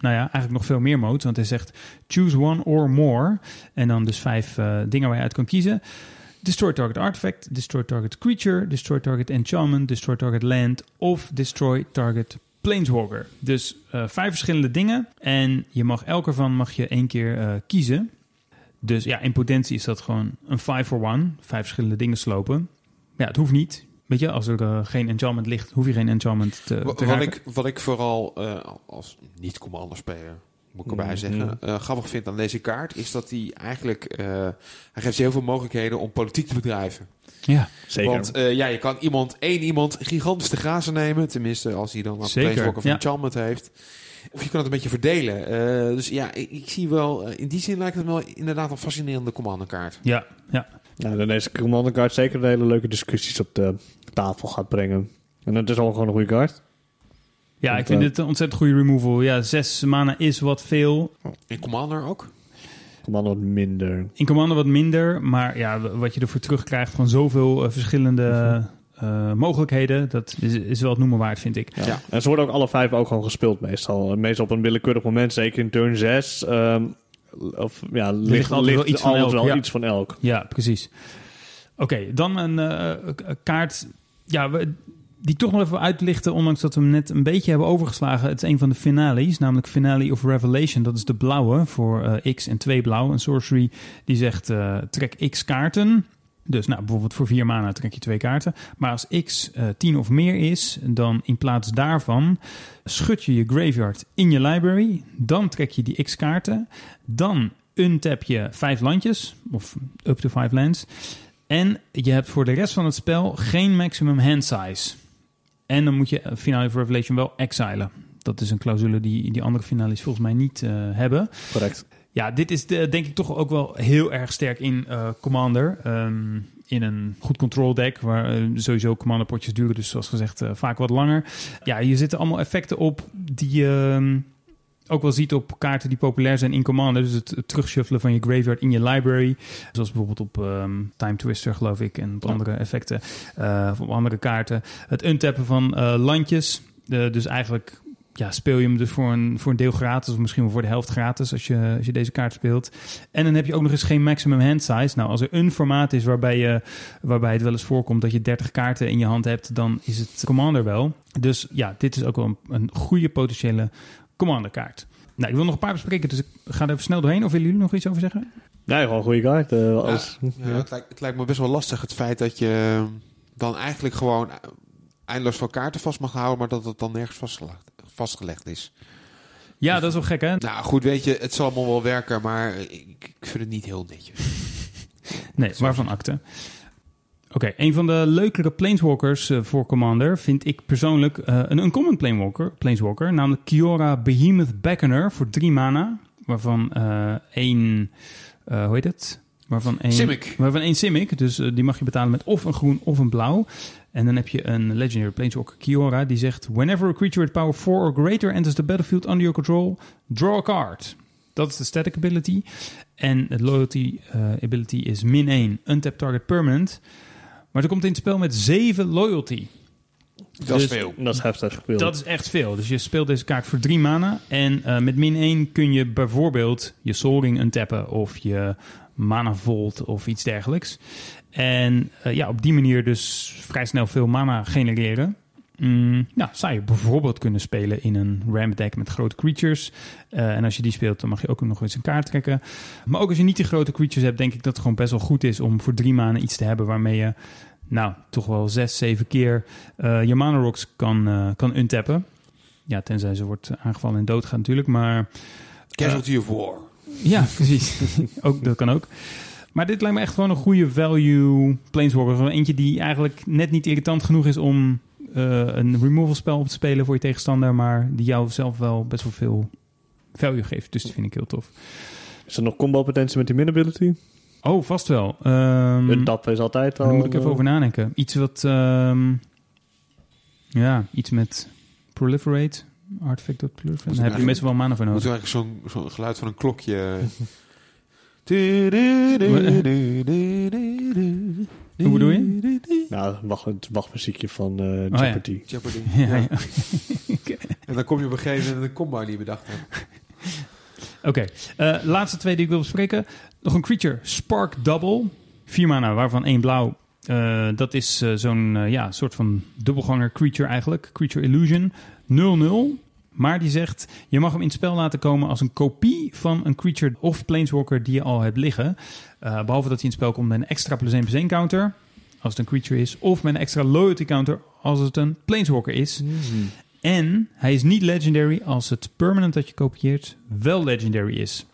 Speaker 1: Nou ja, eigenlijk nog veel meer modes. Want hij zegt choose one or more. En dan dus vijf eh, dingen waar je uit kan kiezen. Destroy target artifact, destroy target creature, destroy target enchantment, destroy target land of destroy target planeswalker. Dus eh, vijf verschillende dingen en je mag elke ervan mag je één keer eh, kiezen. Dus ja, in potentie is dat gewoon een 5 for 1, vijf verschillende dingen slopen. Ja, het hoeft niet. Weet je, als er eh, geen enchantment ligt, hoef je geen enchantment te, te
Speaker 2: Wat ik, wat ik vooral eh, als niet-commander speler, moet ik erbij
Speaker 3: Mhm.
Speaker 2: zeggen, eh, grappig vind aan deze kaart, is dat hij eigenlijk, eh, hij geeft je heel veel mogelijkheden om politiek te bedrijven.
Speaker 1: Ja,
Speaker 3: Zeker.
Speaker 2: Want eh, ja, je kan iemand, één iemand gigantisch te grazen nemen, tenminste als hij dan een planeswalker of
Speaker 1: ja.
Speaker 2: enchantment heeft. Of je kan het een beetje verdelen. Eh, dus ja, ik, ik zie wel, in die zin lijkt het wel inderdaad een fascinerende commanderkaart.
Speaker 1: ja, ja.
Speaker 3: Nou, dan deze Commander kaart zeker een hele leuke discussies op de tafel gaat brengen. En het is al gewoon een goede kaart.
Speaker 1: Ja, ik vind
Speaker 3: eh,
Speaker 1: het een ontzettend goede removal. Ja, zes mana is wat veel.
Speaker 2: In commander ook?
Speaker 3: Commander wat minder.
Speaker 1: In Commander wat minder, maar ja, wat je ervoor terugkrijgt van zoveel eh, verschillende eh, mogelijkheden, dat is, is wel het noemen waard, vind ik.
Speaker 3: Ja.
Speaker 2: Ja.
Speaker 3: En ze worden ook alle vijf ook gewoon gespeeld meestal. Meestal op een willekeurig moment, zeker in turn 6. ehm, of ja, ligt,
Speaker 1: altijd wel iets van elk,
Speaker 3: wel
Speaker 1: ja.
Speaker 3: iets van elk.
Speaker 1: Ja, precies. Oké, dan een eh, kaart ja, we- die toch nog even uitlichten, ondanks dat we hem net een beetje hebben overgeslagen. Het is een van de finales, namelijk Finale of Revelation. Dat is de blauwe voor eh, X en 2 blauw. Een sorcery die zegt eh, trek X kaarten. Dus nou, bijvoorbeeld voor 4 mana trek je twee kaarten. Maar als X eh 10 of meer is, dan in plaats daarvan schud je je graveyard in je library. Dan trek je die X kaarten. Dan untap je vijf landjes, of up to 5 lands. En je hebt voor de rest van het spel geen maximum hand size. En dan moet je eh, Finale of Revelation wel exilen. Dat is een clausule die die andere finales volgens mij niet eh, hebben.
Speaker 3: Correct.
Speaker 1: Ja, dit is de, denk ik toch ook wel heel erg sterk in eh, Commander. Ehm, in een goed control deck, waar eh, sowieso Commander potjes duren, dus zoals gezegd eh, vaak wat langer. Ja, hier zitten allemaal effecten op die ehm, ook wel ziet op kaarten die populair zijn in Commander. Dus het, het terugshuffelen van je graveyard in je library. Zoals bijvoorbeeld op ehm, Time Twister, geloof ik, en op andere effecten. eh, of op andere kaarten. Het untappen van eh, landjes. Dus eigenlijk ja, speel je hem dus voor een, voor een deel gratis, of misschien wel voor de helft gratis als je, als je deze kaart speelt. En dan heb je ook nog eens geen maximum hand size. Nou, als er een formaat is waarbij, je, waarbij het wel eens voorkomt dat je 30 kaarten in je hand hebt, dan is het Commander wel. Dus ja, dit is ook wel een, een goede potentiële Commander kaart. Nou, ik wil nog een paar bespreken, dus ik ga er even snel doorheen. Of willen jullie nog iets over zeggen?
Speaker 3: Nee, gewoon een goede kaart. eh, als,
Speaker 2: Ja,
Speaker 3: ja.
Speaker 2: Het, lijkt, het lijkt me best wel lastig het feit dat je eh, dan eigenlijk gewoon eindeloos veel kaarten vast mag houden, maar dat het dan nergens vastgelegd, vastgelegd is.
Speaker 1: Ja, dat is wel gek, hè?
Speaker 2: Nou goed, weet je, het zal allemaal wel werken, maar ik, ik vind het niet heel netjes.
Speaker 1: Nee, waarvan akte. Oké, een van de leukere planeswalkers eh, voor Commander vind ik persoonlijk eh, een uncommon planeswalker, planeswalker, namelijk Kiora Behemoth Beckoner voor drie mana, waarvan eh één, hoe heet het? Waarvan één,
Speaker 2: Simic.
Speaker 1: Waarvan één Simic, dus die mag je betalen met of een groen of een blauw. En dan heb je een legendary planeswalker Kiora die zegt: Whenever a creature with power 4 or greater enters the battlefield under your control, draw a card. Dat is de static ability. En het loyalty ability is min 1, untap target permanent. Maar er komt in het spel met 7 loyalty.
Speaker 2: Dat is
Speaker 1: Dus-
Speaker 2: veel.
Speaker 3: Dat is heftig gespeeld.
Speaker 1: Dat is echt veel. Dus je speelt deze kaart voor 3 mana. En eh, met min 1 kun je bijvoorbeeld je Soul Ring untappen of je Mana Volt of iets dergelijks. En eh, ja, op die manier dus vrij snel veel mana genereren. Mm, nou, zou je bijvoorbeeld kunnen spelen in een ramp deck met grote creatures. Eh, en als je die speelt, dan mag je ook nog eens een kaart trekken. Maar ook als je niet die grote creatures hebt, denk ik dat het gewoon best wel goed is om voor drie maanden iets te hebben waarmee je, nou, toch wel zes, zeven keer eh, je mana rocks kan, eh, kan untappen. Ja, tenzij ze wordt aangevallen en doodgaat natuurlijk. Maar
Speaker 2: Casualty of War.
Speaker 1: ja, precies. ook, dat kan ook. Maar dit lijkt me echt gewoon een goede value planeswalker. Eentje die eigenlijk net niet irritant genoeg is om een removal spel op te spelen voor je tegenstander. Maar die jou zelf wel best wel veel value geeft. Dus dat vind ik heel tof.
Speaker 3: Is er nog combo potentie met die min ability?
Speaker 1: Oh, vast wel. Ehm,
Speaker 3: Een tap is altijd al...
Speaker 1: daar moet ik even
Speaker 3: eh,
Speaker 1: over nadenken. Iets wat... ehm, ja, iets met proliferate. Artifact. Dan
Speaker 2: Moet
Speaker 1: heb je meestal wel mana voor
Speaker 2: Moet
Speaker 1: nodig.
Speaker 2: eigenlijk zo'n zo'n geluid van een klokje.
Speaker 1: Hoe bedoel je?
Speaker 3: Nou, wacht, het wachtmuziekje van eh
Speaker 1: Oh, ja.
Speaker 3: Jeopardy.
Speaker 2: Jeopardy.
Speaker 1: Ja,
Speaker 2: Ja.
Speaker 1: ja.
Speaker 2: En dan kom je op een gegeven moment een combo die je bedacht hebt.
Speaker 1: Oké, eh, laatste twee die ik wil bespreken. Nog een creature, Spark Double. Vier mana, waarvan één blauw. Eh, dat is zo'n ja, soort van dubbelganger creature eigenlijk. Creature Illusion. 0-0. Maar die zegt, je mag hem in het spel laten komen als een kopie van een creature of planeswalker die je al hebt liggen. Eh, behalve dat hij in het spel komt met een extra plus 1 plus 1 counter, als het een creature is. Of met een extra loyalty counter, als het een planeswalker is. En hij is niet legendary als het permanent dat je kopieert wel legendary is.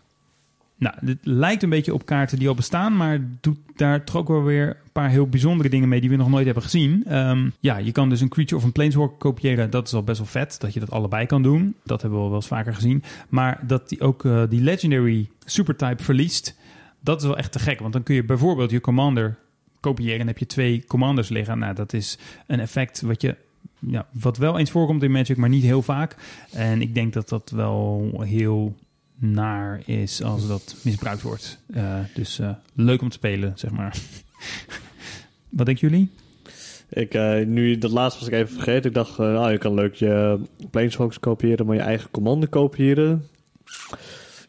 Speaker 1: Nou, dit lijkt een beetje op kaarten die al bestaan, maar doet daar toch ook wel weer een paar heel bijzondere dingen mee die we nog nooit hebben gezien. Ehm, ja, je kan dus een creature of een planeswalker kopiëren. Dat is al best wel vet, dat je dat allebei kan doen. Dat hebben we wel eens vaker gezien. Maar dat die ook eh, die legendary supertype verliest, dat is wel echt te gek. Want dan kun je bijvoorbeeld je commander kopiëren en heb je twee commanders liggen. Nou, dat is een effect wat je ja, wat wel eens voorkomt in Magic, maar niet heel vaak. En ik denk dat dat wel heel naar is als dat misbruikt wordt. Eh, dus eh, leuk om te spelen, zeg maar. Wat denken jullie?
Speaker 3: Ik, eh, nu, dat laatste was ik even vergeten. Ik dacht, nou, je kan leuk je Planeswalkers kopiëren, maar je eigen commanden kopiëren.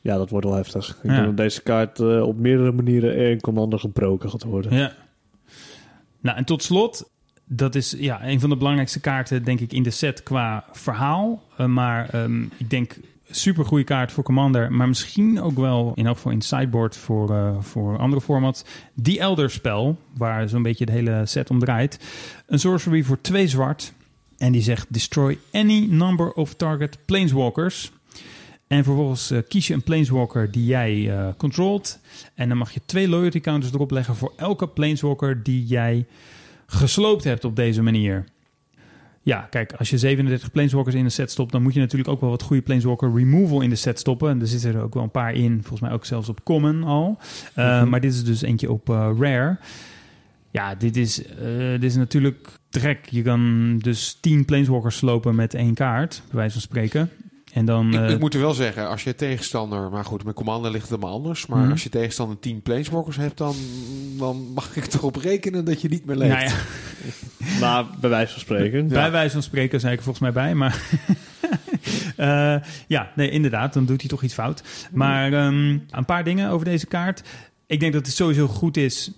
Speaker 3: Ja, dat wordt wel heftig. Ik
Speaker 1: Ja.
Speaker 3: denk dat deze kaart op meerdere manieren één commander gebroken gaat worden.
Speaker 1: Ja. Nou, en tot slot, dat is ja, een van de belangrijkste kaarten, denk ik, in de set qua verhaal. Maar ehm, ik denk super goede kaart voor Commander, maar misschien ook wel in elk geval in sideboard voor, eh, voor andere formats. Die Elder spel, waar zo'n beetje de hele set om draait. Een sorcery voor twee zwart. En die zegt: Destroy any number of target planeswalkers. En vervolgens eh, kies je een planeswalker die jij eh controlt. En dan mag je twee loyalty counters erop leggen voor elke planeswalker die jij gesloopt hebt op deze manier. Ja, kijk, als je 37 planeswalkers in een set stopt, dan moet je natuurlijk ook wel wat goede planeswalker removal in de set stoppen. En er zitten er ook wel een paar in, volgens mij ook zelfs op common al. Uh,
Speaker 3: Mhm.
Speaker 1: Maar dit is dus eentje op uh, rare. Ja, dit is, uh, dit is natuurlijk trek. Je kan dus 10 planeswalkers slopen met één kaart, bij wijze van spreken. En dan,
Speaker 2: ik,
Speaker 1: uh,
Speaker 2: ik moet er wel zeggen, als je tegenstander... Maar goed, met Commander ligt het helemaal anders. Maar
Speaker 1: Mhm.
Speaker 2: als je tegenstander 10 planeswalkers hebt... Dan, dan mag ik erop rekenen dat je niet meer leeft.
Speaker 1: nou ja,
Speaker 3: Maar bij wijze van spreken.
Speaker 2: Ja.
Speaker 1: Bij wijze van spreken zei ik er volgens mij bij, maar... Eh, ja, nee, inderdaad, dan doet hij toch iets fout. Maar ehm, een paar dingen over deze kaart. Ik denk dat het sowieso goed is...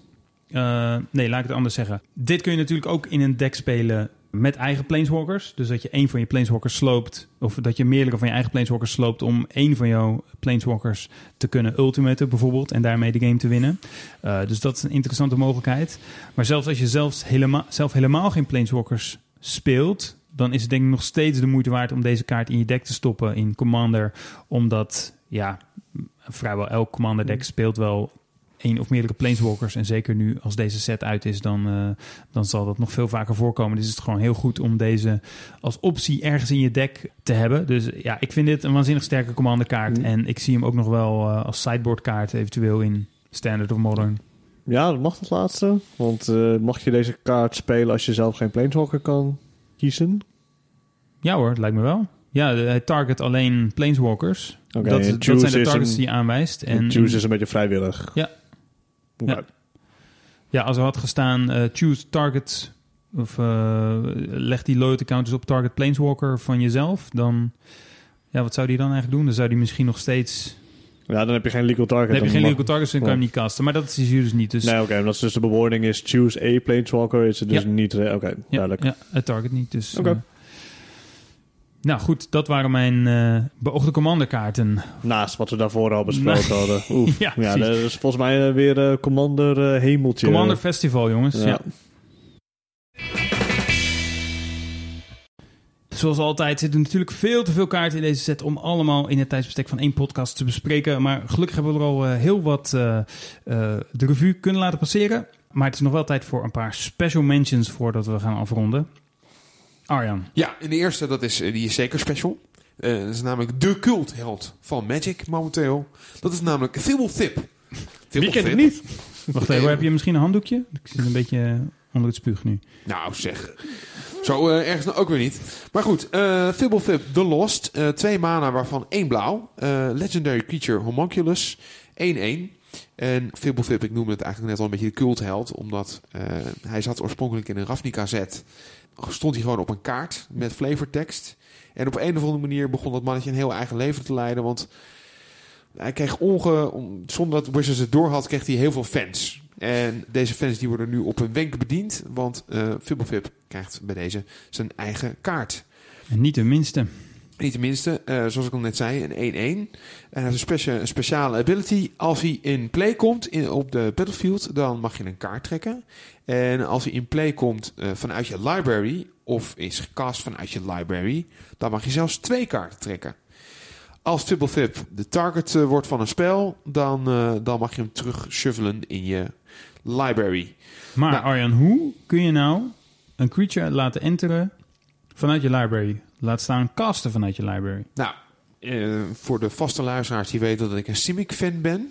Speaker 1: eh, nee, laat ik het anders zeggen. Dit kun je natuurlijk ook in een deck spelen met eigen planeswalkers. Dus dat je één van je planeswalkers sloopt... of dat je meerdere van je eigen planeswalkers sloopt... om één van jouw planeswalkers te kunnen ultimaten bijvoorbeeld... en daarmee de game te winnen. Uh, dus dat is een interessante mogelijkheid. Maar zelfs als je zelfs helemaal, zelf helemaal geen planeswalkers speelt... dan is het denk ik nog steeds de moeite waard om deze kaart in je deck te stoppen in Commander. Omdat, ja, vrijwel elk Commander deck speelt wel één of meerdere planeswalkers. En zeker nu als deze set uit is, dan, uh, dan zal dat nog veel vaker voorkomen. Dus het is gewoon heel goed om deze als optie ergens in je deck te hebben. Dus ja, ik vind dit een waanzinnig sterke Commander kaart. Mm. En ik zie hem ook nog wel uh, als sideboard kaart eventueel in Standard of Modern.
Speaker 3: Ja, dat mag het laatste. Want uh, mag je deze kaart spelen als je zelf geen planeswalker kan kiezen?
Speaker 1: Ja hoor, lijkt me wel. Ja, hij target alleen planeswalkers.
Speaker 3: Okay,
Speaker 1: dat, dat zijn de targets een, die je aanwijst.
Speaker 3: En,
Speaker 1: en
Speaker 3: choose is een beetje vrijwillig.
Speaker 1: Ja. Ja. ja, als er had gestaan uh, choose target of uh, leg die loyalty counters op target planeswalker van jezelf, dan ja, wat zou die dan eigenlijk doen? Dan zou die misschien nog steeds
Speaker 3: ja, dan heb je geen legal target.
Speaker 1: Dan heb je geen legal target, dus dan kan je hem niet casten. Maar dat is hier dus niet. Dus...
Speaker 3: Nee, oké. Okay, dat is dus de bewoording is choose a planeswalker. Is het dus
Speaker 1: ja.
Speaker 3: niet... Oké, okay,
Speaker 1: ja,
Speaker 3: duidelijk.
Speaker 1: Ja, het target niet. Dus,
Speaker 3: oké. Okay.
Speaker 1: Uh, nou goed, dat waren mijn uh, beoogde commanderkaarten.
Speaker 3: Naast wat we daarvoor al besproken hadden. Oef.
Speaker 1: ja,
Speaker 3: ja, dat is volgens mij uh, weer uh, Commander Hemeltje.
Speaker 1: Commander Festival, jongens. Ja. ja. Zoals altijd zitten natuurlijk veel te veel kaarten in deze set om allemaal in het tijdsbestek van één podcast te bespreken. Maar gelukkig hebben we er al heel wat de revue kunnen laten passeren. Maar het is nog wel tijd voor een paar special mentions voordat we gaan afronden. Arjan.
Speaker 2: Ja, en de eerste, dat is, die is zeker special. Uh, dat is namelijk de cultheld van Magic momenteel. Dat is namelijk Thibble Thip.
Speaker 3: Wie kent het niet?
Speaker 1: Wacht even, heb je misschien een handdoekje? Ik zit een beetje onder het spuug nu.
Speaker 2: Nou zeg. Zo eh, ergens nou ook weer niet. Maar goed, eh Fibblefib The Lost. eh, twee mana, waarvan één blauw. Eh, Legendary Creature Homunculus. 1-1. En Fibblefib, ik noemde het eigenlijk net al een beetje de cultheld. Omdat eh, hij zat oorspronkelijk in een Ravnica set. Stond hij gewoon op een kaart met flavortekst. En op een of andere manier begon dat mannetje een heel eigen leven te leiden. Want hij kreeg onge... Zonder dat Wizards het door had, kreeg hij heel veel fans. En deze fans die worden nu op een wenk bediend. Want eh Fibblefib krijgt bij deze zijn eigen kaart.
Speaker 1: En niet de minste.
Speaker 2: Niet tenminste, eh zoals ik al net zei, een 1-1. En hij heeft een, specia- een speciale ability. Als hij in play komt in, op de battlefield, dan mag je een kaart trekken. En als hij in play komt eh, vanuit je library, of is gecast vanuit je library, dan mag je zelfs twee kaarten trekken. Als Fibblefib de target eh, wordt van een spel, dan, dan mag je hem terug shuffelen in je library.
Speaker 1: Maar
Speaker 2: Nou.
Speaker 1: Arjan, hoe kun je nou een creature laten enteren vanuit je library? Laat staan casten vanuit je library.
Speaker 2: Nou, eh, voor de vaste luisteraars die weten dat ik een Simic-fan ben.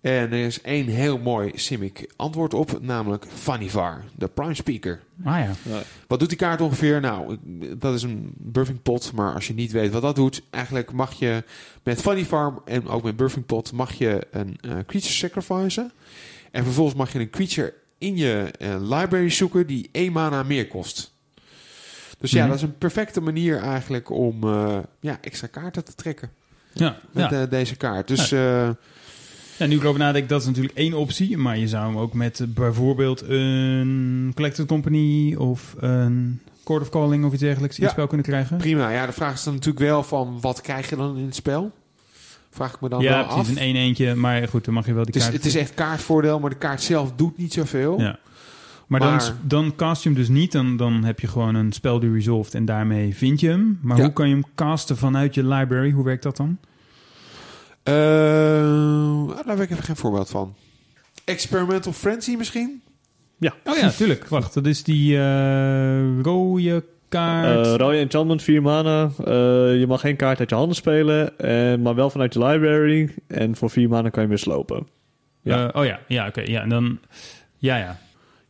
Speaker 2: En er is één heel mooi Simic antwoord op, namelijk Vanivar, de Prime Speaker.
Speaker 1: Ah ja.
Speaker 2: Wat doet die kaart ongeveer? Nou, ik- dat is een Birthing Pot, maar als je niet weet wat dat doet, eigenlijk mag je met Vanivar en ook met Birthing Pot mag je een eh, creature sacrificen. En vervolgens mag je een creature in je eh, library zoeken die één mana meer kost. Dus ja,
Speaker 1: Mhm.
Speaker 2: dat is een perfecte manier eigenlijk om eh, ja, extra kaarten te trekken
Speaker 1: Ja,
Speaker 2: met
Speaker 1: ja.
Speaker 2: eh, deze kaart. Dus eh,
Speaker 1: ja, nu ik erover nadenk, dat is natuurlijk één optie. Maar je zou hem ook met bijvoorbeeld een Collected Company of een Court of Calling of iets dergelijks in
Speaker 2: Ja.
Speaker 1: het spel kunnen krijgen.
Speaker 2: prima. Ja, de vraag is dan natuurlijk wel van wat krijg je dan in het spel? Vraag ik me dan
Speaker 1: ja,
Speaker 2: wel af.
Speaker 1: precies. Een één eentje. Maar goed, dan mag je wel die
Speaker 2: Het is,
Speaker 1: kaart...
Speaker 2: het is echt kaartvoordeel, maar de kaart zelf doet niet zoveel.
Speaker 1: Ja. Maar, Dan,
Speaker 2: Maar-
Speaker 1: dan cast je hem dus niet. Dan, dan heb je gewoon een spel die resolved en daarmee vind je hem. Maar
Speaker 2: Ja.
Speaker 1: hoe kan je hem casten vanuit je library? Hoe werkt dat dan?
Speaker 2: Eh, daar heb ik even geen voorbeeld van. Experimental Frenzy misschien?
Speaker 1: Oh ja, tuurlijk. Wacht, dat is die eh, rode kaart.
Speaker 3: Eh rode enchantment, 4 mana. Eh, je mag geen kaart uit je handen spelen, en, maar wel vanuit je library. En voor 4 mana kan je weer slopen. ja.
Speaker 1: Eh, oh ja, ja oké. ja, en dan... Ja, ja.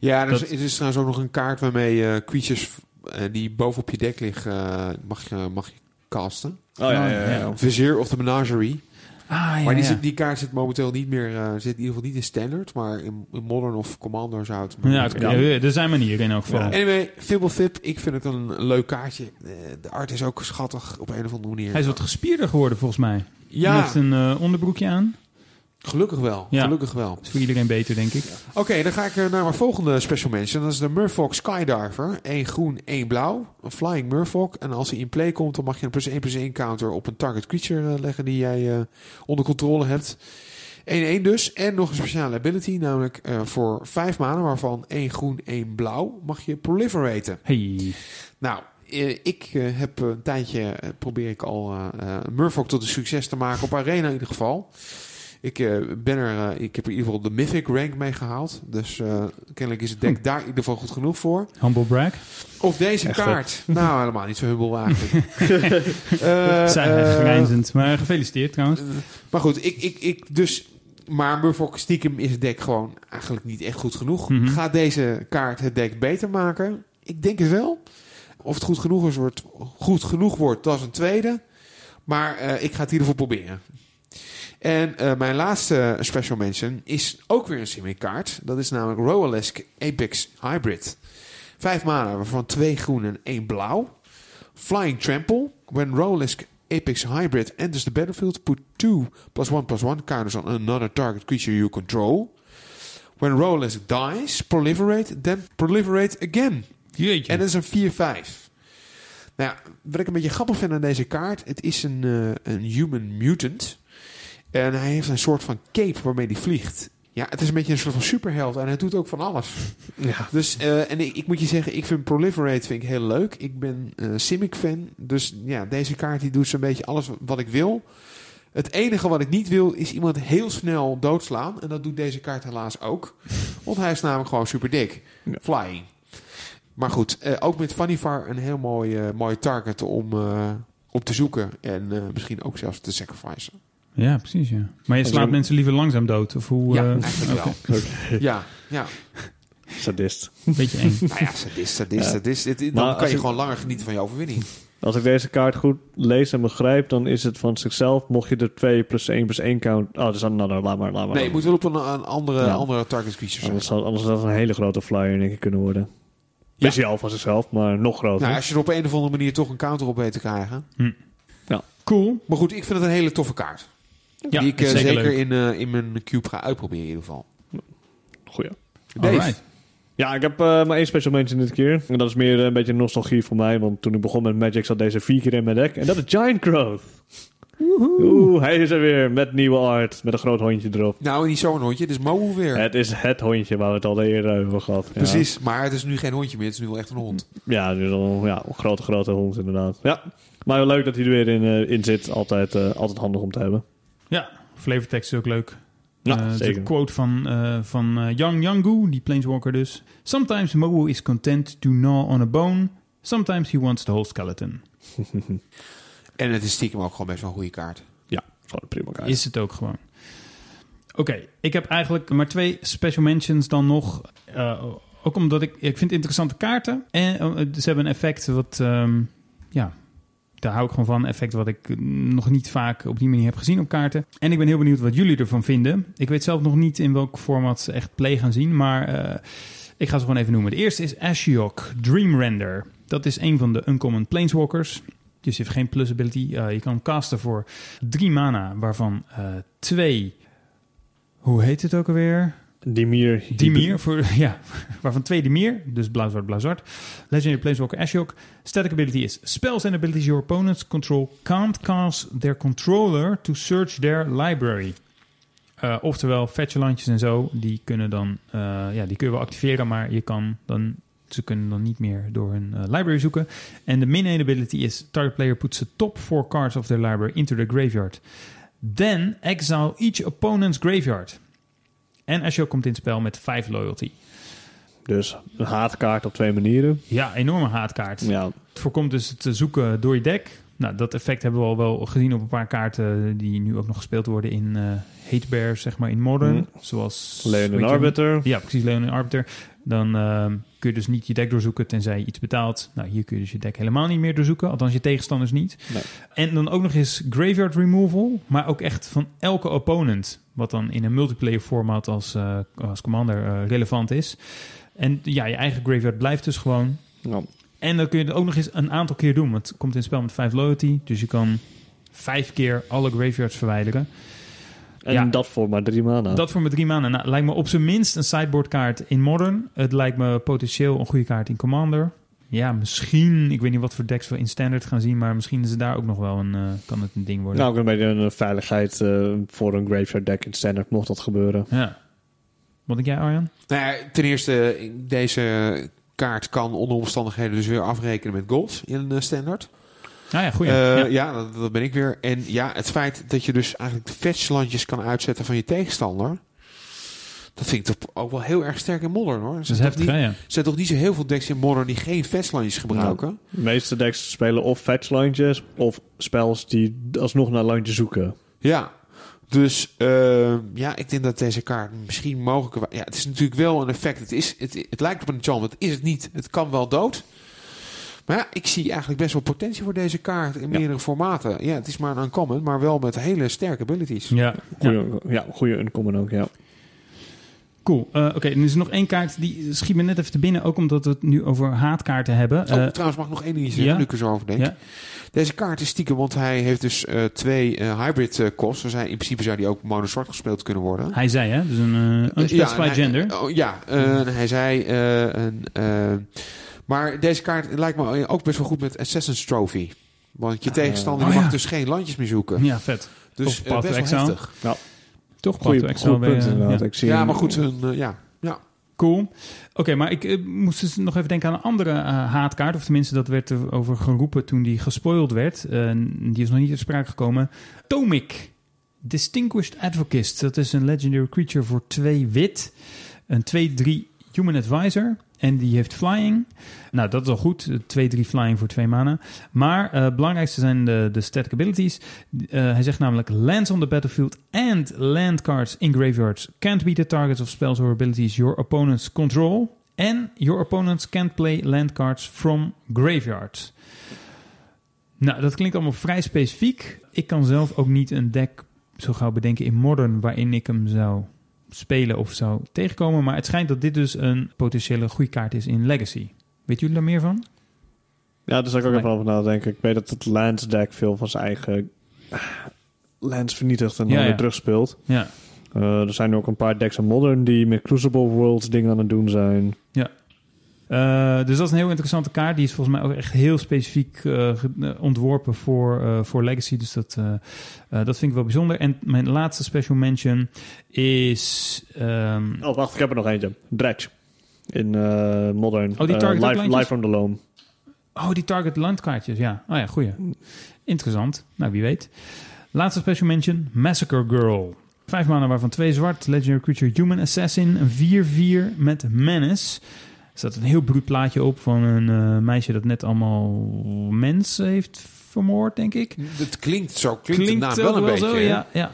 Speaker 2: Ja, er is,
Speaker 1: Dat-
Speaker 2: er is trouwens ook nog een kaart waarmee je creatures eh, die bovenop je dek liggen, eh, mag, je, mag je casten.
Speaker 3: Oh ja, ja, ja.
Speaker 1: ja.
Speaker 2: Vizier of de Menagerie.
Speaker 1: Ah, ja,
Speaker 2: maar die, zit, die kaart zit momenteel niet meer, eh, zit in ieder geval niet in standard, maar in, in Modern of Commander zou het.
Speaker 1: Ja.
Speaker 2: Ja,
Speaker 1: er zijn manieren in elk geval.
Speaker 3: Ja.
Speaker 2: Anyway, Fibblefib, ik vind het een leuk kaartje. De art is ook schattig op een of andere manier.
Speaker 1: Hij is wat gespierder geworden volgens mij. Hij
Speaker 2: ja,
Speaker 1: heeft een onderbroekje aan.
Speaker 2: Gelukkig wel.
Speaker 1: Ja.
Speaker 2: Gelukkig wel.
Speaker 1: Dat is voor iedereen beter, denk ik.
Speaker 2: Oké, dan ga ik eh, naar mijn volgende special mention. Dat is de Murfolk Skydiver. 1 groen, 1 blauw. Een flying Murfolk. En als hij in play komt, dan mag je een plus 1 plus 1 counter op een target creature eh, leggen die jij eh, onder controle hebt. 1-1 dus. En nog een speciale ability, namelijk voor 5 maanden, waarvan 1 groen, 1 blauw, mag je proliferaten.
Speaker 1: Hey.
Speaker 2: Nou, ik heb een tijdje, probeer ik al eh, Murfolk tot een succes te maken, op Arena in ieder geval. Ik, eh, ben er, eh, ik heb er in ieder geval de Mythic rank mee gehaald. Dus eh, kennelijk is het deck daar in ieder geval goed genoeg voor.
Speaker 1: Humble brag.
Speaker 2: Of deze
Speaker 3: Echt,
Speaker 2: kaart. Nou, helemaal niet zo humble eigenlijk.
Speaker 1: Zijn grijnzend. Maar gefeliciteerd trouwens.
Speaker 2: maar goed, ik, ik, ik dus... Maar Murfolk stiekem is het deck gewoon eigenlijk niet echt goed genoeg.
Speaker 1: Mhm.
Speaker 2: Gaat deze kaart het deck beter maken? Ik denk het wel. Of het goed genoeg, is, wordt, goed genoeg wordt, dat is een tweede. Maar ik ga het in ieder geval proberen. En eh, mijn laatste special mention is ook weer een Simic kaart. Dat is namelijk Roalesk Apex Hybrid. Vijf mana, waarvan twee groen en één blauw. Flying Trample. When Roalesk Apex Hybrid enters the battlefield, put two plus one plus one counters on another target creature you control. When Roalesk dies, proliferate, then proliferate again.
Speaker 1: Jeetje.
Speaker 2: En dat is een 4-5. Nou ja, wat ik een beetje grappig vind aan deze kaart, het is een, eh, een human mutant. En hij heeft een soort van cape waarmee hij vliegt. Ja, het is een beetje een soort van superheld en hij doet ook van alles.
Speaker 3: Ja.
Speaker 2: Dus, eh, en ik, ik moet je zeggen, ik vind Proliferate vind ik heel leuk. Ik ben eh Simic fan, dus ja, deze kaart die doet zo'n beetje alles wat ik wil. Het enige wat ik niet wil is iemand heel snel doodslaan. En dat doet deze kaart helaas ook. Want hij is namelijk gewoon super dik.
Speaker 3: Ja.
Speaker 2: Flying. Maar goed, eh, ook met Vanivar een heel mooi, eh, mooi target om eh, op te zoeken. En eh, misschien ook zelfs te sacrificen.
Speaker 1: Ja, precies, ja. Maar je slaat
Speaker 3: er-
Speaker 1: mensen liever langzaam dood? Of hoe...
Speaker 2: ja,
Speaker 1: eh,
Speaker 2: eigenlijk wel. Ja, ja.
Speaker 3: Sadist.
Speaker 1: Beetje eng.
Speaker 2: Nou ja, sadist, sadist,
Speaker 3: Ja.
Speaker 2: sadist.
Speaker 3: Maar
Speaker 2: Dan kan je
Speaker 3: ik-
Speaker 2: gewoon langer genieten van je overwinning.
Speaker 3: Als ik deze kaart goed lees en begrijp, dan is het van zichzelf. Mocht je de 2 plus 1 plus 1 count... Oh, dus dan, nou, nou, laat maar, laat maar.
Speaker 2: Nee, je moet wel op een, een andere,
Speaker 3: Ja.
Speaker 2: andere target creature zijn.
Speaker 3: Anders, zou, anders zou dat een hele grote flyer denk ik kunnen worden.
Speaker 2: Ja.
Speaker 3: Is hij al van zichzelf, maar nog groter.
Speaker 2: Nou, als je er op een of andere manier toch een counter op weet te krijgen.
Speaker 1: Cool.
Speaker 2: Maar goed, ik vind het een hele toffe kaart.
Speaker 1: Ja,
Speaker 2: die ik eh,
Speaker 1: zeker
Speaker 2: in, eh, in mijn cube ga uitproberen in ieder geval.
Speaker 3: Goeie.
Speaker 2: Dave.
Speaker 1: Alright.
Speaker 3: Ja, ik heb eh, maar één special mention dit keer. En dat is meer een beetje nostalgie voor mij. Want toen ik begon met Magic zat deze vier keer in mijn deck. En dat is Giant Growth. Oeh, hij is er weer met nieuwe art. Met een groot hondje erop.
Speaker 2: Nou, niet zo'n hondje. Het is Moe weer.
Speaker 3: Het is het hondje waar we het al eerder over gehad. Ja.
Speaker 2: Precies. Maar het is nu geen hondje meer. Het is nu wel echt een hond.
Speaker 3: Ja, dus al, ja, een grote, grote hond inderdaad. Ja, maar leuk dat hij er weer in, in zit. Altijd, eh, altijd handig om te hebben.
Speaker 1: Ja, flavortext is ook leuk.
Speaker 3: Ja,
Speaker 1: Eh,
Speaker 3: zeker.
Speaker 1: De quote van, eh van eh, Yang Yangu, die planeswalker dus. Sometimes Moe is content to gnaw on a bone. Sometimes he wants the whole skeleton.
Speaker 2: En het is stiekem ook gewoon best wel een goede kaart.
Speaker 3: Ja, gewoon een prima kaart.
Speaker 1: Is het ook gewoon. Oké, ik heb eigenlijk maar twee special mentions dan nog. Eh, ook omdat ik, ik vind interessante kaarten. En ze hebben een effect wat, ehm, ja, daar hou ik gewoon van. Effect wat ik eh, nog niet vaak op die manier heb gezien op kaarten. En ik ben heel benieuwd wat jullie ervan vinden. Ik weet zelf nog niet in welk format ze echt play gaan zien, maar eh, ik ga ze gewoon even noemen. De eerste is Ashiok Dream Render. Dat is een van de uncommon planeswalkers. Dus heeft geen plus ability. Eh, je kan casten voor drie mana, waarvan twee. Hoe heet het ook alweer?
Speaker 3: Dimir.
Speaker 1: Dimir, voor, ja, waarvan twee Dimir, dus blauw-zwart, blauw-zwart. Legendary Planeswalker Ashiok. Static ability is spells and abilities your opponents control can't cast their controller to search their library. Eh, oftewel, fetchlandjes en zo, die kunnen dan, eh, ja, die kun je wel activeren, maar je kan dan, ze kunnen dan niet meer door hun eh, library zoeken. En de min 1 ability is target player puts the top four cards of their library into the graveyard. Then exile each opponent's graveyard. En Ashiok komt in het spel met 5 loyalty.
Speaker 3: Dus een haatkaart op twee manieren.
Speaker 1: Ja, enorme haatkaart.
Speaker 3: Ja,
Speaker 1: Het voorkomt dus het zoeken door je deck. Nou, dat effect hebben we al wel gezien op een paar kaarten die nu ook nog gespeeld worden in eh Hate Bear, zeg maar in Modern.
Speaker 3: Mhm.
Speaker 1: Zoals...
Speaker 3: Leon Arbiter.
Speaker 1: Ja, precies, Leon en Arbiter. Dan ehm, kun je dus niet je deck doorzoeken tenzij je iets betaalt. Nou, hier kun je dus je deck helemaal niet meer doorzoeken. Althans, je tegenstanders niet.
Speaker 3: Nee.
Speaker 1: En dan ook nog eens graveyard removal. Maar ook echt van elke opponent. Wat dan in een multiplayer format als, eh, als commander eh, relevant is. En ja, je eigen graveyard blijft dus gewoon. En dan kun je het ook nog eens een aantal keer doen. Want het komt in het spel met 5 loyalty. Dus je kan vijf keer alle graveyards verwijderen.
Speaker 3: En
Speaker 1: Ja.
Speaker 3: dat voor maar drie maanden.
Speaker 1: Dat voor mijn drie maanden. Nou, lijkt me op zijn minst een sideboardkaart in Modern. Het lijkt me potentieel een goede kaart in Commander. Ja, misschien. Ik weet niet wat voor decks we in Standard gaan zien. Maar misschien is het daar ook nog wel een, eh, kan het een ding worden.
Speaker 3: Nou, ook een beetje een veiligheid eh, voor een graveyard deck in standard, mocht dat gebeuren.
Speaker 1: Ja. Wat denk jij, Arjan?
Speaker 2: Nou ja, ten eerste, deze kaart kan onder omstandigheden dus weer afrekenen met gold in.
Speaker 1: Ah ja, goeie.
Speaker 2: Eh,
Speaker 1: ja.
Speaker 2: ja, dat, dat ben ik weer. En ja, het feit dat je dus eigenlijk de fetchlandjes kan uitzetten van je tegenstander. Dat vind ik toch ook wel heel erg sterk in Modern hoor. Er
Speaker 1: Dat is
Speaker 2: zijn,
Speaker 1: heftig,
Speaker 2: niet?
Speaker 1: Ja.
Speaker 2: zijn toch niet zo heel veel decks in Modern die geen fetchlandjes gebruiken?
Speaker 3: De meeste decks spelen of fetchlandjes of spells die alsnog naar landje zoeken.
Speaker 2: Ja. Dus eh, ja, ik denk dat deze kaart misschien mogelijk... Ja, het is natuurlijk wel een effect. Het, is, het, het lijkt op een enchantment. Het is het niet. Het kan wel dood. Maar ja, ik zie eigenlijk best wel potentie voor deze kaart in
Speaker 3: Ja.
Speaker 2: meerdere formaten. Ja, het is maar een uncommon, maar wel met hele sterke abilities.
Speaker 1: Ja, ja.
Speaker 3: Goeie, ja. goede uncommon ook, ja.
Speaker 1: Cool. Eh, Oké, en er is nog één kaart die schiet me net even te binnen. Ook omdat we het nu over haatkaarten hebben.
Speaker 2: Oh,
Speaker 1: Eh,
Speaker 2: trouwens, mag ik nog één ding zeggen,
Speaker 1: ja?
Speaker 2: nu ik er zo over denk.
Speaker 1: Ja.
Speaker 2: Deze kaart is stiekem, want hij heeft dus eh, twee eh, hybrid eh kosten. Dus hij, in principe zou die ook mono-zwart gespeeld kunnen worden.
Speaker 1: hij zei, hè? Dus een unspecified
Speaker 2: hij-
Speaker 1: gender.
Speaker 2: oh, ja, eh, en hij zei... eh, een, maar deze kaart lijkt me ook best wel goed met Assassin's Trophy. Want je tegenstander
Speaker 1: Oh,
Speaker 2: mag
Speaker 1: ja.
Speaker 2: dus geen landjes meer zoeken.
Speaker 1: Ja, vet.
Speaker 2: Dus eh,
Speaker 1: Path
Speaker 2: best wel heftig.
Speaker 1: Toch?
Speaker 3: Goeie,
Speaker 1: Path to
Speaker 3: goed
Speaker 1: Exile bij,
Speaker 3: punt
Speaker 1: eh,
Speaker 3: inderdaad.
Speaker 1: ja.
Speaker 2: Ja, maar goed, een, eh, ja. ja.
Speaker 1: Cool. Oké, maar ik eh, moest dus nog even denken aan een andere eh, haatkaart. Of tenminste, dat werd er over geroepen toen die gespoild werd. Eh, die is nog niet ter sprake gekomen. Tomic. Distinguished Advocist. Dat is een legendary creature voor 2 wit. Een 2-3 human advisor. En die heeft flying. Nou, dat is al goed. 2-3 flying voor 2 mana. Maar het belangrijkste zijn de, de static abilities. Eh, hij zegt namelijk... Lands on the battlefield and land cards in graveyards... can't be the targets of spells or abilities your opponents control... En your opponents can't play land cards from graveyards. Nou, dat klinkt allemaal vrij specifiek. Ik kan zelf ook niet een deck zo gauw bedenken in Modern waarin ik hem zou spelen of zou tegenkomen. Maar het schijnt dat dit dus een potentiële goede kaart is in Legacy. Weet jullie daar meer van?
Speaker 3: Ja, daar zou ik ook even over nadenken. Ik weet dat het Lance deck veel van zijn eigen ah, lands vernietigt en dan
Speaker 1: Ja, ja.
Speaker 3: weer terugspeelt.
Speaker 1: Ja.
Speaker 3: Eh, er zijn ook een paar decks aan Modern die met Crucible Worlds dingen aan het doen zijn.
Speaker 1: Eh, dus dat is een heel interessante kaart. Die is volgens mij ook echt heel specifiek eh, eh, ontworpen voor, eh, voor Legacy. Dus dat, dat vind ik wel bijzonder. En mijn laatste special mention is... ehm,
Speaker 3: Oh, wacht, ik heb er nog eentje. Dredge. In Modern.
Speaker 1: Oh, die target
Speaker 3: live, live from the Loam.
Speaker 1: Oh, die target landkaartjes, ja. Oh ja, goeie. Interessant. Nou, wie weet. Laatste special mention, Massacre Girl. Vijf mannen waarvan twee zwart. Legendary Creature Human Assassin. Een 4-4 met Menace. Staat een heel bruut plaatje op van een eh, meisje dat net allemaal mensen heeft vermoord, denk ik.
Speaker 2: Het klinkt zo, klinkt, naam wel een beetje.
Speaker 1: zo, ja, ja.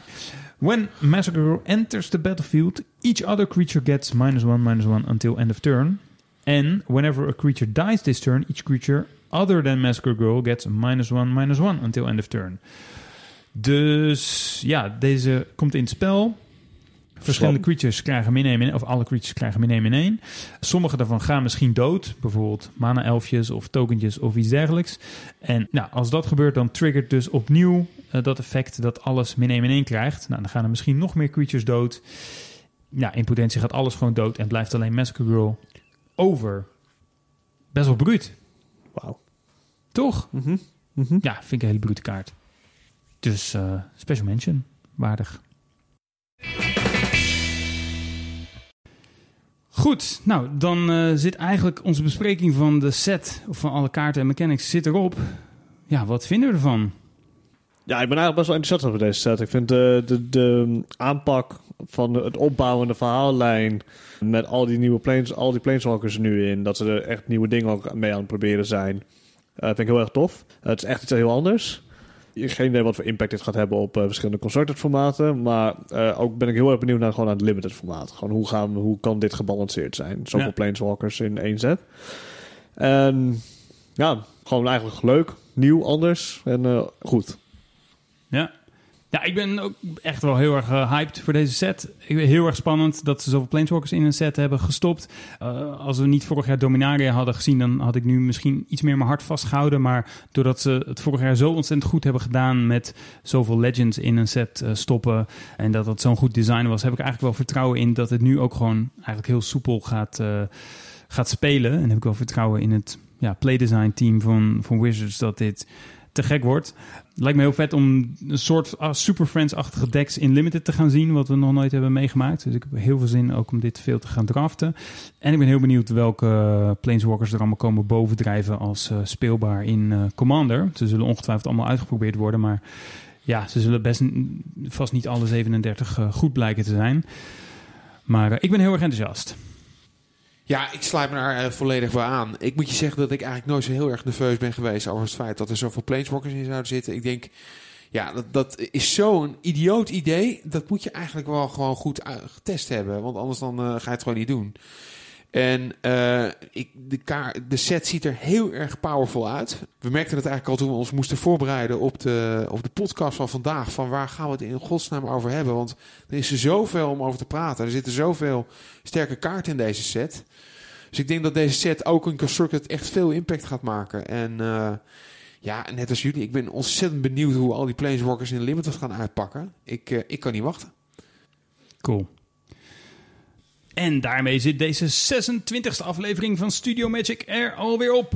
Speaker 1: When Massacre Girl enters the battlefield, each other creature gets minus one, minus one until end of turn. And whenever a creature dies this turn, each creature other than Massacre Girl gets minus one, minus one until end of turn. Dus ja, deze komt in het spel. Verschillende creatures krijgen min 1 in, of alle creatures krijgen min 1 in 1. Sommige daarvan gaan misschien dood, bijvoorbeeld mana-elfjes of tokentjes of iets dergelijks. En nou, als dat gebeurt, dan triggert dus opnieuw eh, dat effect dat alles min 1 in 1 krijgt. Nou, dan gaan er misschien nog meer creatures dood. Ja, in potentie gaat alles gewoon dood en blijft alleen Massacre Girl over. Best wel bruut,
Speaker 3: Wauw.
Speaker 1: toch?
Speaker 3: Mhm. Mhm.
Speaker 1: Ja, vind ik een hele brute kaart. Dus eh, special mention, waardig. Goed, nou dan eh, zit eigenlijk onze bespreking van de set, of van alle kaarten en mechanics, zit erop. Ja, wat vinden we ervan?
Speaker 3: Ja, ik ben eigenlijk best wel enthousiast over deze set. Ik vind de, de, de aanpak van het opbouwende verhaallijn met al die nieuwe planes, al die planeswalkers er nu in, dat ze er echt nieuwe dingen ook mee aan het proberen zijn, eh, vind ik heel erg tof. het is echt iets heel anders. Geen idee wat voor impact dit gaat hebben op eh, verschillende consorted formaten, maar eh, ook ben ik heel erg benieuwd naar gewoon aan het limited formaat. Gewoon hoe gaan we, hoe kan dit gebalanceerd zijn? Zoveel
Speaker 1: Ja.
Speaker 3: planeswalkers in één set. En ja, gewoon eigenlijk leuk, nieuw, anders en eh, goed.
Speaker 1: Ja. Ja, ik ben ook echt wel heel erg eh, hyped voor deze set. Heel erg spannend dat ze zoveel Planeswalkers in een set hebben gestopt. Eh, als we niet vorig jaar Dominaria hadden gezien, dan had ik nu misschien iets meer mijn hart vastgehouden. Maar doordat ze het vorig jaar zo ontzettend goed hebben gedaan met zoveel Legends in een set eh, stoppen. En dat het zo'n goed design was, heb ik eigenlijk wel vertrouwen in dat het nu ook gewoon eigenlijk heel soepel gaat, eh, gaat spelen. En heb ik wel vertrouwen in het ja, playdesign team van, van Wizards dat dit te gek wordt. Lijkt me heel vet om een soort ah, Super Friends-achtige decks in Limited te gaan zien, wat we nog nooit hebben meegemaakt. Dus ik heb heel veel zin ook om dit veel te gaan draften. En ik ben heel benieuwd welke Planeswalkers er allemaal komen bovendrijven als eh, speelbaar in eh, Commander. Ze zullen ongetwijfeld allemaal uitgeprobeerd worden, maar ja, ze zullen best vast niet alle 37 eh, goed blijken te zijn. Maar ik ben heel erg enthousiast.
Speaker 2: Ja, ik sluit me daar eh, volledig bij aan. Ik moet je zeggen dat ik eigenlijk nooit zo heel erg nerveus ben geweest over het feit dat er zoveel planeswalkers in zouden zitten. Ik denk, ja, dat, dat is zo'n idioot idee. Dat moet je eigenlijk wel gewoon goed getest hebben, want anders dan eh, ga je het gewoon niet doen. En eh, ik, de, de set ziet er heel erg powerful uit. We merkten het eigenlijk al toen we ons moesten voorbereiden op de, op de podcast van vandaag. Van waar gaan we het in godsnaam over hebben? Want er is er zoveel om over te praten. Er zitten zoveel sterke kaarten in deze set. Dus ik denk dat deze set ook in Constructed echt veel impact gaat maken. En eh, ja, net als jullie, ik ben ontzettend benieuwd hoe al die Planeswalkers in Limited gaan uitpakken. Ik, eh, ik kan niet wachten.
Speaker 1: Cool. En daarmee zit deze 26e aflevering van Studio Magic er alweer op.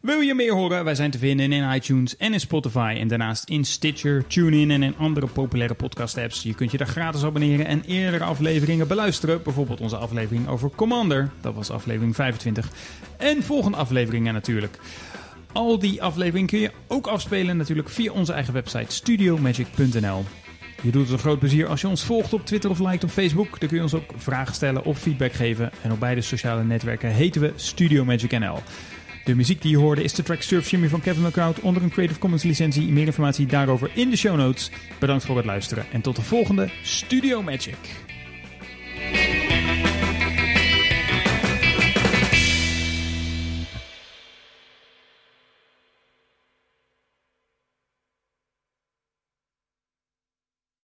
Speaker 1: Wil je meer horen? Wij zijn te vinden in iTunes en in Spotify. En daarnaast in Stitcher, TuneIn en in andere populaire podcast-apps. Je kunt je daar gratis abonneren en eerdere afleveringen beluisteren. Bijvoorbeeld onze aflevering over Commander. Dat was aflevering 25. En volgende afleveringen natuurlijk. Al die afleveringen kun je ook afspelen natuurlijk via onze eigen website studiomagic.nl. Je doet het een groot plezier als je ons volgt op Twitter of liked op Facebook. Dan kun je ons ook vragen stellen of feedback geven. En op beide sociale netwerken heten we Studio Magic NL. De muziek die je hoorde is de track Surf Jimmy van Kevin McCloud onder een Creative Commons licentie. Meer informatie daarover in de show notes. Bedankt voor het luisteren en tot de volgende Studio Magic.